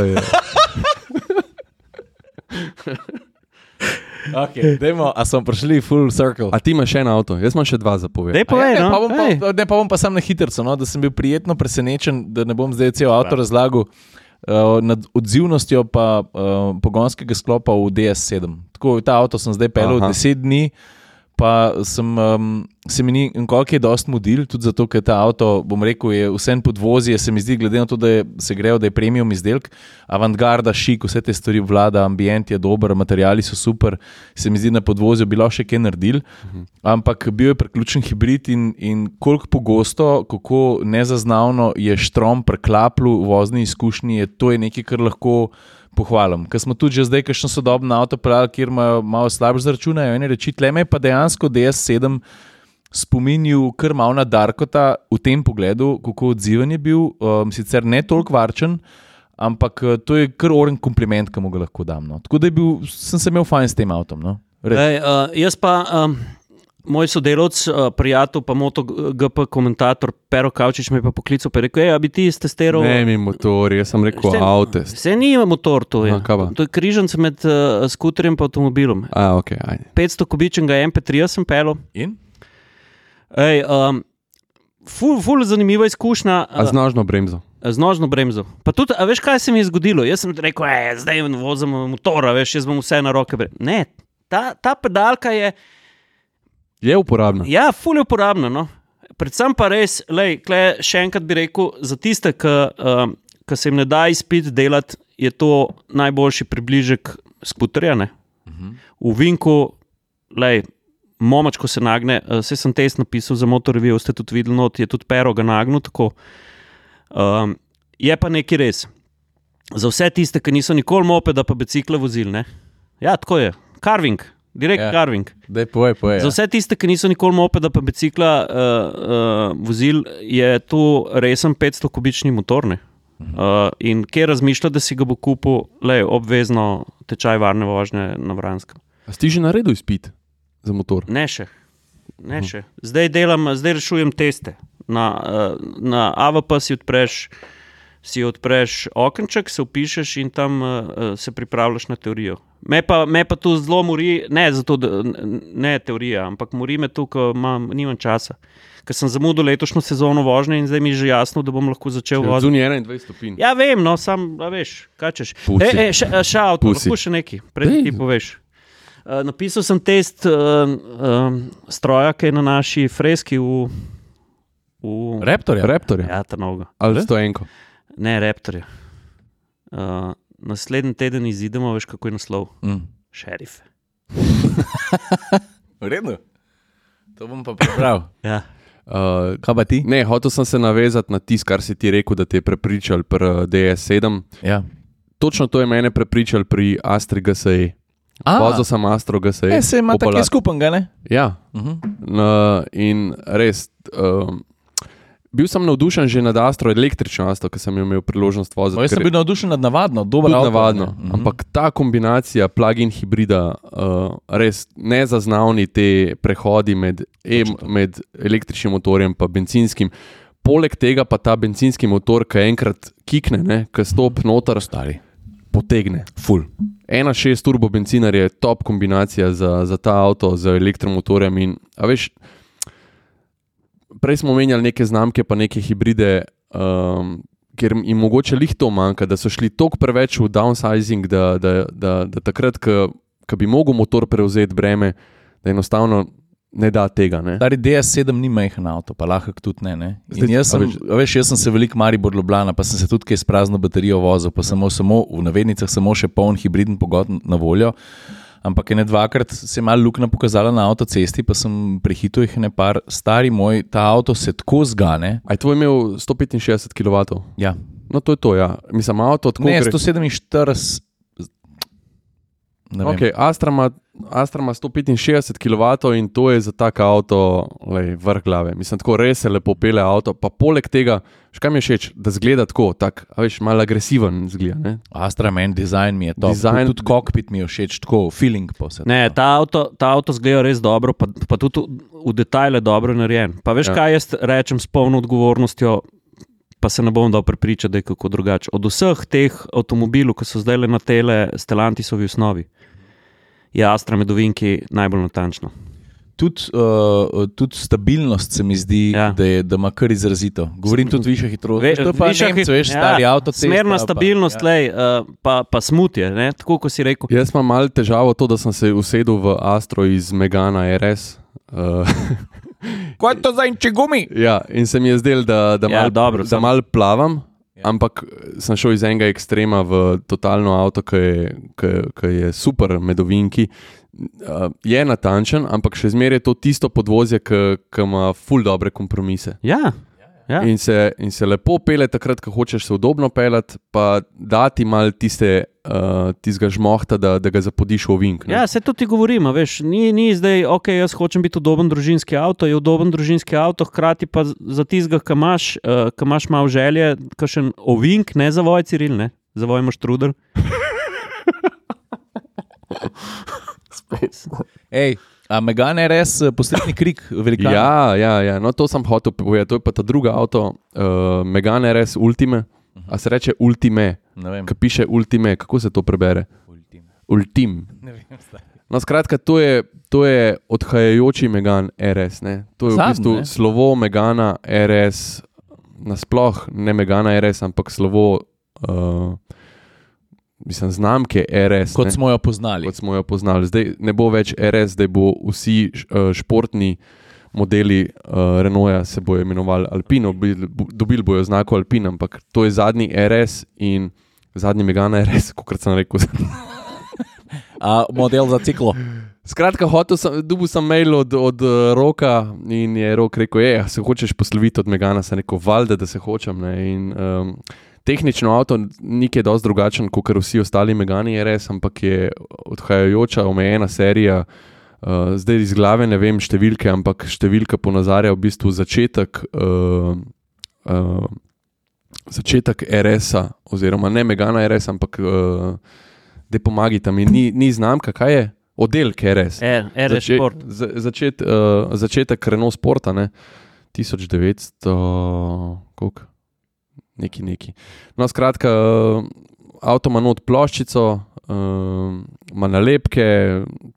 [LAUGHS] Okay, dajmo, a smo prišli full circle? A ti imaš še en avto, jaz imam še dva za povedati. Dej povej, ne, no. pa bom Ej. pa, ne, pa bom pa sam na hitro, no, da sem bil prijetno presenečen, da ne bom zdaj cel avto razlagal. Uh, nad odzivnostjo pa uh, pogonskega sklopa v DS7. Tako ta avto sem zdaj pelil Aha. 10 dni, pa sem, um, se mi ni nikoli je dost mudil, tudi zato, ker ta avto, bom rekel, je vsem podvozje, se mi zdi, glede na to, da je, se grejo, da je premium izdelek, avantgarda, šik, vse te stvari vlada, ambient je dober, materiali so super, se mi zdi na podvozju bilo še kaj naredil, ampak bil je priključen hibrid in, in koliko pogosto, kako nezaznavno je štrom preklapljal v vozni izkušnji, je to je nekaj, kar lahko pohvalim. Ker smo tudi že zdaj, kakšen sodoben avto pravili, kjer imajo malo slabše zračunajo in reči, tle me pa dejansko DS7 spominjal kar malo na Darkota v tem pogledu, kako odziven je bil, um, sicer ne toliko varčen. Ampak eh, to je kar oren kompliment, ki mu ga lahko dam. No. Tako da bil, sem se imel fajn s tem avtom. No. Res. Ej, uh, jaz pa, um, moj sodelovec, uh, prijatelj, pa MotoGP komentator Pero Kavčič me je pa poklical in rekel: Ej, a bi ti testiral? Ne, mi motor, jaz sem rekel avtest. Vse ni motor, to je. Kaj pa? to je križanc med uh, skuterjem in avtomobilom. A, ok, ajde. 500 kubičnega MP3 sem pelil. In? Ej, um, ful, ful zanimiva izkušnja. A z nožno bremzo. Z nožno bremzo. Pa tudi, a veš, kaj se mi je zgodilo? Jaz sem rekel, "Ej, zdaj vozim motor, a veš, jaz bom vse na roke. bre-" Ne, ta, ta pedalka je, Je uporabna. ja, ful je uporabna. No? Predvsem pa res, lej, kle, še enkrat bi rekel, za tiste, ki um, ki se jim ne da izpit delati, je to najboljši približek skuterja. ne. V Vinku, lej, momačko se nagne, vse sem test napisal za motor review, ste tudi videli, not, je tudi pero ga nagnil tako. Um, je pa nekaj res. Za vse tiste, ki niso nikoli mopeda, pa bicikle vozili. Ne? Ja, tako je. Carving, direkt Ja. ja. carving. Daj, povej, povej. Za vse tiste, ki niso nikoli mopeda, pa bicikla uh, uh, vozili, je to resen 500-kubični motor. ne. Uh, in kje razmišlja, da si ga bo kupil, le obvezno tečaj varne vožnje na Vranskem. A si že naredil izpit za motor? Ne še. Ne še. Zdaj delam, zdaj rešujem teste. Na, uh, na AVP si odpreš, si odpreš okenček, se upišeš in tam uh, se pripravljaš na teorijo. Me pa, me pa tu zelo mori, ne, zato, da, ne teorija, ampak mori me tu, ker imam, nimam časa. Ker sem zamudil letošnjo sezono vožnje in zdaj mi je že jasno, da bom lahko začel voziti. Zunaj 21 stopinj. Ja, vem, no, sam, veš, kaj češ. Pusi. E, e, še, še avto, lahko še nekaj, prej ti poveš. Uh, napisal sem test uh, um, stroja, ki je na naši freski v. v Raptorja. Raptorje. ja, ta noga. Ali sto enko. Ne, reptorja. Uh, naslednji teden izidemo, veš, kako je naslov. Mm. Šerif. V redu. To bom pa prebral. [LAUGHS] Ja. Uh, Kaj pa ti? ne, hotel sem se navezati na tisto, kar si ti rekel, da te je prepričal pri eh, DS7. Ja. Točno to je mene prepričal pri Astri GSE. A, Vozil sem Astro GSE. e, se ima tako Opala- skupnega, ne? Ja, Uh -huh. no, in res. Um, bil sem navdušen že nad Astro, električno Astro, ki sem imel priložnost voziti. Jaz sem bil navdušen nad navadno, dobro avto. navadno. ne. Mhm. Ampak ta kombinacija plug-in hibrida, uh, res nezaznavni te prehodi med, e, med električnim motorjem in benzinskim. Poleg tega pa ta benzinski motor, ki enkrat kikne, ki stop noter, Stari. potegne. Ful. 1.6 turbo benzinar je top kombinacija za, za ta avto z elektromotorjem. In, a veš, prej smo omenjali neke znamke, pa neke hibride, um, ker jim mogoče lih to manjka, da so šli toliko preveč v downsizing, da, da, da, da takrat, ko bi mogel motor prevzeti breme, da enostavno ne da tega. Ne? Stari DS7 ni majhen avto, pa lahko tudi ne. ne? In Zdaj, jaz sem, a veš- jaz sem se veliko Maribor Ljubljana, pa sem se tudi kaj s prazno baterijo vozil, pa samo, samo v navednicah samo še poln hibriden pogon na voljo. Ampak je ne dvakrat se je malo luknja pokazala na avtocesti, pa sem prehitil jih ne par, stari moj, ta avto se tako zgane. Aj tvoj imel 165 kW. Ja. No, to je to, ja. Mislim, avto tako Ne, gre- 147. Okay, Astra ima Astra ima 165 kW in to je za tak avto lej, vrh glave. Mislim, tako res se lepo pele avto. Pa poleg tega, še kaj mi je všeč, da zgleda tako, tak, a veš, malo agresiven zgleda. Ne? Astra meni dizajn mi je to. Dizajn- Tudi kokpit mi je všeč, tako feeling pa se. Ne, ta avto, ta avto zgleda res dobro, pa, pa tudi v, v detajle dobro narejen. Pa veš, Ja. kaj jaz rečem s polno odgovornostjo, pa se ne bom dal prepričati, da je kako drugače. Od vseh teh avtomobilov, ki so zdaj le na tele Stellantisovi osnovi, je Astra Medovinki najbolj natančno. Tudi, uh, tudi stabilnost se mi zdi, ja. Ja. da, je, da ima kar izrazito. Govorim tudi više hitrosti. Ve- to je pa višja Nemcu, hit- veš, stari avto. Smerna stabilnost, ja. ja. lej, uh, pa, pa smutje, ne? tako kot si rekel. Jaz imam malo težavo to, da sem se usedel v Astro iz Megana RS. Uh, [LAUGHS] Kaj je to za inče gumi? ja, in se mi je zdelo, da, da Ja, malo dobro, da mal plavam. Ja. Ampak sem šel iz enega ekstrema v totalno avto, ki je, ki, ki je super, medovinki. Uh, je natančen, ampak še zmeraj je to tisto podvozje, ki ki ima ful dobre kompromise. Ja, ja. In se, in se lepo pele takrat, ko hočeš se udobno pelati, pa dati mal tiste, uh, tistega žmohta, da, da ga zapodiš v vink. ne. Ja, se to ti govorim, a veš, ni, ni zdaj, ok, jaz hočem biti udoben družinski avto, je udoben družinski avto, hkrati pa za tistega, ki imaš, uh, ki imaš malo želje, kakšen ovink, ne za voj, Ciril, ne, za voj imaš truder. Ej, a Megan res eh, poslednji [LAUGHS] krik, velika. Ja, ja, ja. No, to sem hotel povedati. To je pa ta druga avto, uh, Megan RS Ultime. A se reče Ultime, ki piše Ultime, kako se to prebere? Ultim. Zdaj. No, skratka, to je, to je odhajajoči Megan RS. Ne? To je v Zadnji, bistvu ne? slovo Megana RS, nasploh ne Megana RS, ampak slovo, uh, mislim, znamke RS. Kot ne? smo jo poznali. kot smo jo poznali. Zdaj ne bo več RS, zdaj bo vsi eh, športni modeli uh, Renaulta se bojo imenovali Alpino, dobili dobil bojo znako Alpin, ampak to je zadnji RS in zadnji Megana RS, [LAUGHS] kot sem rekel. A model za ciklo. Skratka, hotel sem, dobil sem mail od, od eh, Roka in je Rok rekel, je, se hočeš posloviti od Megana, sem rekel, valjda, da se hočem. Ne? In, um, tehnično avto ni kaj dosti drugačen kot vsi ostali Megani RS, ampak je odhajajoča, omejena serija. Uh, zdaj iz glave ne vem številke, ampak številka ponazarja v bistvu začetek, uh, uh, začetek RS-a, oziroma ne Megana RS, ampak uh, da pomagite mi, ni, ni znamka, kaj je? Oddelek RS. Er, er Zače- šport. za- začet, uh, začetek Renault Sporta, ne? 1900, koliko? Neki, neki. No, skratka, uh, avto ima not ploščico, uh, ima nalepke,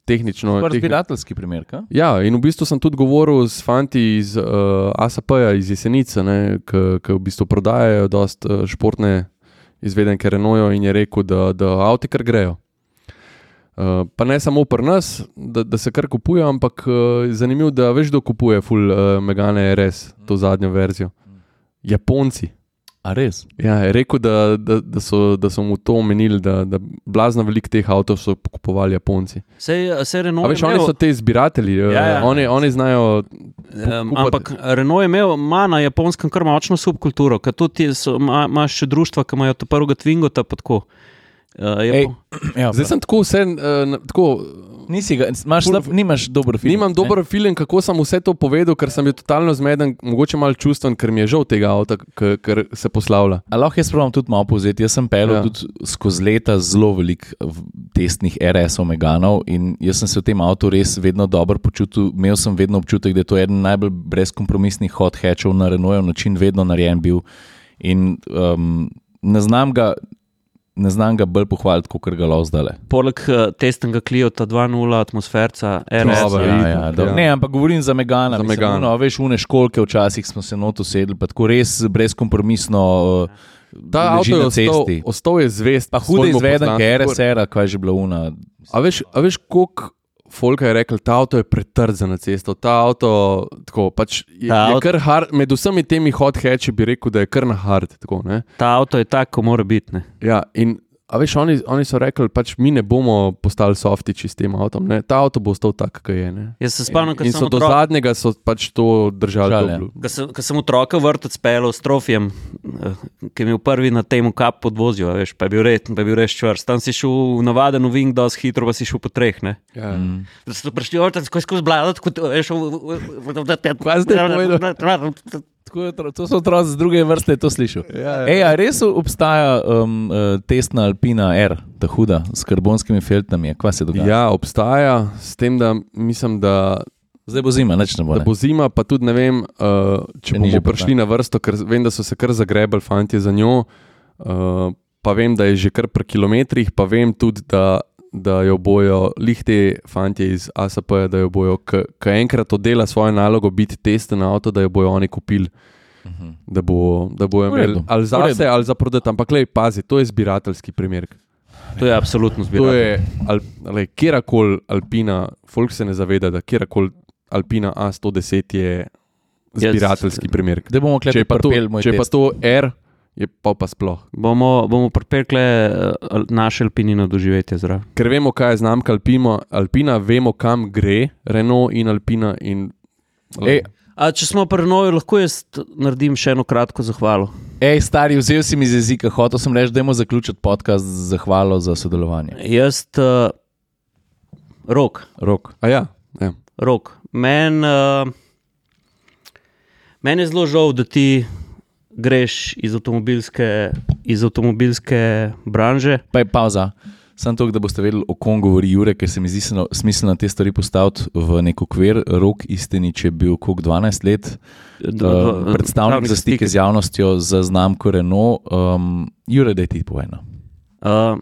tehnično. Prvi tehni- zbirateljski primer. Ka? Ja, in v bistvu sem tudi govoril s fanti iz uh, ASP-ja, iz Jesenice, ki v bistvu prodajajo dosta uh, športne izvedenke Renault in je rekel, da, da avti kar grejo. Uh, pa ne samo pri nas, da, da se kar kupuje, ampak uh, zanimivo, da veš, kdo kupuje full uh, Megane RS, to zadnjo verzijo. Japonci. A res? Ja, je rekel, da, da, da, so, da so mu to omenili, da, da blazno veliko teh avtomobilov so kupovali Japonci. Sej, sej Renault A veš, je oni imel- so te zbiratelji, ja, Ja, ja. Oni, oni znajo. Um, ampak Renault je imel ima na japonskem kar močno subkulturo, ker tudi imaš še društva, ki imajo ta prvega Twingota. pa tako. Uh, je Ej, po- [CLEARS THROAT] Ja, Zdaj sem tako vse, uh, tako, Nisi ga, imaš slab, nimaš dober film. nimam dober film, kako sem vse to povedal, ker sem bil totalno zmeden, mogoče malo čustven, ker mi je žal tega avta, ker se poslavlja. A lahko jaz pravim tudi malo povzeti. Jaz sem pel Ja. tudi skozi leta zelo veliko v- testnih RS-ov Meganov in jaz sem se v tem avtu res vedno dobro počutil. Imel sem vedno občutek, da je to eden najbolj brezkompromisnih hot hatchov na Renaultov način, vedno narejen bil. In um, ne znam ga. Ne znam ga bolj pohvaliti, kot ga lahko zdaj. Poleg uh, testnega Cliota 2.0 atmosferca, RS. Dober, je- ja, Ja, do, ja. Ne, ampak govorim za Megana. Za Mislim, Megana. Uno, veš, une školke včasih smo se not usedli, pa tako res brezkompromisno. Uh, Ta avto je ostal, cesti. ostal je zvest. Pa hude izvedenke, poslanstvu. RSR, kaj je že bila una. A veš, a veš koliko folka je rekel, ta avto je pretrd za na cesto. Ta avto tako, pač je, Ta je kar hard, med vsemi temi hot hatchi bi rekel, da je kar na hard. Tako, ne? Ta avto je tako, kot mora biti. ja, in A veš, oni, oni so rekli, pač mi ne bomo postali softiči s tem avtom. Ne? Ta avto bo ostal tak, kot je. Ne? Jaz se spomnim, ko In sem so do zadnjega so pač to držali. Ja. Ko sem, ko sem otroka v vrtec pelil s trofijem, eh, ki je imel prvi na tem kap podvozju, a veš, pa je bil red, pa je bil res čvrst. Tam si šel v navaden uvink, dosti hitro, pa si šel po treh. Ne? Ja. Mm. Da so prišli vrtec, skozi skozi blado, tako da veš, Kaj zdaj povedal? Tako To so otroci z druge vrste, to slišal. Ja, ja. Ej, a res obstaja um, uh, testna Alpina R, ta huda, s karbonskimi filtrami? Kaj se dogaja? ja, obstaja, s tem, da mislim, da, Zdaj bo zima, nič ne bo. Ne? bo zima, pa tudi ne vem, uh, če bomo prišli na vrsto, ker vem, da so se kar zagrebali fanti za njo. Uh, pa vem, da je že kar pri kilometrih, pa vem tudi, da, da jo bojo lihte fanti iz ASP, da jo bojo, ki enkrat oddela svojo nalogo, biti testen avto, da jo bojo oni kupili. Mhm. Da, bo, da redu, imeli ali za sebe, ali za prodati. Ampak, lej, pazi, to je zbirateljski primer. To je absolutno To zbiratelj. je al, lej, kjerkoli Alpina, folk se ne zaveda, da kjerkoli Alpina A110 je zbirateljski primer. Zdaj bomo Če je pa to, če je pa to R, je pa, pa sploh. Bomo, bomo pripekle uh, naše alpinino doživetje zraven. Ker vemo, kaj je znamka Alpina, Alpina vemo, kam gre Renault in Alpina. In, Ej, A če smo pri Noju, lahko jaz naredim še eno kratko zahvalo. Ej, stari, vzel si mi z jezika, hotel sem reči, da moramo zaključiti podcast z zahvalo za sodelovanje. Jaz, uh, rok, Rok. a ja, ja. rok. Meni uh, men je zelo žal, da ti greš iz avtomobilske, iz avtomobilske branže. Pa je pauza. Sam to, da boste vedeli, o kom govori Jure, ker se mi zdi smiselno- te stvari postaviti v nek okvir. Rok istenič je bil koliko 12 let, uh, predstavnik za stike z javnostjo za znamko Renault. Um, Jure, da ti povem. Uh,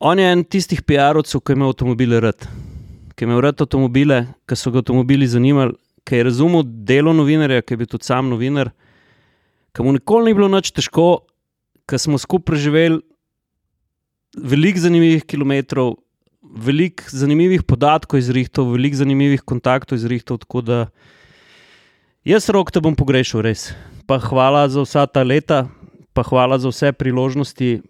on je en tistih PR-ovcev, ki ima avtomobile rad, ki ima rad avtomobile, ki so ga avtomobili zanimali, ki je razumel delo novinarja, ki je bil tudi sam novinar, ki mu nikoli ni bilo nič težko, ki smo skupaj preživeli veliko zanimivih kilometrov, veliko zanimivih podatkov izrihtov, veliko zanimivih kontaktov izrihtov. Tako da jaz rok te bom pogrešal, res. Pa hvala za vsa ta leta, pa hvala za vse priložnosti,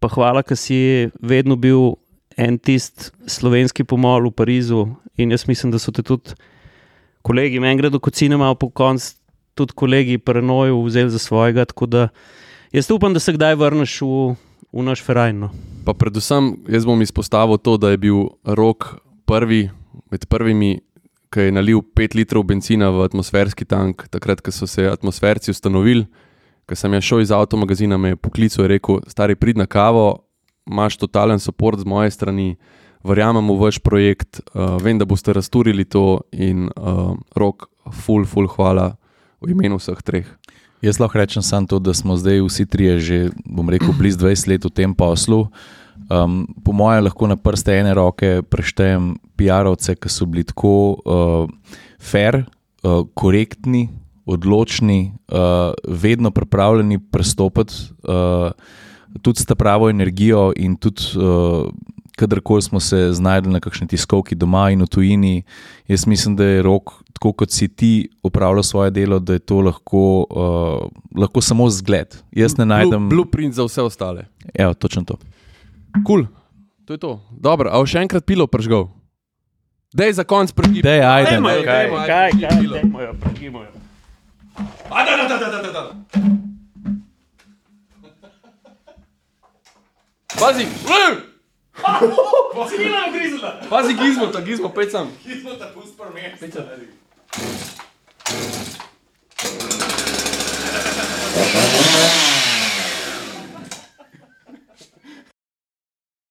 pa hvala, ker si vedno bil en tisti slovenski pomol v Parizu. In jaz mislim, da so te tudi kolegi, meni gre do kocine, malo po koncu, tudi kolegi Prenoju vzeli za svojega. Da jaz upam, da se kdaj vrneš v, v naš ferajn. No. Pa predvsem jaz bom izpostavil to, da je bil rok prvi med prvimi, ki je nalil 5 litrov benzina v atmosferski tank, takrat, ko so se atmosferci ustanovili. Ko sem jaz šel iz avtomagazina, me je poklical in rekel: Stari, prid na kavo, imaš totalen podpor z moje strani, verjamem v vaš projekt, uh, vem, da boste razturili to in uh, rok, full, full, hvala v imenu vseh treh. Jaz lahko rečem samo to, da smo zdaj vsi trije že, bom rekel, blizu 20 let v tem poslu. Um, po mojem, lahko na prste ene roke preštejem PR-ovce, ki so bili tako uh, fair, uh, korektni, odločni, uh, vedno pripravljeni prestopiti, uh, tudi s ta pravo energijo in tudi. Uh, Kadarkoli smo se znašli na kakšni tiskovki doma in v tujini, jaz mislim, da je rok, tako kot si ti upravljal svoje delo, da je to lahko, uh, lahko samo zgled. Jaz ne najdem. Blue, blueprint za vse ostale. Evo, točno to. Kul, cool. to je to. Dobro, a še enkrat pilo pržgal? Dej za konc prgi. Dej, ajde, Dajmo ne. jo, dajmo, ajde, prgi pilo. pregimo jo. A, da, da, da, da, da, da. Pazi! Si Milana grizla! Pazi gizmo, ta gizmo, pet sam. Gizmo ta pust promet. Pet sam.